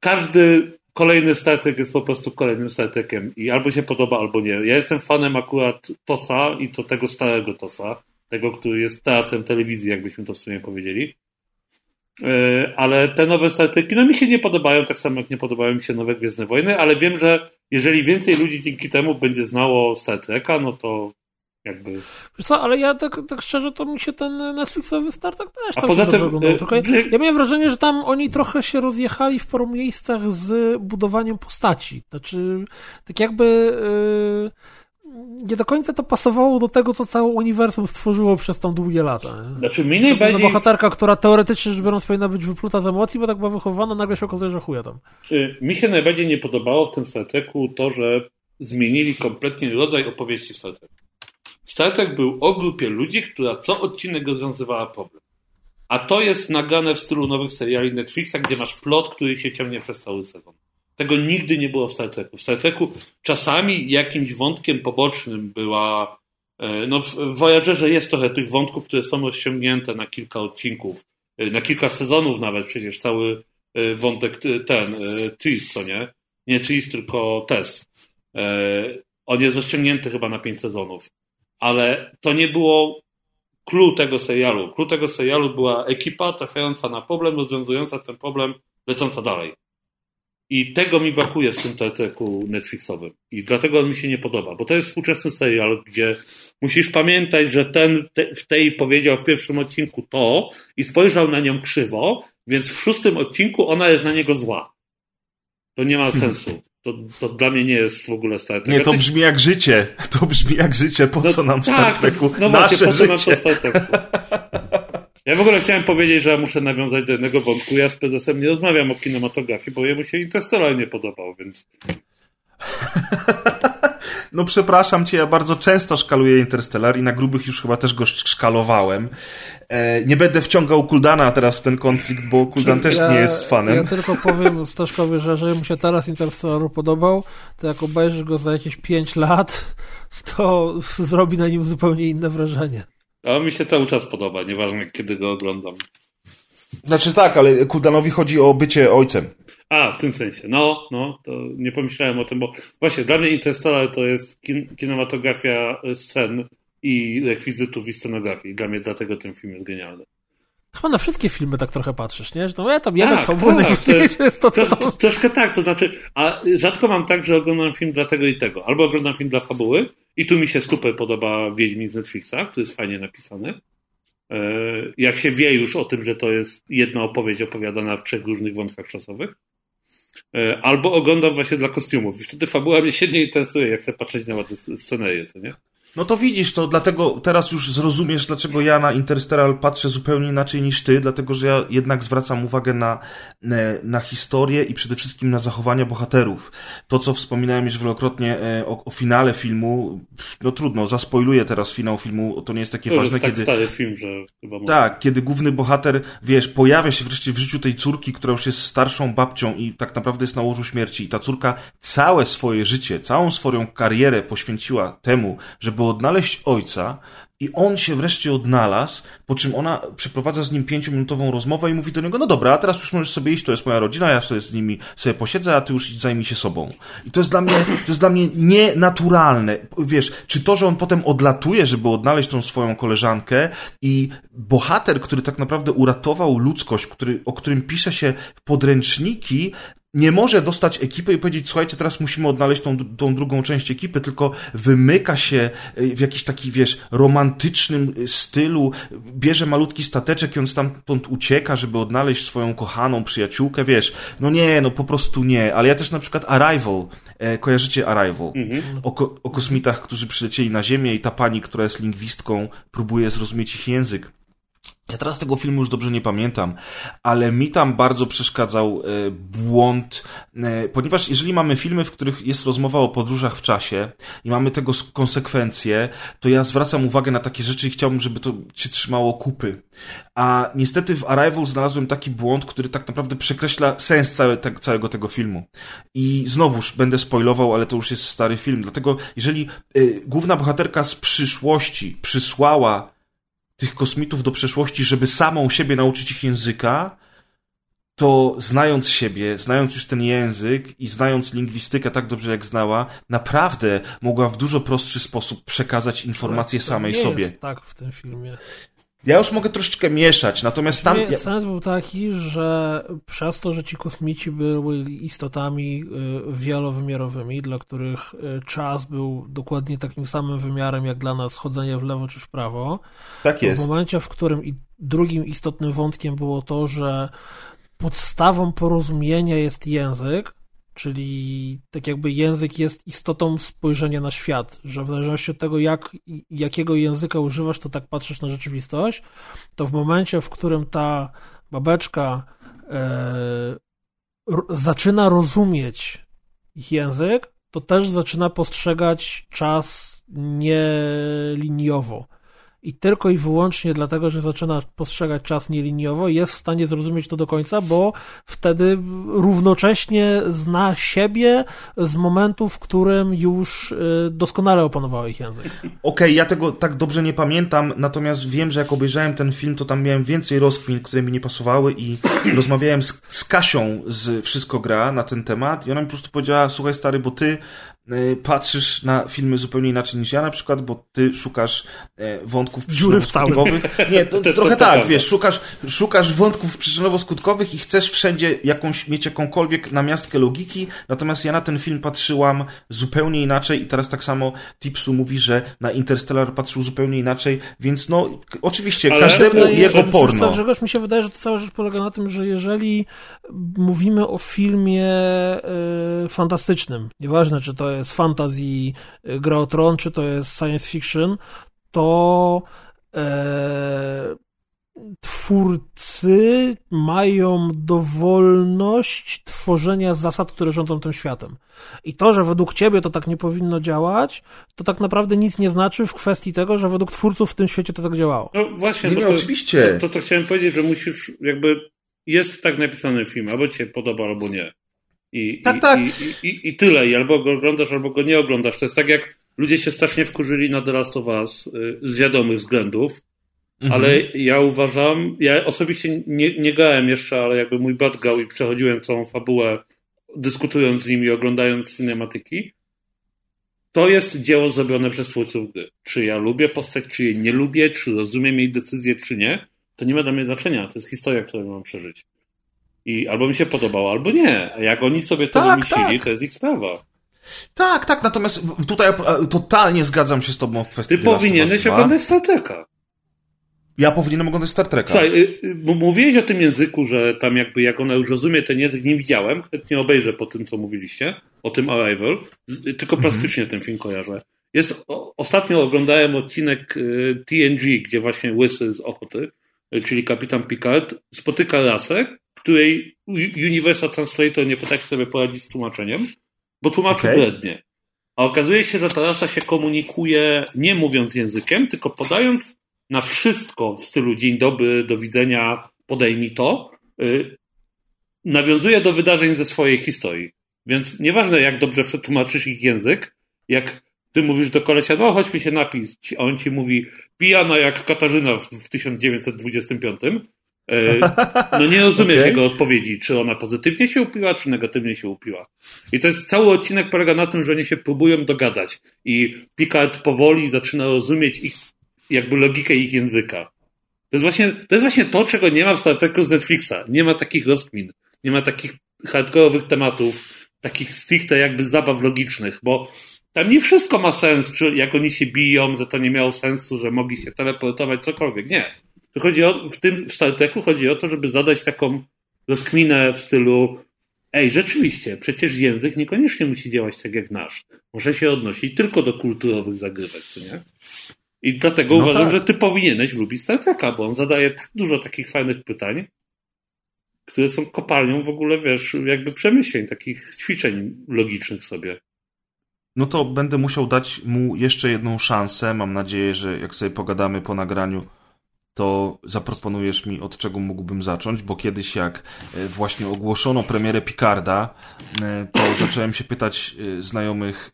każdy kolejny Star Trek jest po prostu kolejnym Star Trekiem i albo się podoba, albo nie. Ja jestem fanem akurat Tosa i to tego starego Tosa, tego, który jest teatrem telewizji, jakbyśmy to w sumie powiedzieli. E, ale te nowe Star no mi się nie podobają, tak samo jak nie podobają mi się nowe Gwiezdne Wojny, ale wiem, że jeżeli więcej ludzi dzięki temu będzie znało Star Treka, no to Jakby... Wiesz co, ale ja tak, tak szczerze, to mi się ten Netflixowy Star Trek też tak dobrze tym, oglądał. Tylko ja miałem wrażenie, że tam oni trochę się rozjechali w paru miejscach z budowaniem postaci. Znaczy, tak jakby... Yy nie do końca to pasowało do tego, co całe uniwersum stworzyło przez tam długie lata. Nie? Znaczy, mi najbardziej... bohaterka, która teoretycznie rzecz biorąc powinna być wypluta z emocji, bo tak była wychowana, nagle się okazuje, że chuja tam. Mi się najbardziej nie podobało w tym Star Treku to, że zmienili kompletnie rodzaj opowieści w Star Treku. Star Trek był o grupie ludzi, która co odcinek rozwiązywała problem. A to jest nagane w stylu nowych seriali Netflixa, gdzie masz plot, który się ciągnie przez cały sezon. Tego nigdy nie było w Star Treku. W Star Treku czasami jakimś wątkiem pobocznym była. E, no, w Voyagerze jest trochę tych wątków, które są rozciągnięte na kilka odcinków, e, na kilka sezonów nawet. Przecież cały e, wątek ten, Tris, co nie? Nie Tris, tylko Tess. On jest rozciągnięty chyba na pięć sezonów. Ale to nie było clue tego serialu. Clue tego serialu była ekipa trafiająca na problem, rozwiązująca ten problem, lecąca dalej. I tego mi brakuje w tym teleteku Netflixowym. I dlatego on mi się nie podoba, bo to jest współczesny serial, gdzie musisz pamiętać, że ten te, w tej powiedział w pierwszym odcinku to i spojrzał na nią krzywo, więc w szóstym odcinku ona jest na niego zła. To nie ma *laughs* sensu. To, to dla mnie nie jest w ogóle Star Trek. Nie, to brzmi jak życie. *laughs* To brzmi jak życie. Po no, co nam Star tak, Treku? No Nasze właśnie, po co życie. nam to Star Treku? *laughs* Ja w ogóle chciałem powiedzieć, że muszę nawiązać do jednego wątku. Ja z prezesem nie rozmawiam o kinematografii, bo jemu się Interstellar nie podobał, więc... *laughs* No przepraszam cię, ja bardzo często szkaluję Interstellar i na grubych już chyba też go szkalowałem. E, nie będę wciągał Kuldana teraz w ten konflikt, bo Kuldan też ja, nie jest fanem. Ja tylko powiem Staszkowi, że jeżeli mu się teraz Interstellar podobał, to jak obejrzysz go za jakieś 5 lat, to *laughs* zrobi na nim zupełnie inne wrażenie. A mi się cały czas podoba, nieważne kiedy go oglądam. Znaczy tak, ale Kuldanowi chodzi o bycie ojcem. A, w tym sensie. No, no, to nie pomyślałem o tym, bo właśnie dla mnie Interstellar to jest kin kinematografia scen i rekwizytów i scenografii. Dla mnie dlatego ten film jest genialny. Chyba na wszystkie filmy tak trochę patrzysz, nie? Że ja tam jebać tak, fabuły tak, *laughs* to jest, jest to, co to... Troszkę tak, to znaczy, a rzadko mam tak, że oglądam film dla tego i tego. Albo oglądam film dla fabuły i tu mi się super podoba Wiedźmin z Netflixa, który jest fajnie napisany. E, jak się wie już o tym, że to jest jedna opowieść opowiadana w trzech różnych wątkach czasowych. E, albo oglądam właśnie dla kostiumów. I wtedy fabuła mnie się nie interesuje, jak chcę patrzeć na ładne scenerie, co nie? No to widzisz, to dlatego teraz już zrozumiesz, dlaczego ja na Interstellar patrzę zupełnie inaczej niż ty, dlatego że ja jednak zwracam uwagę na, na historię i przede wszystkim na zachowania bohaterów. To, co wspominałem już wielokrotnie e, o, o finale filmu, no trudno, zaspoiluję teraz finał filmu, to nie jest takie to ważne, jest tak kiedy... stary film, że chyba... Tak, kiedy główny bohater, wiesz, pojawia się wreszcie w życiu tej córki, która już jest starszą babcią i tak naprawdę jest na łożu śmierci i ta córka całe swoje życie, całą swoją karierę poświęciła temu, żeby odnaleźć ojca i on się wreszcie odnalazł, po czym ona przeprowadza z nim pięciominutową rozmowę i mówi do niego, no dobra, a teraz już możesz sobie iść, to jest moja rodzina, ja sobie z nimi sobie posiedzę, a ty już zajmij się sobą. I to jest dla mnie, to jest dla mnie nienaturalne. Wiesz, czy to, że on potem odlatuje, żeby odnaleźć tą swoją koleżankę i bohater, który tak naprawdę uratował ludzkość, który, o którym pisze się podręczniki, nie może dostać ekipy i powiedzieć, słuchajcie, teraz musimy odnaleźć tą, tą drugą część ekipy, tylko wymyka się y, w jakiś taki, wiesz, romantycznym stylu, bierze malutki stateczek i on stamtąd ucieka, żeby odnaleźć swoją kochaną przyjaciółkę, wiesz. No nie, no po prostu nie. Ale ja też na przykład Arrival, e, kojarzycie Arrival? Mhm. O, o kosmitach, którzy przylecieli na Ziemię i ta pani, która jest lingwistką, próbuje zrozumieć ich język. Ja teraz tego filmu już dobrze nie pamiętam, ale mi tam bardzo przeszkadzał e, błąd, e, ponieważ jeżeli mamy filmy, w których jest rozmowa o podróżach w czasie i mamy tego konsekwencje, to ja zwracam uwagę na takie rzeczy i chciałbym, żeby to się trzymało kupy. A niestety w Arrival znalazłem taki błąd, który tak naprawdę przekreśla sens całe, te, całego tego filmu. I znowuż będę spoilował, ale to już jest stary film. Dlatego jeżeli y, główna bohaterka z przyszłości przysłała tych kosmitów do przeszłości, żeby samą siebie nauczyć ich języka, to znając siebie, znając już ten język i znając lingwistykę tak dobrze jak znała, naprawdę mogła w dużo prostszy sposób przekazać informacje samej sobie. Jest tak w tym filmie. Ja już mogę troszeczkę mieszać, natomiast tam... Sens był taki, że przez to, że ci kosmici byli istotami y, wielowymiarowymi, dla których y, czas był dokładnie takim samym wymiarem, jak dla nas chodzenie w lewo czy w prawo. Tak jest. W momencie, w którym i drugim istotnym wątkiem było to, że podstawą porozumienia jest język, Czyli tak jakby język jest istotą spojrzenia na świat, że w zależności od tego, jak, jakiego języka używasz, to tak patrzysz na rzeczywistość, to w momencie, w którym ta babeczka e, zaczyna rozumieć ich język, to też zaczyna postrzegać czas nieliniowo i tylko i wyłącznie dlatego, że zaczyna postrzegać czas nieliniowo, jest w stanie zrozumieć to do końca, bo wtedy równocześnie zna siebie z momentu, w którym już y, doskonale opanował ich język. Okej, okay, ja tego tak dobrze nie pamiętam, natomiast wiem, że jak obejrzałem ten film, to tam miałem więcej rozkmin, które mi nie pasowały i *clears throat* rozmawiałem z, z Kasią z Wszystko Gra na ten temat i ona mi po prostu powiedziała, słuchaj stary, bo ty patrzysz na filmy zupełnie inaczej niż ja na przykład, bo ty szukasz e, wątków przyczynowo-skutkowych. Nie, to, *laughs* to, trochę to, tak, wiesz, szukasz, szukasz wątków przyczynowo-skutkowych i chcesz wszędzie jakąś, mieć jakąkolwiek namiastkę logiki, natomiast ja na ten film patrzyłam zupełnie inaczej i teraz tak samo Tipsu mówi, że na Interstellar patrzył zupełnie inaczej, więc no, oczywiście, Ale każdemu wydaje, jego porno. Grzegorz, mi się wydaje, że to cała rzecz polega na tym, że jeżeli mówimy o filmie y, fantastycznym, nieważne, czy to jest fantasy, y, gra o tron, czy to jest science fiction, to e, twórcy mają dowolność tworzenia zasad, które rządzą tym światem. I to, że według ciebie to tak nie powinno działać, to tak naprawdę nic nie znaczy w kwestii tego, że według twórców w tym świecie to tak działało. No właśnie, nie, no to, oczywiście. To, to, to chciałem powiedzieć, że musisz jakby jest tak napisany film, albo ci się podoba, albo nie. I, tak, i, tak. I, i, I, tyle. I albo go oglądasz, albo go nie oglądasz. To jest tak, jak ludzie się strasznie wkurzyli na The Last of Us y, z wiadomych względów. Mhm. Ale ja uważam, ja osobiście nie, nie gałem jeszcze, ale jakby mój brat gał i przechodziłem całą fabułę, dyskutując z nimi, oglądając cinematyki. To jest dzieło zrobione przez twórców gry. Czy ja lubię postać, czy jej nie lubię, czy rozumiem jej decyzję, czy nie, to nie ma dla mnie znaczenia. To jest historia, którą mam przeżyć. I albo mi się podobało, albo nie. A jak oni sobie to tak, wymyślili, tak. to jest ich sprawa. Tak, tak, natomiast tutaj totalnie zgadzam się z tobą w kwestii Ty powinieneś oglądać Star Treka. Ja powinienem oglądać Star Treka. Słuchaj, y, y, mówiłeś o tym języku, że tam jakby jak ona już rozumie ten język, nie widziałem, chętnie obejrzę po tym, co mówiliście, o tym Arrival, tylko mhm. plastycznie ten film kojarzę. Jest, ostatnio oglądałem odcinek y, TNG, gdzie właśnie Łysy z Ochoty, czyli kapitan Picard, spotyka rasę, której Universal Translator nie potrafi sobie poradzić z tłumaczeniem, bo tłumaczy okay. blednie. A okazuje się, że ta rasa się komunikuje nie mówiąc językiem, tylko podając na wszystko w stylu dzień dobry, do widzenia, podejmij to, yy, nawiązuje do wydarzeń ze swojej historii. Więc nieważne, jak dobrze przetłumaczysz ich język, jak ty mówisz do kolesia, no chodź mi się napić, a on ci mówi pijana jak Katarzyna w, w 1925, E, *laughs* no nie rozumiesz okay. jego odpowiedzi, czy ona pozytywnie się upiła, czy negatywnie się upiła. I to jest cały odcinek polega na tym, że oni się próbują dogadać i Picard powoli zaczyna rozumieć ich, jakby logikę ich języka. To jest właśnie to, jest właśnie to czego nie ma w Star Treku z Netflixa. Nie ma takich rozkmin, nie ma takich hardkorowych tematów, takich stricte jakby zabaw logicznych, bo tam nie wszystko ma sens, czy jak oni się biją, że to nie miało sensu, że mogli się teleportować, cokolwiek. Nie. To chodzi o, w tym w Star Treku chodzi o to, żeby zadać taką rozkminę w stylu ej, rzeczywiście, przecież język niekoniecznie musi działać tak jak nasz. Może się odnosić tylko do kulturowych zagrywek, co nie? I dlatego no uważam, tak. że ty powinieneś lubić Star Treka, bo on zadaje tak dużo takich fajnych pytań, które są kopalnią w ogóle, wiesz, jakby przemyśleń, takich ćwiczeń logicznych sobie. No to będę musiał dać mu jeszcze jedną szansę. Mam nadzieję, że jak sobie pogadamy po nagraniu, to zaproponujesz mi, od czego mógłbym zacząć, bo kiedyś jak e, właśnie ogłoszono premierę Picarda, e, to zacząłem się pytać e, znajomych,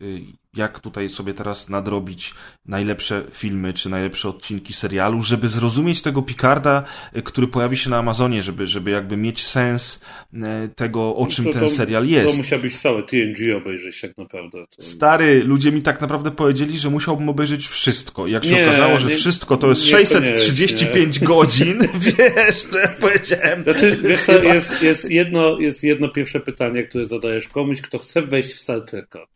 jak tutaj sobie teraz nadrobić najlepsze filmy, czy najlepsze odcinki serialu, żeby zrozumieć tego Picarda, y, który pojawi się na Amazonie, żeby, żeby jakby mieć sens y, tego, o czym to, ten to, serial jest. To musiałbyś całe TNG obejrzeć tak naprawdę. To... Stary, ludzie mi tak naprawdę powiedzieli, że musiałbym obejrzeć wszystko. Jak się nie, okazało, że nie, wszystko to jest 635 godzin, *laughs* wiesz, to ja powiedziałem. Znaczy, wiesz, chyba... jest, jest, jedno, jest jedno pierwsze pytanie, które zadajesz komuś, kto chce wejść w Star Treka.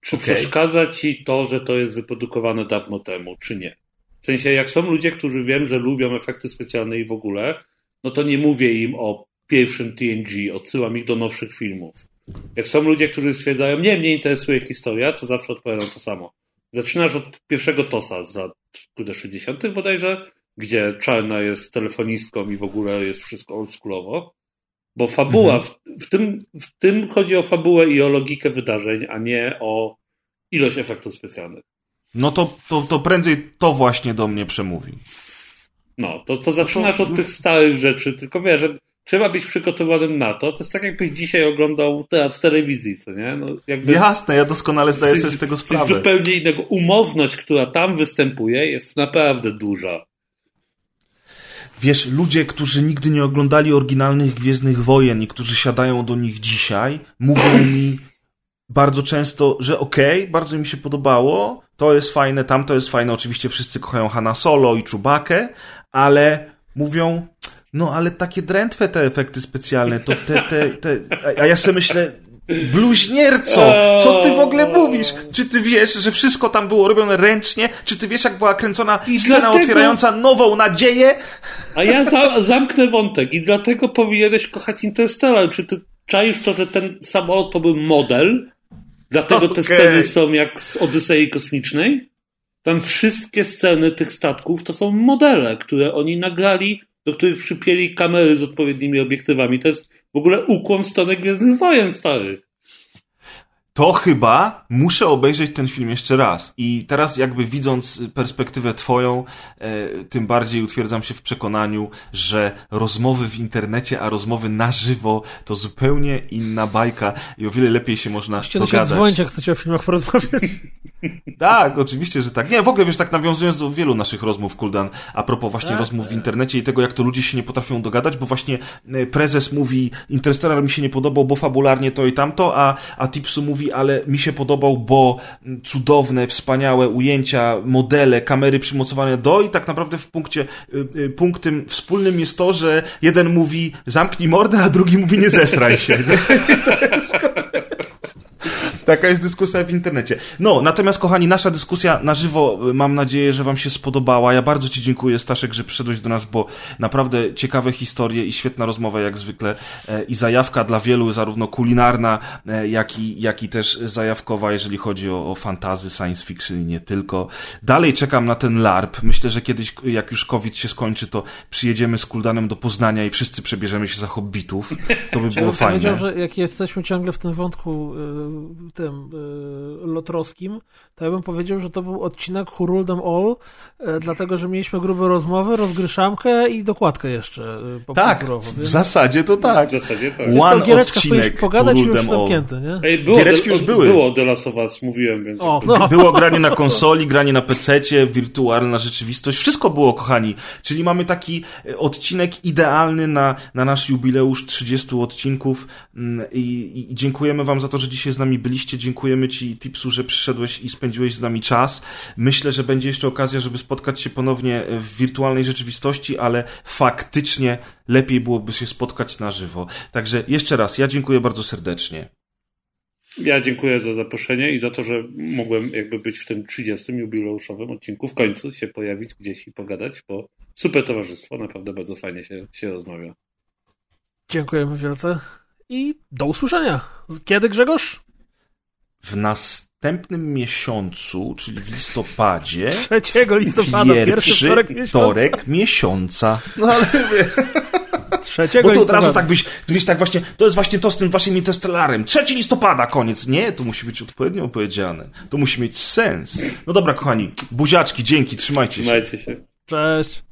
Czy okay. przeszkadza ci to, że to jest wyprodukowane dawno temu, czy nie? W sensie, jak są ludzie, którzy wiem, że lubią efekty specjalne i w ogóle, no to nie mówię im o pierwszym TNG, odsyłam ich do nowszych filmów. Jak są ludzie, którzy stwierdzają, nie, mnie interesuje historia, to zawsze odpowiadam to samo. Zaczynasz od pierwszego TOSa z lat 60. bodajże, gdzie Czarna jest telefonistką i w ogóle jest wszystko oldschoolowo. Bo fabuła, mhm. w, w, tym, w tym chodzi o fabułę i o logikę wydarzeń, a nie o ilość efektów specjalnych. No to, to, to prędzej to właśnie do mnie przemówi. No, to, to zaczynasz to... od tych stałych rzeczy, tylko wiesz, że trzeba być przygotowanym na to. To jest tak, jakbyś dzisiaj oglądał teatr telewizji, co nie? No, jakby... Jasne, ja doskonale zdaję sobie z tego sprawę. Jest zupełnie innego. Umowność, która tam występuje, jest naprawdę duża. Wiesz, ludzie, którzy nigdy nie oglądali oryginalnych Gwiezdnych Wojen i którzy siadają do nich dzisiaj, mówią *clears throat* mi bardzo często, że okej, okay, bardzo mi się podobało, to jest fajne, tamto jest fajne, oczywiście wszyscy kochają Hanna Solo i Chewbacca, ale mówią, no ale takie drętwe te efekty specjalne, to te, te, te, a ja sobie myślę, Bluźnierco! Co ty w ogóle mówisz? Czy ty wiesz, że wszystko tam było robione ręcznie? Czy ty wiesz, jak była kręcona I scena dlatego... otwierająca nową nadzieję? A ja za zamknę wątek i dlatego powinieneś kochać Interstellar. Czy ty czaisz to, że ten samolot to był model? Dlatego okay. te sceny są jak z Odysei Kosmicznej? Tam wszystkie sceny tych statków to są modele, które oni nagrali do których przypieli kamery z odpowiednimi obiektywami. To jest w ogóle ukłon w stronę Gwiezdnych Wojen starych to chyba muszę obejrzeć ten film jeszcze raz. I teraz jakby widząc perspektywę twoją, e, tym bardziej utwierdzam się w przekonaniu, że rozmowy w internecie, a rozmowy na żywo to zupełnie inna bajka i o wiele lepiej się można Musicie dogadać. Musicie dzwonić, jak chcecie o filmach porozmawiać. *laughs* tak, oczywiście, że tak. Nie, w ogóle wiesz, tak nawiązując do wielu naszych rozmów, Kuldan, a propos właśnie tak, rozmów w internecie i tego, jak to ludzie się nie potrafią dogadać, bo właśnie e, prezes mówi, Interstellar mi się nie podobał, bo fabularnie to i tamto, a, a Tipsu mówi, ale mi się podobał, bo cudowne, wspaniałe ujęcia, modele, kamery przymocowane do i tak naprawdę w punkcie, y, y, punktem wspólnym jest to, że jeden mówi zamknij mordę, a drugi mówi nie zesraj się. *laughs* Taka jest dyskusja w internecie. No, natomiast kochani, nasza dyskusja na żywo, mam nadzieję, że wam się spodobała. Ja bardzo ci dziękuję, Staszek, że przyszedłeś do nas, bo naprawdę ciekawe historie i świetna rozmowa jak zwykle e, i zajawka dla wielu, zarówno kulinarna, e, jak i, jak i też zajawkowa, jeżeli chodzi o, o fantazy, science fiction i nie tylko. Dalej czekam na ten LARP. Myślę, że kiedyś, jak już COVID się skończy, to przyjedziemy z Kuldanem do Poznania i wszyscy przebierzemy się za hobbitów. To by *laughs* było fajne. Powiedział, że jak jesteśmy ciągle w tym wątku e, tym y, lotroskim, to ja bym powiedział, że to był odcinek Who Ruled Them All, y, dlatego, że mieliśmy grube rozmowy, rozgryszamkę i dokładkę jeszcze. Y, tak, w zasadzie to tak. W zasadzie tak. One odcinek pogadać już zamknięty, nie? Ej, było Giereczki już były. Było The Last of Us, mówiłem, więc... O, no. Było granie na konsoli, granie na PC-cie, wirtualna rzeczywistość, wszystko było, kochani. Czyli mamy taki odcinek idealny na, na nasz jubileusz 30 odcinków mm, i, i dziękujemy wam za to, że dzisiaj z nami byliście Oczywiście dziękujemy Ci, Tipsu, że przyszedłeś i spędziłeś z nami czas. Myślę, że będzie jeszcze okazja, żeby spotkać się ponownie w wirtualnej rzeczywistości, ale faktycznie lepiej byłoby się spotkać na żywo. Także jeszcze raz, ja dziękuję bardzo serdecznie. Ja dziękuję za zaproszenie i za to, że mogłem jakby być w tym 30. jubileuszowym odcinku, w końcu się pojawić gdzieś i pogadać, bo super towarzystwo, naprawdę bardzo fajnie się, się rozmawia. Dziękujemy wielce i do usłyszenia. Kiedy Grzegorz? W następnym miesiącu, czyli w listopadzie. *laughs* 3 listopada, pierwszy wtorek miesiąca. Wtorek miesiąca. No ale wie. Trzeciego Bo to od razu tak byś, byś tak właśnie, to jest właśnie to z tym waszym interstellarem. 3 listopada, koniec. Nie, to musi być odpowiednio opowiedziane. To musi mieć sens. No dobra, kochani, buziaczki, dzięki, trzymajcie się. Trzymajcie się. Cześć.